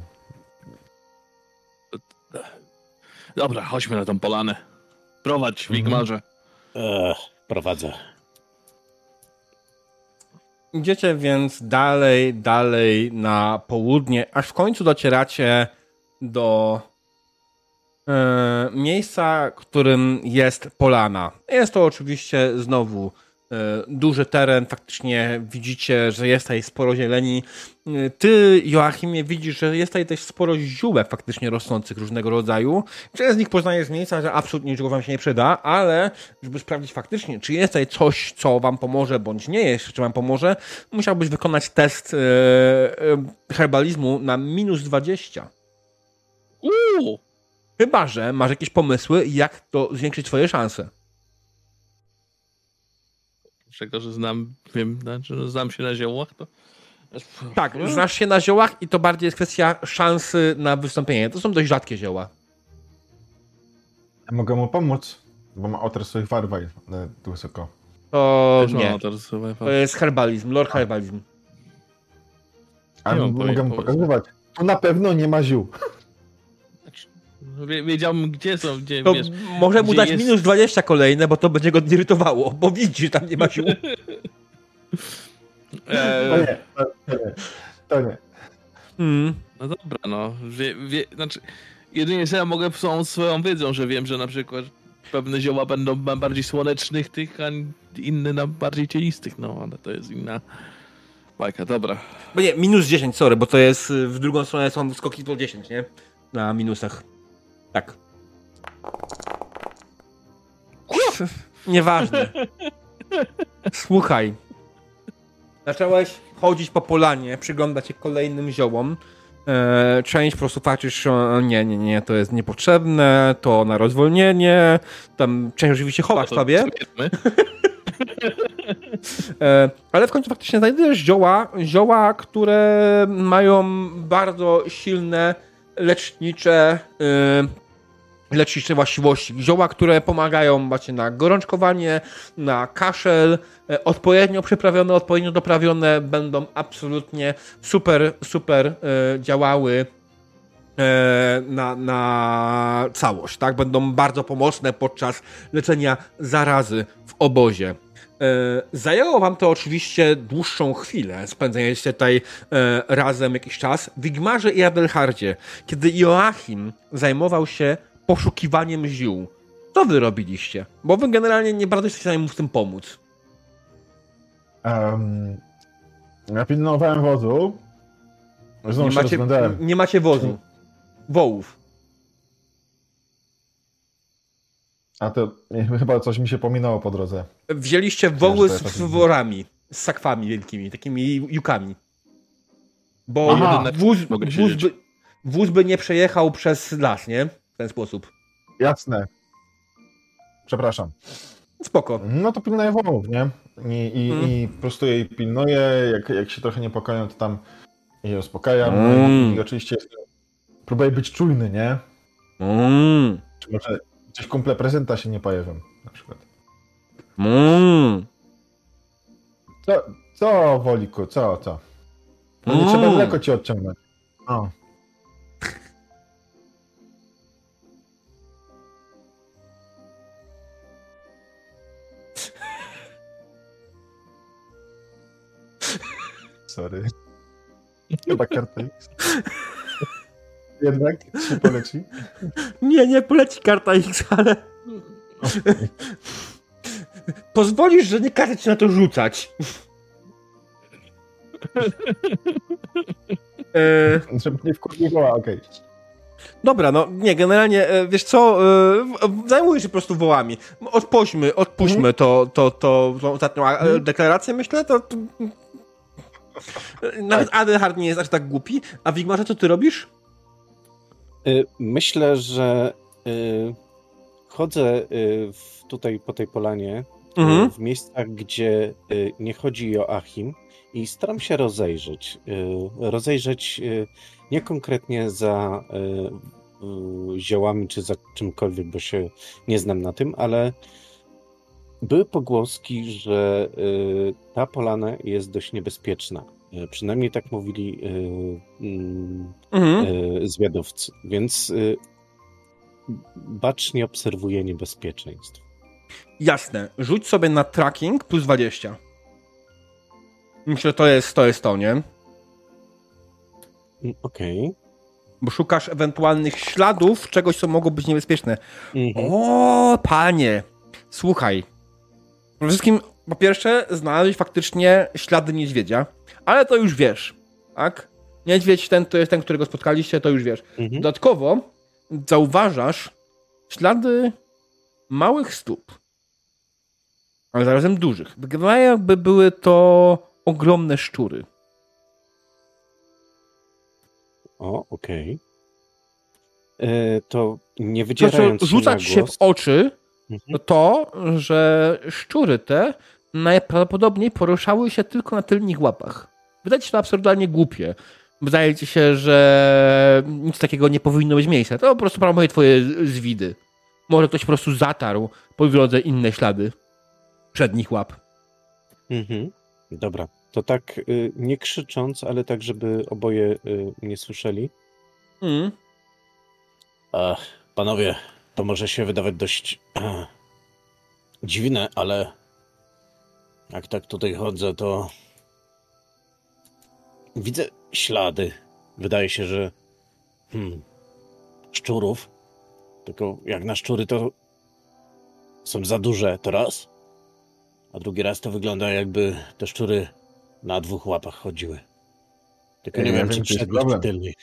Dobra, chodźmy na tą polanę. Prowadź, Wigmarze. Ech, prowadzę. Idziecie więc dalej, dalej na południe, aż w końcu docieracie do e, miejsca, którym jest polana. Jest to oczywiście znowu duży teren, faktycznie widzicie, że jest tutaj sporo zieleni. E, Ty, Joachimie, widzisz, że jest tutaj też sporo ziółek faktycznie rosnących różnego rodzaju. Część z nich poznajesz z miejsca, że absolutnie niczego wam się nie przyda, ale żeby sprawdzić faktycznie, czy jest tutaj coś, co wam pomoże, bądź nie jest, czy wam pomoże, musiałbyś wykonać test e, e, herbalizmu na minus 20. Uuu! Chyba, że masz jakieś pomysły, jak to zwiększyć twoje szanse. Czego, że znam, wiem, znaczy, że znam się na ziołach, to... Tak, znasz się na ziołach i to bardziej jest kwestia szansy na wystąpienie. To są dość rzadkie zioła. Ja mogę mu pomóc, bo ma otar swoich warwaj e, wysoko. To nie. To jest herbalizm, lord herbalizm. A mogę mu pokazywać. Tu na pewno nie ma ziół. Wie- Wiedziałbym, gdzie są, gdzie, To wiesz... może mu gdzie dać jest- minus 20 kolejne, bo to będzie go irytowało, bo widzi, że tam nie ma ziół. To E, nie, to, to nie. To nie. Mm. no dobra, no. Wie, wie, znaczy, jedynie co ja mogę tą swoją wiedzą, że wiem, że na przykład pewne zioła będą bardziej słonecznych tych, a inne na bardziej cienistych, no, ale to jest inna bajka, dobra. Bo nie, minus 10, sorry, bo to jest y, w drugą stronę są skoki po 10, nie? Na minusach. Tak. Nieważne. Słuchaj. Zacząłeś chodzić po polanie, przyglądać się kolejnym ziołom. E, część po prostu patrzysz, nie, nie, nie, to jest niepotrzebne, to na rozwolnienie. Tam część oczywiście chowasz sobie. E, ale w końcu faktycznie znajdujesz zioła, zioła, które mają bardzo silne lecznicze, y, lecznicze właściwości. Zioła, które pomagają macie na gorączkowanie, na kaszel, e, odpowiednio przyprawione, odpowiednio doprawione, będą absolutnie super, super e, działały e, na, na całość, tak? Będą bardzo pomocne podczas leczenia zarazy w obozie. Zajęło wam to oczywiście dłuższą chwilę, spędzaliście tutaj razem jakiś czas. Wigmarze i Adelhardzie, kiedy Joachim zajmował się poszukiwaniem ziół, co wy robiliście? Bo wy generalnie nie bardzo jesteście w stanie mu w tym pomóc. Um, ja pilnowałem wozu. Znowu Nie się macie, nie macie wozu. Wołów. A to chyba coś mi się pominęło po drodze. Wzięliście woły z, z worami, z sakwami wielkimi, takimi jukami. Bo Aha. wóz, wóz, by, wóz by nie przejechał przez las, nie? W ten sposób. Jasne. Przepraszam. Spoko. No to pilnuję wołów, nie? I, i, Mm. i prostuję i pilnuję. Jak, jak się trochę niepokoją, to tam je uspokajam. Mm. I oczywiście próbuję być czujny, nie? Mm. Czy może gdzieś kumple prezenta się nie pojawią, na przykład. Mm. Co, co Woliku, co, co? No nie Mm. trzeba mleko ci odciągnąć. O. Sorry. Chyba karta X. Jednak się poleci. Nie, nie poleci karta X, ale... Pozwolisz, że nie każę ci na to rzucać. e, Żeby nie wkurwiła, okej. dobra, no nie, generalnie, e, wiesz co, e, zajmuję się po prostu wołami. Odpuśćmy, odpuśćmy to, to, to, tą ostatnią e, deklarację, myślę, to... to... Nawet Adelhard nie jest aż tak głupi. A Wigmarze, co ty robisz? Y, Myślę, że y, chodzę y, tutaj po tej polanie, Mhm. w miejscach, gdzie nie chodzi Joachim i staram się rozejrzeć. Rozejrzeć nie konkretnie za ziołami czy za czymkolwiek, bo się nie znam na tym, ale były pogłoski, że y, ta polana jest dość niebezpieczna. Y, Przynajmniej tak mówili y, mm, Mhm. zwiadowcy. Więc bacznie obserwuję niebezpieczeństw. Jasne. Rzuć sobie na tracking plus 20. Myślę, że to jest to, jest to nie? Mm, Okej. Bo szukasz ewentualnych śladów czegoś, co mogło być niebezpieczne. Mhm. O, panie! Słuchaj. Przede wszystkim, po pierwsze, znaleźć faktycznie ślady niedźwiedzia, ale to już wiesz, tak? Niedźwiedź ten to jest ten, którego spotkaliście, to już wiesz. Mhm. Dodatkowo zauważasz ślady małych stóp, ale zarazem dużych. Wyglądają jakby były to ogromne szczury. O, okej. E, To nie wydzierając się rzuca na ci się w oczy. To to, że szczury te najprawdopodobniej poruszały się tylko na tylnych łapach. Wydaje się to absurdalnie głupie. Wydaje ci się, że nic takiego nie powinno mieć miejsca. To po prostu prawdopodobnie twoje zwidy. Może ktoś po prostu zatarł po drodze inne ślady przednich łap. Mhm. Dobra, to tak y, nie krzycząc, ale tak, żeby oboje y, nie słyszeli. Mm. Ach, panowie, to może się wydawać dość dziwne, ale jak tak tutaj chodzę, to widzę ślady. Wydaje się, że hmm, szczurów. Tylko jak na szczury to są za duże, to raz. A drugi raz to wygląda jakby te szczury na dwóch łapach chodziły. Tylko nie Ja wiem, wiem, czy przednich, czy problem. tylnych.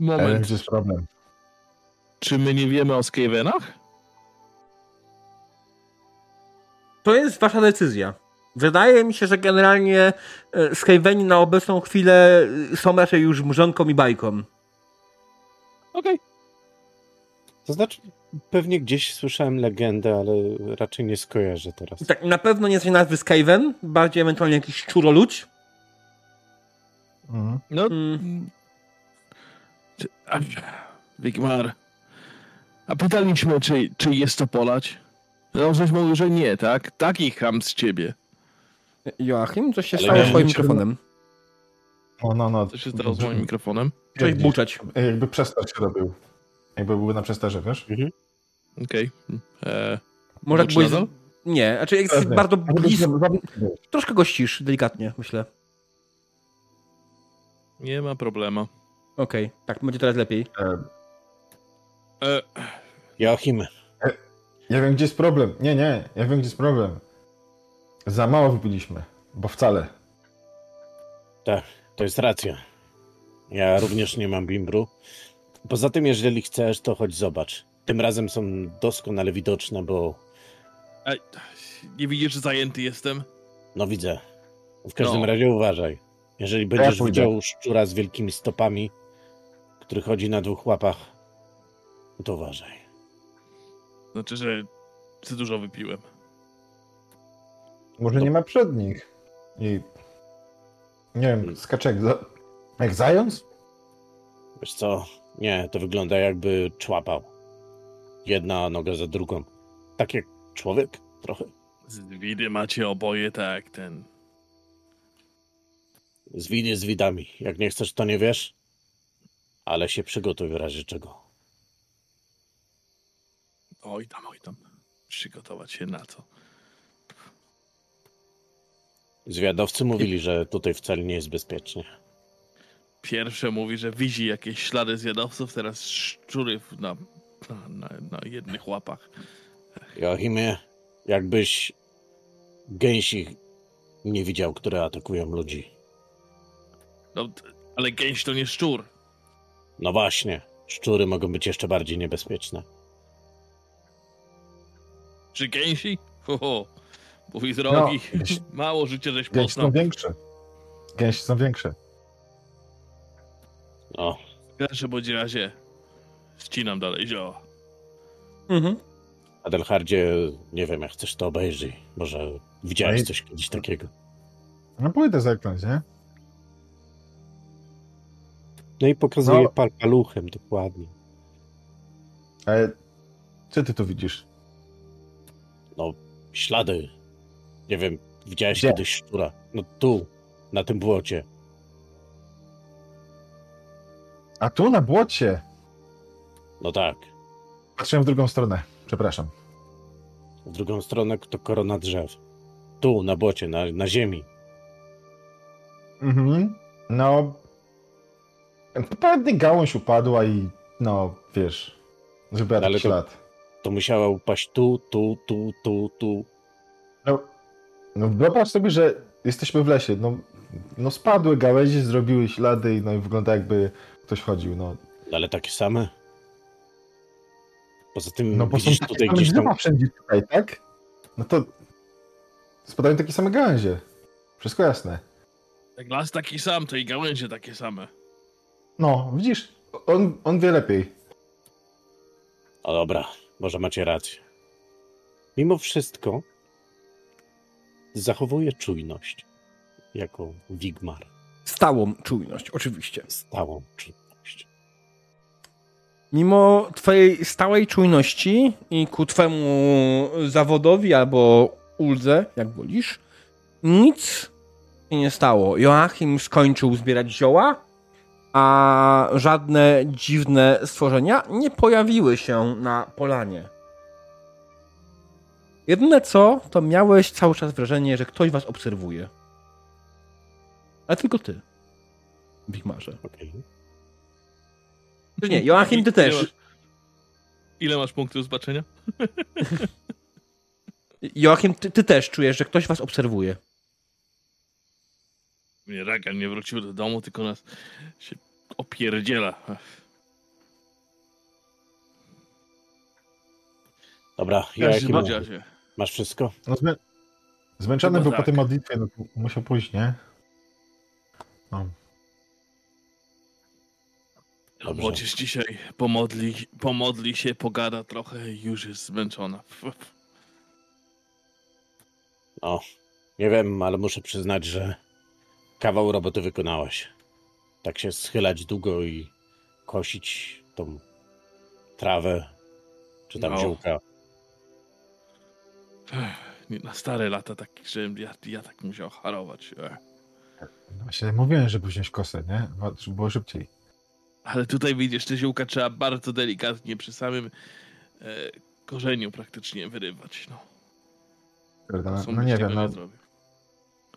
Ja wiem, Moment. gdzie jest problem. Czy my nie wiemy o Skavenach? To jest wasza decyzja. Wydaje mi się, że generalnie e, Skaveni na obecną chwilę e, są raczej już mrzonką i bajką. Okej. To znaczy, pewnie gdzieś słyszałem legendę, ale raczej nie skojarzę teraz. Tak, na pewno nie znacie nazwy Skaven, bardziej ewentualnie jakiś szczuroludź. Mhm. No. Mm. Wigmar. A pytaliśmy, czy, czy jest to polać? No, żeś mówił, że nie, tak? Taki ham z ciebie. Joachim, coś się Ale stało z twoim mikrofonem. No, no, no. Co się stało z moim mikrofonem? Coś buczeć. Jakby przestarz się robił. Jakby były na przestarze, wiesz? Okej. E, Może jak byłeś... Nie, znaczy jak jest bardzo blisko, troszkę gościsz, delikatnie, myślę. nie ma problemu. Okej, tak, będzie teraz lepiej. E, E, Joachim, Ja wiem, gdzie jest problem. Nie, nie, ja wiem, gdzie jest problem. Za mało wypiliśmy, bo wcale. to jest racja. Ja również nie mam bimbru. Poza tym, jeżeli chcesz, to chodź zobacz. Tym razem są doskonale widoczne, bo a, nie widzisz, że zajęty jestem? no widzę. W każdym No. razie uważaj. Jeżeli będziesz pójdę. widział szczura z wielkimi stopami, który chodzi na dwóch łapach, no to uważaj. Znaczy, że za dużo wypiłem. Może nie ma przednich. I... Nie wiem, skacze jak, za... jak zając? Wiesz co? Nie, to wygląda jakby człapał. Jedna noga za drugą. Tak jak człowiek trochę. Z widy macie oboje tak, ten... Z widy z widami. Jak nie chcesz, to nie wiesz. Ale się przygotuj w razie czego. Oj tam, oj tam. Przygotować się na to. Zwiadowcy mówili, że tutaj wcale nie jest bezpiecznie. Pierwsze mówi, że widzi jakieś ślady zjadowców, teraz szczury na, na, na, jednych łapach. Joachimie, jakbyś gęsi nie widział, które atakują ludzi. No, ale gęś to nie szczur. No właśnie, szczury mogą być jeszcze bardziej niebezpieczne. Czy gęsi? Ho, ho. Mój drogi, No, gęsi- mało życia żeś Gęsi poznał. są większe. Gęsi są większe. No, W każdym bądź razie ścinam dalej zioła. Mhm. Adelhardzie, nie wiem, jak chcesz to obejrzyj. Może widziałeś No i- coś kiedyś takiego. No pójdę zerknąć, nie? No i pokazuje No. pal paluchem dokładnie. Ale co ty tu widzisz? No, ślady. Nie wiem, widziałeś Gdzie? kiedyś szczura. No tu, na tym błocie. A tu na błocie. No tak. Patrzyłem w drugą stronę. Przepraszam. W drugą stronę to korona drzew. Tu, na bocie, na, na ziemi. Mhm. No. Pewnie gałąź upadła i no, wiesz, zrobiła Ale taki to- ślad. To musiała upaść tu, tu, tu, tu, tu. No, no wyobraź sobie, że jesteśmy w lesie. No, no spadły gałęzie, zrobiły ślady i no i wygląda jakby ktoś chodził. No, Ale takie same. Poza tym no bo są widzisz takie tutaj gdzieś tam... wszędzie tutaj, tak? No to spadają takie same gałęzie. Wszystko jasne. Jak las taki sam, to i gałęzie takie same. No, widzisz, on, on wie lepiej. O dobra, może macie rację. Mimo wszystko zachowuję czujność jako Wigmar. Stałą czujność, oczywiście. Stałą czujność. Mimo twojej stałej czujności i ku twemu zawodowi albo uldze, jak wolisz, nic się nie stało. Joachim skończył zbierać zioła, a żadne dziwne stworzenia nie pojawiły się na polanie. Jedyne co, to miałeś cały czas wrażenie, że ktoś was obserwuje. Ale tylko ty. Bigmarze. Okej. Czy nie, Joachim, ty Ile też. masz- Ile masz punktów zobaczenia? Joachim, ty, ty też czujesz, że ktoś was obserwuje. Nie, Ragan nie wrócił do domu, tylko nas się opierdziela. Dobra, Joachim, podział się. masz wszystko? No, zmę... Zmęczony Chyba był po tak. tej modlitwie, no to musiał pójść, nie? No. Dobrze. Młodzież dzisiaj pomodli, pomodli się, pogada trochę i już jest zmęczona. No, nie wiem, ale muszę przyznać, że kawał roboty wykonałaś. Tak się schylać długo i kosić tą trawę, czy tam No. ziółka. Nie, Na stare lata taki, że ja, ja tak musiał harować. e. właśnie mówiłem, żeby wziąć kosę, nie? Bo- Żeby było szybciej. Ale tutaj widzisz, te ziółka trzeba bardzo delikatnie przy samym e, korzeniu praktycznie wyrywać. No? No, no nie wiem, no.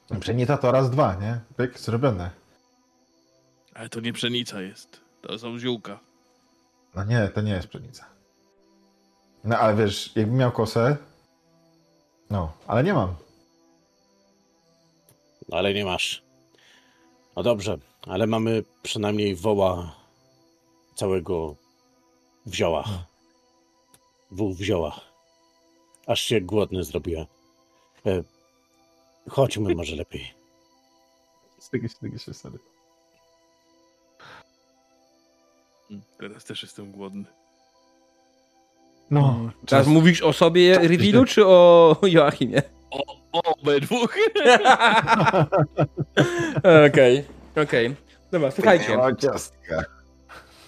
Zrobił. Przenita to raz, dwa, nie? Pyk, zrobione. Ale to nie pszenica jest. To są ziółka. No nie, to nie jest pszenica. No ale wiesz, jakbym miał kosę. No, ale nie mam. No ale nie masz. No dobrze, ale mamy przynajmniej woła całego w ziołach. Wół w ziołach. Aż się głodny zrobiłem. E, chodźmy może lepiej. Stygi, stygi się stary. Mm, Teraz też jestem głodny. No, Mm. Teraz czas. mówisz o sobie, Revealu, czy o Joachimie? O, obydwu. Okej, okej. Dobra, słuchajcie. O.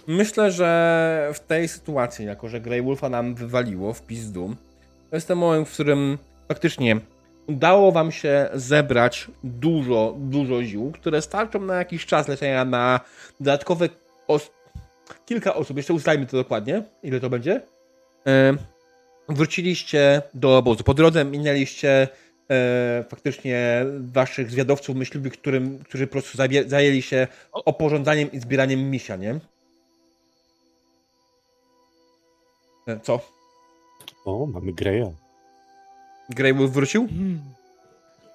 Myślę, że w tej sytuacji, jako że Grey Wolfa nam wywaliło w pizdu, to jest ten moment, w którym faktycznie udało wam się zebrać dużo, dużo ziół, które starczą na jakiś czas leczenia na dodatkowe os- kilka osób. Jeszcze ustalmy to dokładnie, ile to będzie. E, wróciliście do obozu. Po drodze minęliście e, faktycznie waszych zwiadowców myśliwych, którym, którzy po prostu zajęli się oporządzaniem i zbieraniem misia, nie? E, Co? O, mamy Greya. Grey Wolf wrócił?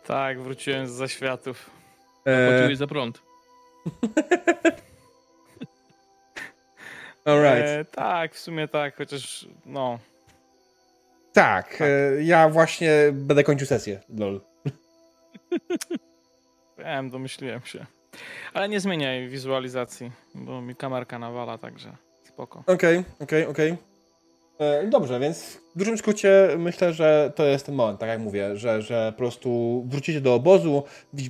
Tak, wróciłem z zaświatów. E, Płaciłeś za prąd. alright. E, tak, w sumie tak, chociaż no. tak, e, ja właśnie będę kończył sesję. Lol. Wiem, domyśliłem się. Ale nie zmieniaj wizualizacji, bo mi kamerka nawala, także spoko. Okej, okej, okej. E, Dobrze, więc w dużym skrócie myślę, że to jest ten moment, tak jak mówię, że, że po prostu wrócicie do obozu,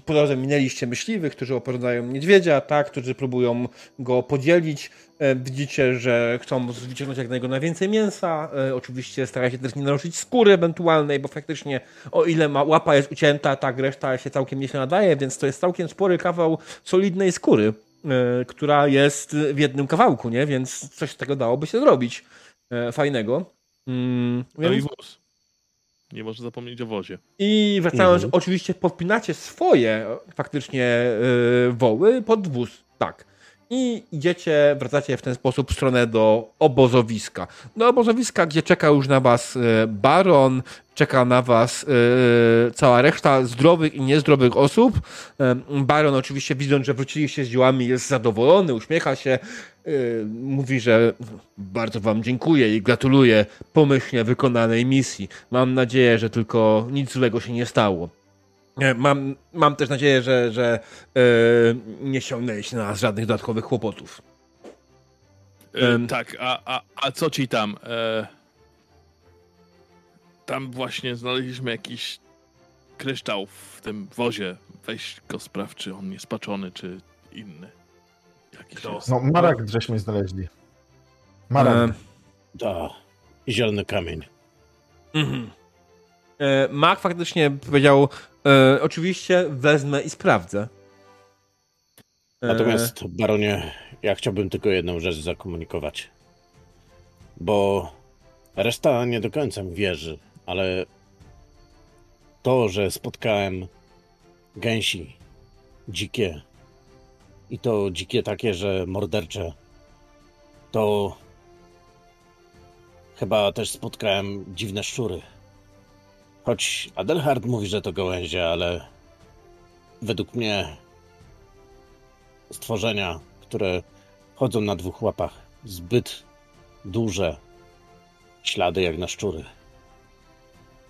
po drodze minęliście myśliwych, którzy oporządzają niedźwiedzia, tak, którzy próbują go podzielić. E, Widzicie, że chcą wyciągnąć jak najgo najwięcej mięsa. E, Oczywiście staracie się też nie naruszyć skóry ewentualnej, bo faktycznie o ile ma, łapa jest ucięta, tak reszta się całkiem nieźle nadaje, więc to jest całkiem spory kawał solidnej skóry, e, która jest w jednym kawałku, nie? Więc coś z tego dałoby się zrobić. E, fajnego. Mm, No i wóz. Nie można zapomnieć o wozie. I wracając, Mhm. oczywiście podpinacie swoje faktycznie e, woły pod wóz. Tak. I idziecie, wracacie w ten sposób w stronę do obozowiska. Do obozowiska, gdzie czeka już na was e, baron, czeka na was e, cała reszta zdrowych i niezdrowych osób. E, Baron oczywiście widząc, że wróciliście z dziełami jest zadowolony, uśmiecha się, mówi, że bardzo wam dziękuję i gratuluję pomyślnie wykonanej misji. Mam nadzieję, że tylko nic złego się nie stało. Mam, mam też nadzieję, że, że e, nie ściągnęliście na nas żadnych dodatkowych kłopotów. E, tak, a, a, a co ci tam? E, tam właśnie znaleźliśmy jakiś kryształ w tym wozie. Weź go sprawdź, czy on jest spaczony, czy inny. Jakiś Kto? jest. No, Marak żeśmy znaleźli. Marak. E, Da. Zielony kamień. Mhm. E, Mark faktycznie powiedział, e, oczywiście wezmę i sprawdzę. E, Natomiast, baronie, ja chciałbym tylko jedną rzecz zakomunikować. Bo reszta nie do końca mi wierzy, ale to, że spotkałem gęsi dzikie i to dzikie takie, że mordercze, to chyba też spotkałem dziwne szczury. Choć Adelhard mówi, że to gałęzie, ale według mnie stworzenia, które chodzą na dwóch łapach, zbyt duże ślady jak na szczury.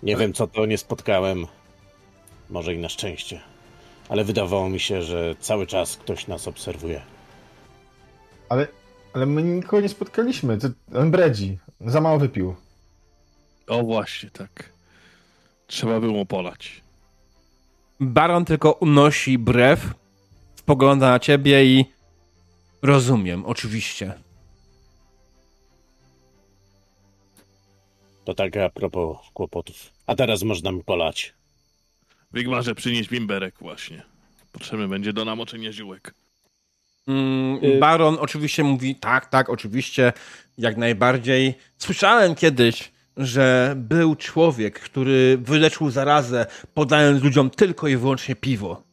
Nie wiem co to, nie spotkałem. Może i na szczęście. Ale wydawało mi się, że cały czas ktoś nas obserwuje. Ale, ale my nikogo nie spotkaliśmy. To, on bredzi. Za mało wypił. O właśnie, tak. Trzeba było polać. Baron tylko unosi brew, spogląda na ciebie i rozumiem, oczywiście. To tak a propos kłopotów. A teraz można mi polać. Wigmarze, przynieś bimberek właśnie. Potrzebny będzie do namoczenia ziółek. Mm, Y- Baron oczywiście mówi, tak, tak, oczywiście, jak najbardziej. Słyszałem kiedyś, że był człowiek, który wyleczył zarazę, podając ludziom tylko i wyłącznie piwo.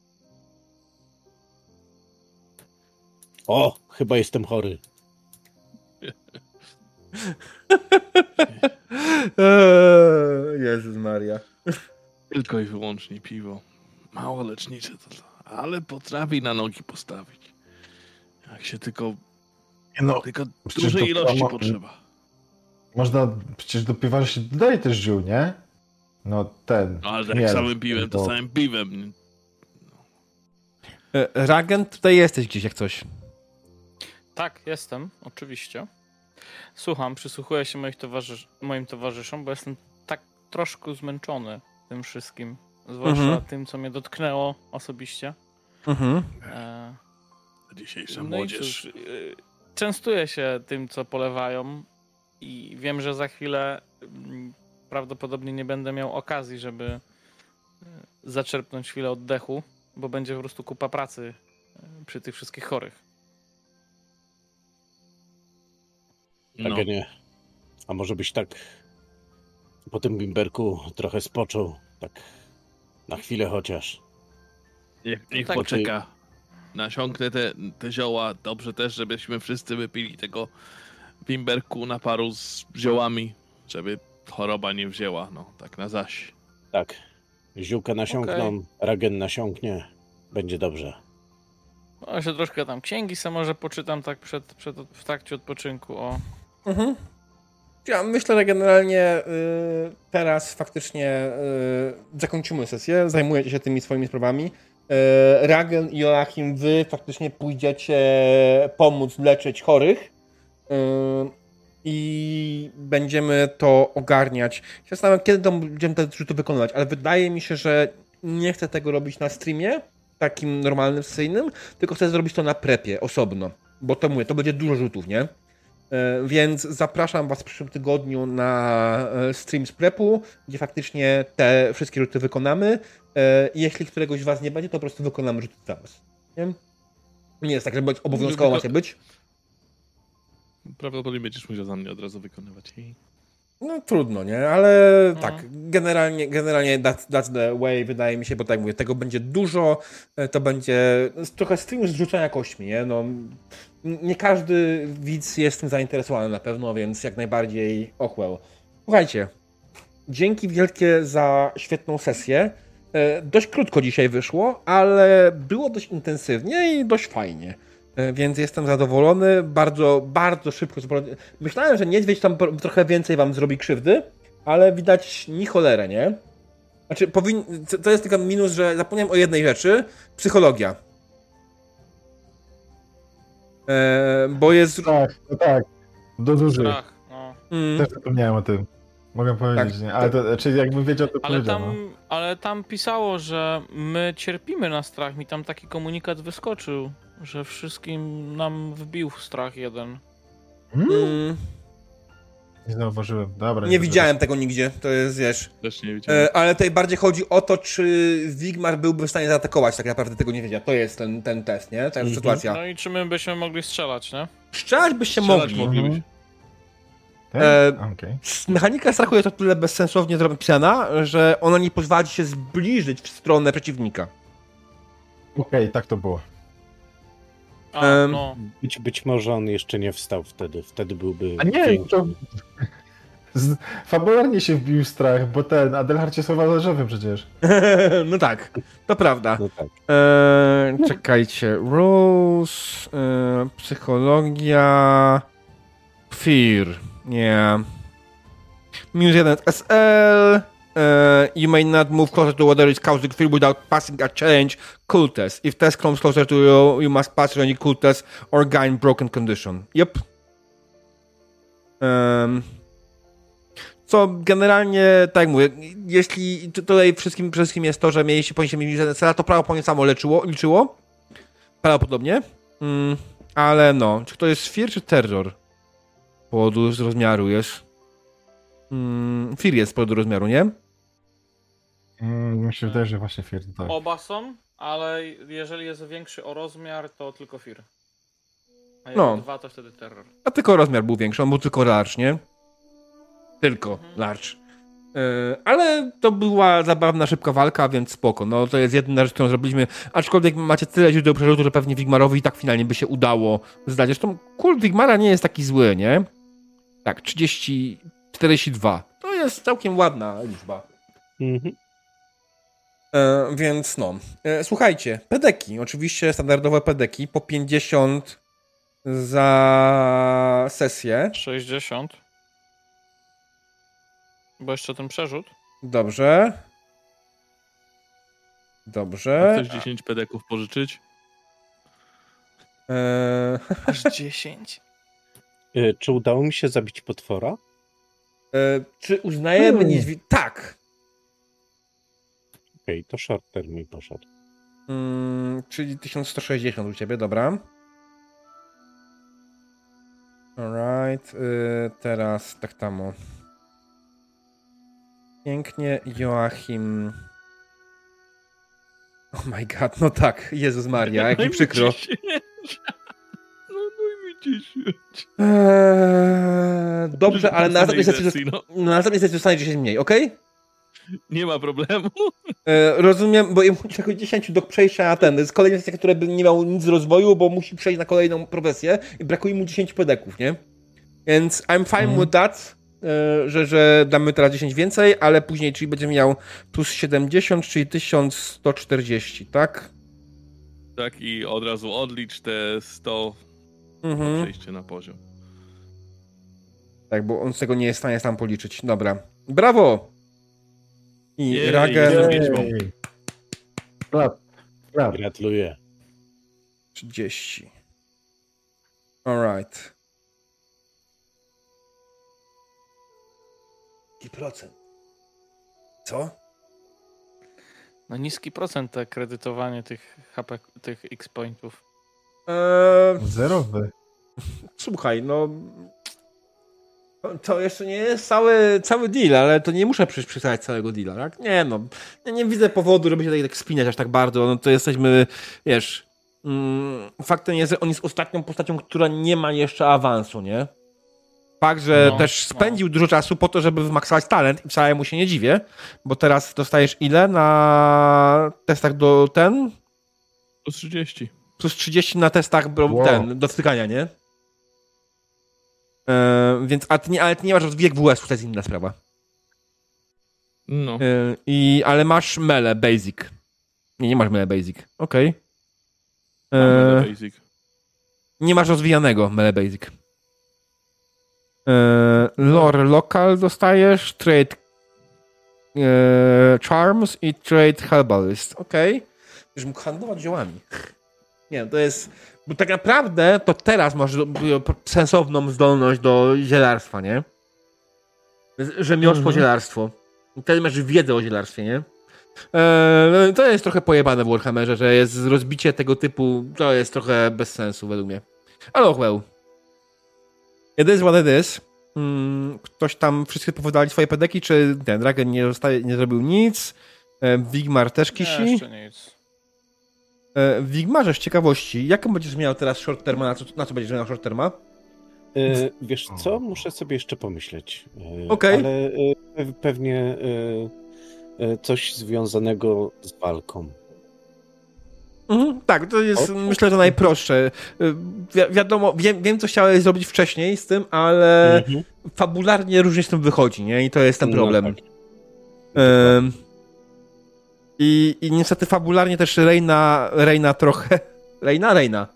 O, chyba jestem chory. Eee, Jezus Maria. Tylko i wyłącznie piwo. Mało lecznicze to, to ale potrafi na nogi postawić. Jak się tylko, No, tylko dużej ilości potrzeba. Można, przecież do piwa się dodaje też ziół, nie? No ten. No, ale jak miel, samym piwem, to bo- samym piwem. E, Ragent, tutaj jesteś gdzieś jak coś. Tak, jestem, oczywiście. Słucham, przysłuchuję się moich towarzysz moim towarzyszom, bo jestem tak troszkę zmęczony tym wszystkim. Zwłaszcza Mhm. tym, co mnie dotknęło osobiście. Mhm. E, Dzisiejsza no i młodzież. cóż, y, częstuję się tym, co polewają i wiem, że za chwilę mm, prawdopodobnie nie będę miał okazji, żeby y, zaczerpnąć chwilę oddechu, bo będzie po prostu kupa pracy y, przy tych wszystkich chorych. No. Tak, nie. A może byś tak po tym bimberku trochę spoczął, tak na chwilę chociaż. Niech, niech tak. poczeka. Nasiąknę te, te zioła. Dobrze też, żebyśmy wszyscy wypili tego bimberku na paru z ziołami, żeby choroba nie wzięła. No, tak na zaś. Tak. Ziółka nasiąkną, Okej. ragen nasiąknie, będzie dobrze. No, się troszkę tam księgi se może poczytam tak przed, przed, w trakcie odpoczynku. O, Mhm. Ja myślę, że generalnie y, teraz faktycznie y, zakończymy sesję, zajmujecie się tymi swoimi sprawami. Y, Ragen i Joachim, wy faktycznie pójdziecie pomóc leczyć chorych i będziemy to ogarniać. Ja Zastanawiam, kiedy to będziemy te rzuty wykonywać, ale wydaje mi się, że nie chcę tego robić na streamie, takim normalnym, sesyjnym, tylko chcę zrobić to na prepie, osobno. Bo to mówię, to będzie dużo rzutów, nie? E, Więc zapraszam Was w przyszłym tygodniu na e, stream z prepu, gdzie faktycznie te wszystkie rzuty wykonamy. E, Jeśli któregoś z Was nie będzie, to po prostu wykonamy rzuty za Was. Nie? Nie jest tak, że obowiązkowo Wyko- macie być. Prawdopodobnie będziesz musiał za mnie od razu wykonywać. I... No trudno, nie? Ale No. tak, generalnie, generalnie that's, that's the way, wydaje mi się, bo tak jak mówię, tego będzie dużo, e, to będzie no, trochę stream zrzucania kośćmi, nie? No, nie każdy widz jest tym zainteresowany na pewno, więc jak najbardziej ochłał. Słuchajcie, dzięki wielkie za świetną sesję. E, Dość krótko dzisiaj wyszło, ale było dość intensywnie i dość fajnie. E, Więc jestem zadowolony. Bardzo, bardzo szybko. Myślałem, że niedźwiedź tam trochę więcej wam zrobi krzywdy, ale widać ni cholerę, nie? Znaczy, powin... to- jest tylko minus, że zapomniałem o jednej rzeczy. Psychologia. E, bo jest. Tak, no tak. Do dużych. Strach, no. Mm, Też zapomniałem o tym. Mogę powiedzieć, Tak. nie? Ale to, czy jakbym wiedział, to Ale powiedział. no. tam, ale tam pisało, że my cierpimy na strach. Mi tam taki komunikat wyskoczył, że wszystkim nam wbił strach jeden. Hmm? mm, Nie zauważyłem. Dobra. nie widziałem tego nigdzie. To jest, wiesz. Też nie wiedziałem. E, ale tutaj bardziej chodzi o to, czy Wigmar byłby w stanie zaatakować. Tak naprawdę tego nie wiedział. To jest ten, ten test, nie? Ta Mhm. sytuacja. No i czy my byśmy mogli strzelać, nie? Strzelać byście Strzelać mogli. moglibyś. Tak? E, Okej. Mechanika strachu jest o tyle bezsensownie napisana, że ona nie pozwala ci się zbliżyć w stronę przeciwnika. Okej, tak to było. A, no. Być, być może on jeszcze nie wstał wtedy. Wtedy byłby. A nie, to... Z... Fabularnie się wbił strach, bo ten Adelhard się schował za drzewem przecież. no tak, to prawda. No tak. Eee, czekajcie. Rules, e, psychologia, fear. Nie. Minus 1 SL. E, you may not move closer to whatever is causing fear without passing a challenge cool test. If test comes closer to you, you must pass any cool test or gain broken condition. Yep. Em, co generalnie, tak jak mówię, jeśli tu- tutaj wszystkim, wszystkim jest to, że mieliście powinniście mieć jeden cel, to prawdopodobnie samo leczyło, liczyło. Prawdopodobnie. Mm, ale no, czy to jest fear czy terror? Z powodu z rozmiaru jest. Mm, fear jest z powodu rozmiaru, nie? Mm, mi się wydaje, że właśnie Fier tak. Oba są, ale jeżeli jest większy o rozmiar, to tylko Fir. A No. dwa, to wtedy terror. A tylko rozmiar był większy, on był tylko large, nie? Tylko Mhm. large. Yy, ale to była zabawna, szybka walka, więc spoko. No to jest jedna rzecz, którą zrobiliśmy. Aczkolwiek macie tyle źródeł przerzutu, że pewnie Wigmarowi i tak finalnie by się udało zdać. Zresztą kult Wigmara nie jest taki zły, nie? Tak, 30, 42. To jest całkiem ładna liczba. Mhm. E, więc no. E, słuchajcie, pedeki. Oczywiście standardowe pedeki po 50 za sesję. 60. Bo jeszcze ten przerzut. Dobrze. Dobrze. Chcesz 10 pedeków pożyczyć? E, Aż 10? E, Czy udało mi się zabić potwora? e, czy uznajemy Hmm. niedźwiedź? Tak. Okej, to shorter mi poszedł. Mm, czyli 1160 u ciebie, dobra. Alright. Y, teraz tak samo. Pięknie, Joachim. Oh my god, no tak, Jezus Maria, jak mi przykro. No, no i mi 10. Eee, dobrze, ale na następnej sesji, sesji, no. na następnej sesji dostanie 10 mniej, okej? Nie ma problemu. E, rozumiem, bo jemu tylko 10 do przejścia na ten. To jest kolejna sesja, która by nie miał nic z rozwoju, bo musi przejść na kolejną profesję i brakuje mu 10 pedeków, nie? Więc I'm fine Mhm. with that, e, że, że damy teraz 10 więcej, ale później, czyli będzie miał plus 70, czyli 1140, tak? Tak i od razu odlicz te 100 Mhm. przejście na poziom. Tak, bo on z tego nie jest w stanie sam policzyć. Dobra. Brawo! I Jej, Rager. Jej. Klap, klap. Gratuluję. 30. Alright. Jaki procent? Co? No niski procent te kredytowanie tych HP, tych X-pointów. Eee, Zerowy. słuchaj, no. to- jeszcze nie jest cały, cały deal, ale to nie muszę przecież przysłać całego deala, tak? Nie no. Ja nie widzę powodu, żeby się tak, tak spinać aż tak bardzo. No to jesteśmy, wiesz. Mm, faktem jest, że on jest ostatnią postacią, która nie ma jeszcze awansu, nie? Fakt, że No, też no. spędził dużo czasu po to, żeby wymaksować talent i wcale mu się nie dziwię, bo teraz dostajesz ile na testach do ten? Plus 30. Plus 30 na testach bo Wow. ten, do stykania, nie? E, więc, a ty nie, ale ty nie masz rozwijek WS, to jest inna sprawa. No. E, i, ale masz mele basic. Nie, nie masz mele basic. Okej. Mamy E, basic. Nie masz rozwijanego mele basic. E, lore local dostajesz, trade e, charms i trade herbalist. Okej. Okay. Już mógł handlować ziołami. Nie, to jest... Bo tak naprawdę to teraz masz sensowną zdolność do zielarstwa, nie? Rzemiosło, Mhm. zielarstwo. I Wtedy masz wiedzę o zielarstwie, nie? Eee, to jest trochę pojebane w Warhammerze, że jest rozbicie tego typu, to jest trochę bez sensu według mnie. Ale oh well. It is what it is. Mm, ktoś tam, wszyscy powiedzieli swoje pedeki, czy ten Dragon nie, zostaje, nie zrobił nic? E, Wigmar też kisi? Nie, jeszcze nic. E, Wigmarze, z ciekawości, jaką będziesz miał teraz short terma, na co, na co będziesz miał short terma? E, wiesz co, muszę sobie jeszcze pomyśleć. E, Okej. Ale e, pe- pewnie e, e, coś związanego z walką. Mhm, tak, to jest myślę, że najprostsze. Wi wiadomo, wiem, wiem, co chciałeś zrobić wcześniej z tym, ale Mhm. fabularnie różnie z tym wychodzi, nie? I to jest ten No problem. tak. I, I niestety fabularnie też Reina, Reina trochę... Reina? Reina.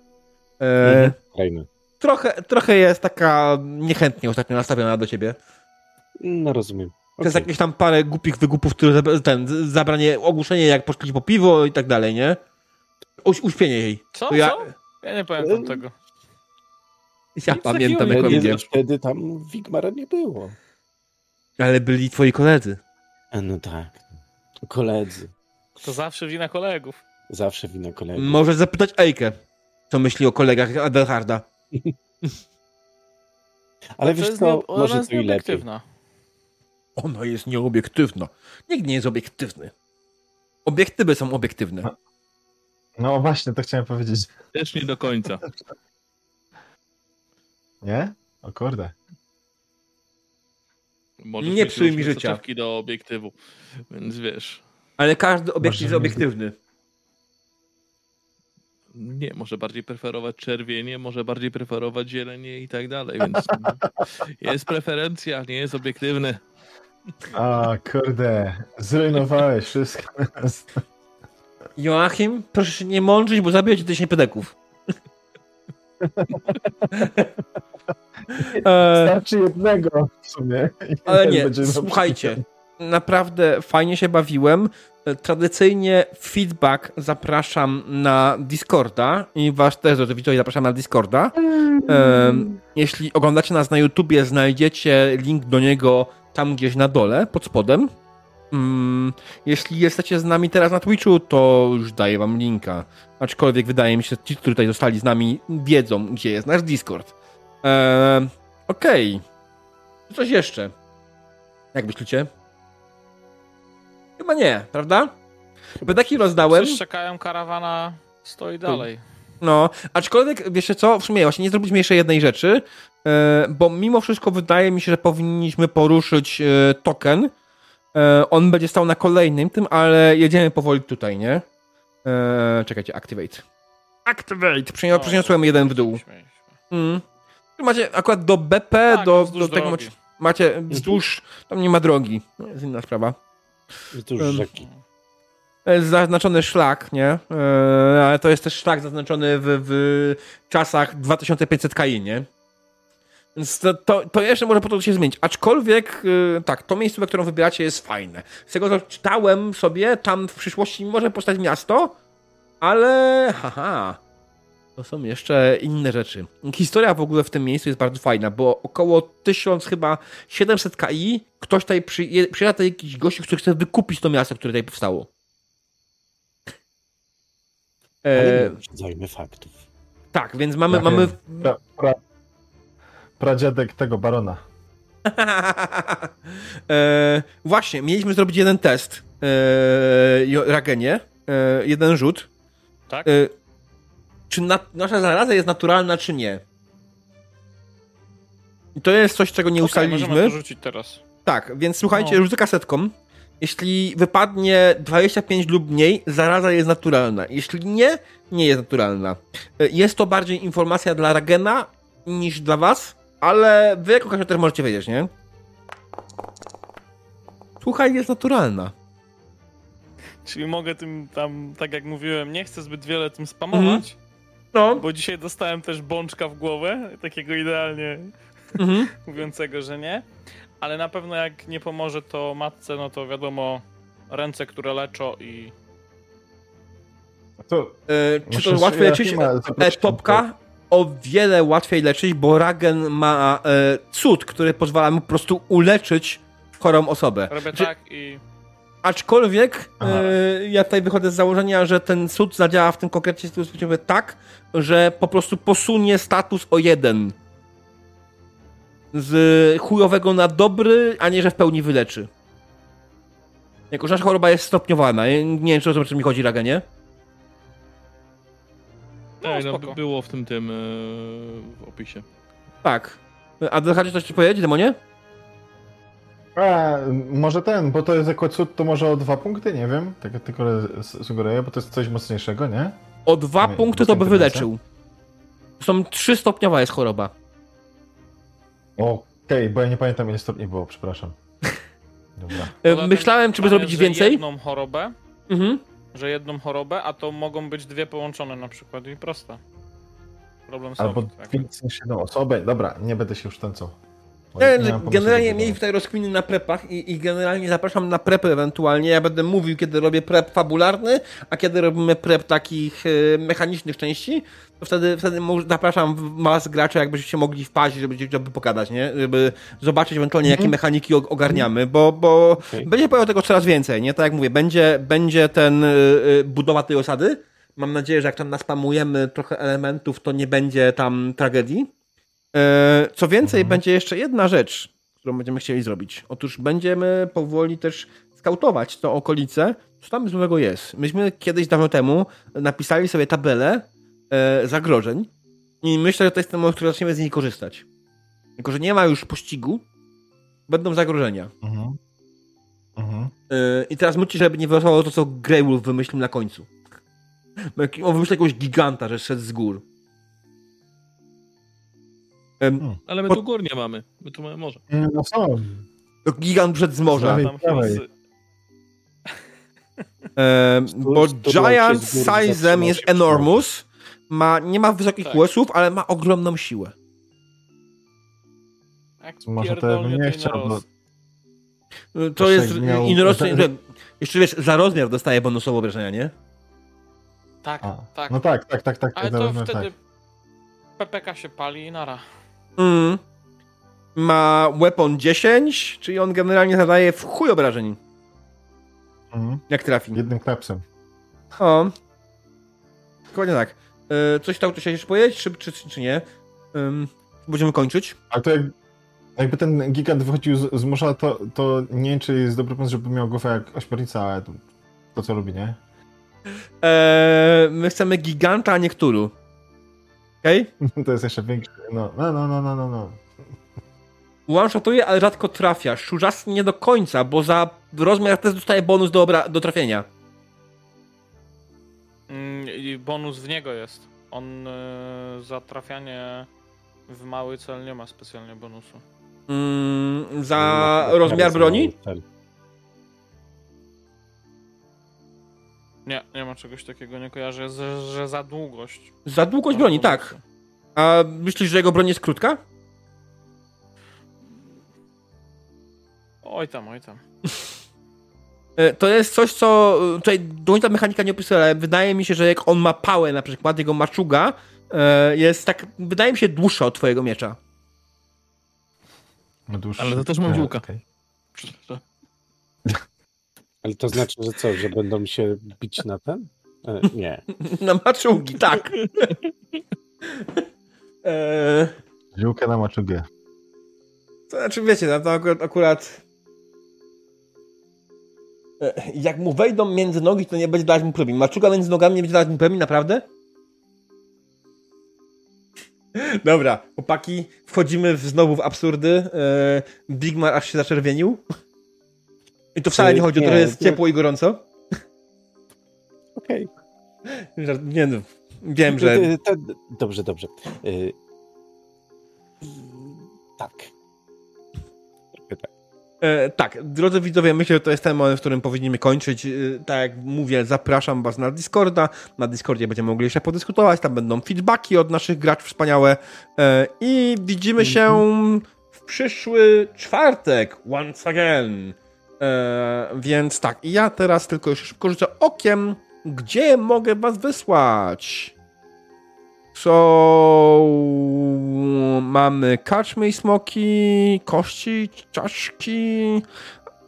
E, Mhm. Fajne. trochę, trochę jest taka niechętnie ostatnio nastawiona do ciebie. No rozumiem. To jest Okej. jakieś tam parę głupich wygupów, które ten, zabranie, ogłuszenie jak poszli po piwo i tak dalej, nie? Uś, uśpienie jej. Co? To ja, Co? Ja nie pamiętam tego. ja Nic pamiętam takiego jak nie Wtedy, tam Wigmara nie było. Ale byli twoi koledzy. A no tak. Koledzy. To zawsze wina kolegów. Zawsze wina kolegów. Możesz zapytać Ejkę, co myśli o kolegach Adelharda. Ale to wiesz co, nie, ona może jest to i lepiej. Ona jest nieobiektywna. Nikt nie jest obiektywny. Obiektywy są obiektywne. No właśnie, to chciałem powiedzieć. Też nie do końca. Nie? O kurde. Możesz Nie mieć psuj mi różne życia. do obiektywu. Więc wiesz. Ale każdy obiektyw jest obiektywny. Nie, może bardziej preferować czerwienie, może bardziej preferować zielenie i tak dalej, więc jest preferencja, nie jest obiektywny. A, kurde. Zrujnowałeś wszystko. Joachim, proszę się nie mądrzyć, bo zabiję ci tysiąc pedeków. Starczy jednego w sumie. Ale nie, słuchajcie. Naprawdę fajnie się bawiłem. Tradycyjnie feedback zapraszam na Discorda i was też, drodzy widzowie, zapraszam na Discorda. Em, jeśli oglądacie nas na YouTubie, znajdziecie link do niego tam gdzieś na dole, pod spodem. Mm, jeśli jesteście z nami teraz na Twitchu, to już daję wam linka. Aczkolwiek wydaje mi się, że ci, którzy tutaj zostali z nami, wiedzą, gdzie jest nasz Discord. Eee, Okej. Coś jeszcze? Jak myślicie? Chyba nie, prawda? Pedeki rozdałem. Wszyscy czekają, karawana stoi dalej. No, aczkolwiek, wiecie co, w sumie właśnie nie zrobiliśmy jeszcze jednej rzeczy, e, bo mimo wszystko wydaje mi się, że powinniśmy poruszyć e, token. E, on będzie stał na kolejnym tym, ale jedziemy powoli tutaj, nie? Czekajcie, activate. Activate! Przynios- No, przyniosłem jeden w dół. Mm. Macie akurat do BP, Tak, do, do tego macie, macie wzdłuż, tam nie ma drogi. To jest inna sprawa. Wzdłuż rzeki. zaznaczony szlak, nie? E, ale to jest też szlak zaznaczony w, w czasach 2500 KI, nie? Więc to, to, to jeszcze może po to się zmienić. Aczkolwiek, e, tak, to miejsce, które wybieracie jest fajne. Z tego, co czytałem sobie, tam w przyszłości może powstać miasto, ale haha, to są jeszcze inne rzeczy. Historia w ogóle w tym miejscu jest bardzo fajna, bo około 1000 chyba 700 KI ktoś tutaj przyje, przyjeżdża tutaj jakiś gość, który chce wykupić to miasto, które tutaj powstało. Ale E, nie uprzedzajmy faktów. tak, więc mamy, Tak, mamy Pra, pra, pradziadek tego barona. e, właśnie, mieliśmy zrobić jeden test e, Ragenie, e, jeden rzut. Tak? E, czy na, nasza zaraza jest naturalna, czy nie? I to jest coś, czego nie Okej, ustaliliśmy. możemy to rzucić teraz. Tak, więc słuchajcie, No. rzucę kasetką. Jeśli wypadnie 25 lub mniej, zaraza jest naturalna. Jeśli nie, nie jest naturalna. Y, Jest to bardziej informacja dla Ragena niż dla was, ale wy jako każdy też możecie wiedzieć, nie? Słuchaj, jest naturalna. Czyli mogę tym tam, tak jak mówiłem, nie chcę zbyt wiele tym spamować, No. bo dzisiaj dostałem też bączka w głowę, takiego idealnie Mhm. mówiącego, że nie. Ale na pewno jak nie pomoże to matce, no to wiadomo, ręce, które leczą i... To, E, czy to łatwiej leczyć? E, topka o wiele łatwiej leczyć, bo Ragen ma e, cud, który pozwala mu po prostu uleczyć chorą osobę. Robię Znaczy, tak i... Aczkolwiek e, ja tutaj wychodzę z założenia, że ten cud zadziała w tym konkretnie sytuacji tak, że po prostu posunie status o jeden. Z chujowego na dobry, a nie, że w pełni wyleczy. Jako, że nasza choroba jest stopniowana. Nie, nie wiem, czy o co mi chodzi, Ragenie. No, Ej, no, było w tym tym e, w opisie. Tak. A dochodzi coś ci powiedzieć, demonie? A, może ten, bo to jest jako cud, to może o dwa punkty, nie wiem. Tak tylko sugeruję, bo to jest coś mocniejszego, nie? O dwa Nie, punkty to by wyleczył. Są trzy stopniowa jest choroba. Okej, bo ja nie pamiętam ile stopni było, przepraszam. Dobra. E, Myślałem, czy by zrobić więcej. jedną chorobę, Mhm. że jedną chorobę, a to mogą być dwie połączone na przykład i proste. Problem Albo solved, tak. więcej niż jedną osobę. Dobra, nie będę się już ten co. Nie, generalnie mieli tutaj rozkminy na prepach i, i generalnie zapraszam na prepy ewentualnie. Ja będę mówił, kiedy robię prep fabularny, a kiedy robimy prep takich e, mechanicznych części, to wtedy, wtedy zapraszam w- was graczy, jakbyście mogli wpaść, żeby, żeby pokazać, nie? Żeby zobaczyć ewentualnie, jakie mechaniki o- ogarniamy, bo, bo Okej. będzie powiem tego coraz więcej, nie? Tak jak mówię, będzie, będzie ten y, y, budowa tej osady. Mam nadzieję, że jak tam naspamujemy trochę elementów, to nie będzie tam tragedii. E, Co więcej, Mhm. będzie jeszcze jedna rzecz, którą będziemy chcieli zrobić. Otóż będziemy powoli też skautować to okolice, co tam złego jest. Myśmy kiedyś dawno temu napisali sobie tabelę e, zagrożeń i myślę, że to jest ten moment, w którym zaczniemy z niej korzystać. Tylko, że nie ma już pościgu, będą zagrożenia. Mhm. Mhm. E, I teraz myślcie, żeby nie wyrosło to, co Greywolf wymyślił na końcu. On wymyślił jakiegoś giganta, że szedł z gór. Em, Ale my tu gór nie mamy. My tu mamy morze. Nie, No są. To gigant przed z morza. Dawaj, dawaj. bo Giant zatrzymał jest enormous. Ma, nie ma wysokich Tak. kłesów, ale ma ogromną siłę. Może to ja pierdolnie bym nie to chciał, bo. Y, To jest miał- inroczny. ten- że- Jeszcze wiesz, za rozmiar dostaje bonusowe obrażenia, nie? Tak, A, tak. No tak, tak, tak, tak. Ale tak, to tak, wtedy tak. PPK się pali i nara. Mm. Ma weapon 10, czyli on generalnie zadaje w chuj obrażeń, Mhm. jak trafi. Jednym klepsem. O. Dokładnie tak. Y, Coś tam chciałeś jeszcze powiedzieć, czy, czy, czy nie? Ym, Będziemy kończyć. Ale to jak, jakby ten gigant wychodził z, z morza, to, to nie wiem, czy jest dobry pomysł, żeby miał głowę jak ośmiornica, ale to, to co lubi, nie? Eee, my chcemy giganta, a nie Cthulhu. Okej? To jest jeszcze większy. No, no, no, no, no, no. no. One-shotuje, ale rzadko trafia. Szurzas nie do końca, bo za rozmiar też dostaje bonus do, obra- do trafienia. Mm, I bonus w niego jest. On y, za trafianie w mały cel nie ma specjalnie bonusu. Mm, za No, rozmiar broni? cel. Nie, nie ma czegoś takiego, nie kojarzę, że, że za długość. Za długość broni, tak. A myślisz, że jego broń jest krótka? Oj tam, oj tam. E, To jest coś, co e, tutaj do końca mechanika nie opisuje, ale wydaje mi się, że jak on ma pałę, na przykład jego maczuga, e, jest tak, wydaje mi się, dłuższa od twojego miecza. no dłuższy. Ale to też mam Nie, ziółka. Ale to znaczy, że co, że będą się bić na ten? E, nie. Na maczugi, tak. e, Ziółkę na maczugę. to znaczy, wiecie, no, to akurat, akurat e, jak mu wejdą między nogi, to nie będzie dawać mu premii. Maczuga między nogami nie będzie dawać mu premii, naprawdę? Dobra, chłopaki, wchodzimy w, znowu w absurdy. E, Bigmar aż się zaczerwienił. I to wcale nie chodzi o to, że jest Nie, ciepło i gorąco. Okej. Żart- Nie no, wiem, że... Y, to- Dobrze, dobrze. Y, Tak. Tak. E, tak, drodzy widzowie, myślę, że to jest ten moment, w którym powinniśmy kończyć. E, tak jak mówię, zapraszam was na Discorda. Na Discordzie będziemy mogli jeszcze podyskutować, tam będą feedbacki od naszych graczy wspaniałe. E, I widzimy się w przyszły czwartek, once again. E, więc tak, i ja teraz tylko już szybko rzucę okiem, gdzie mogę was wysłać. So, mamy karczmy i smoki, kości, czaszki,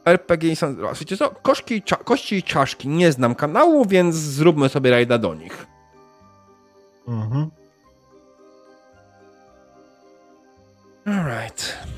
RPG i Sandra. Wiecie co? Koszki, cza, kości i czaszki. Nie znam kanału, więc zróbmy sobie rajda do nich. Mhm. Alright.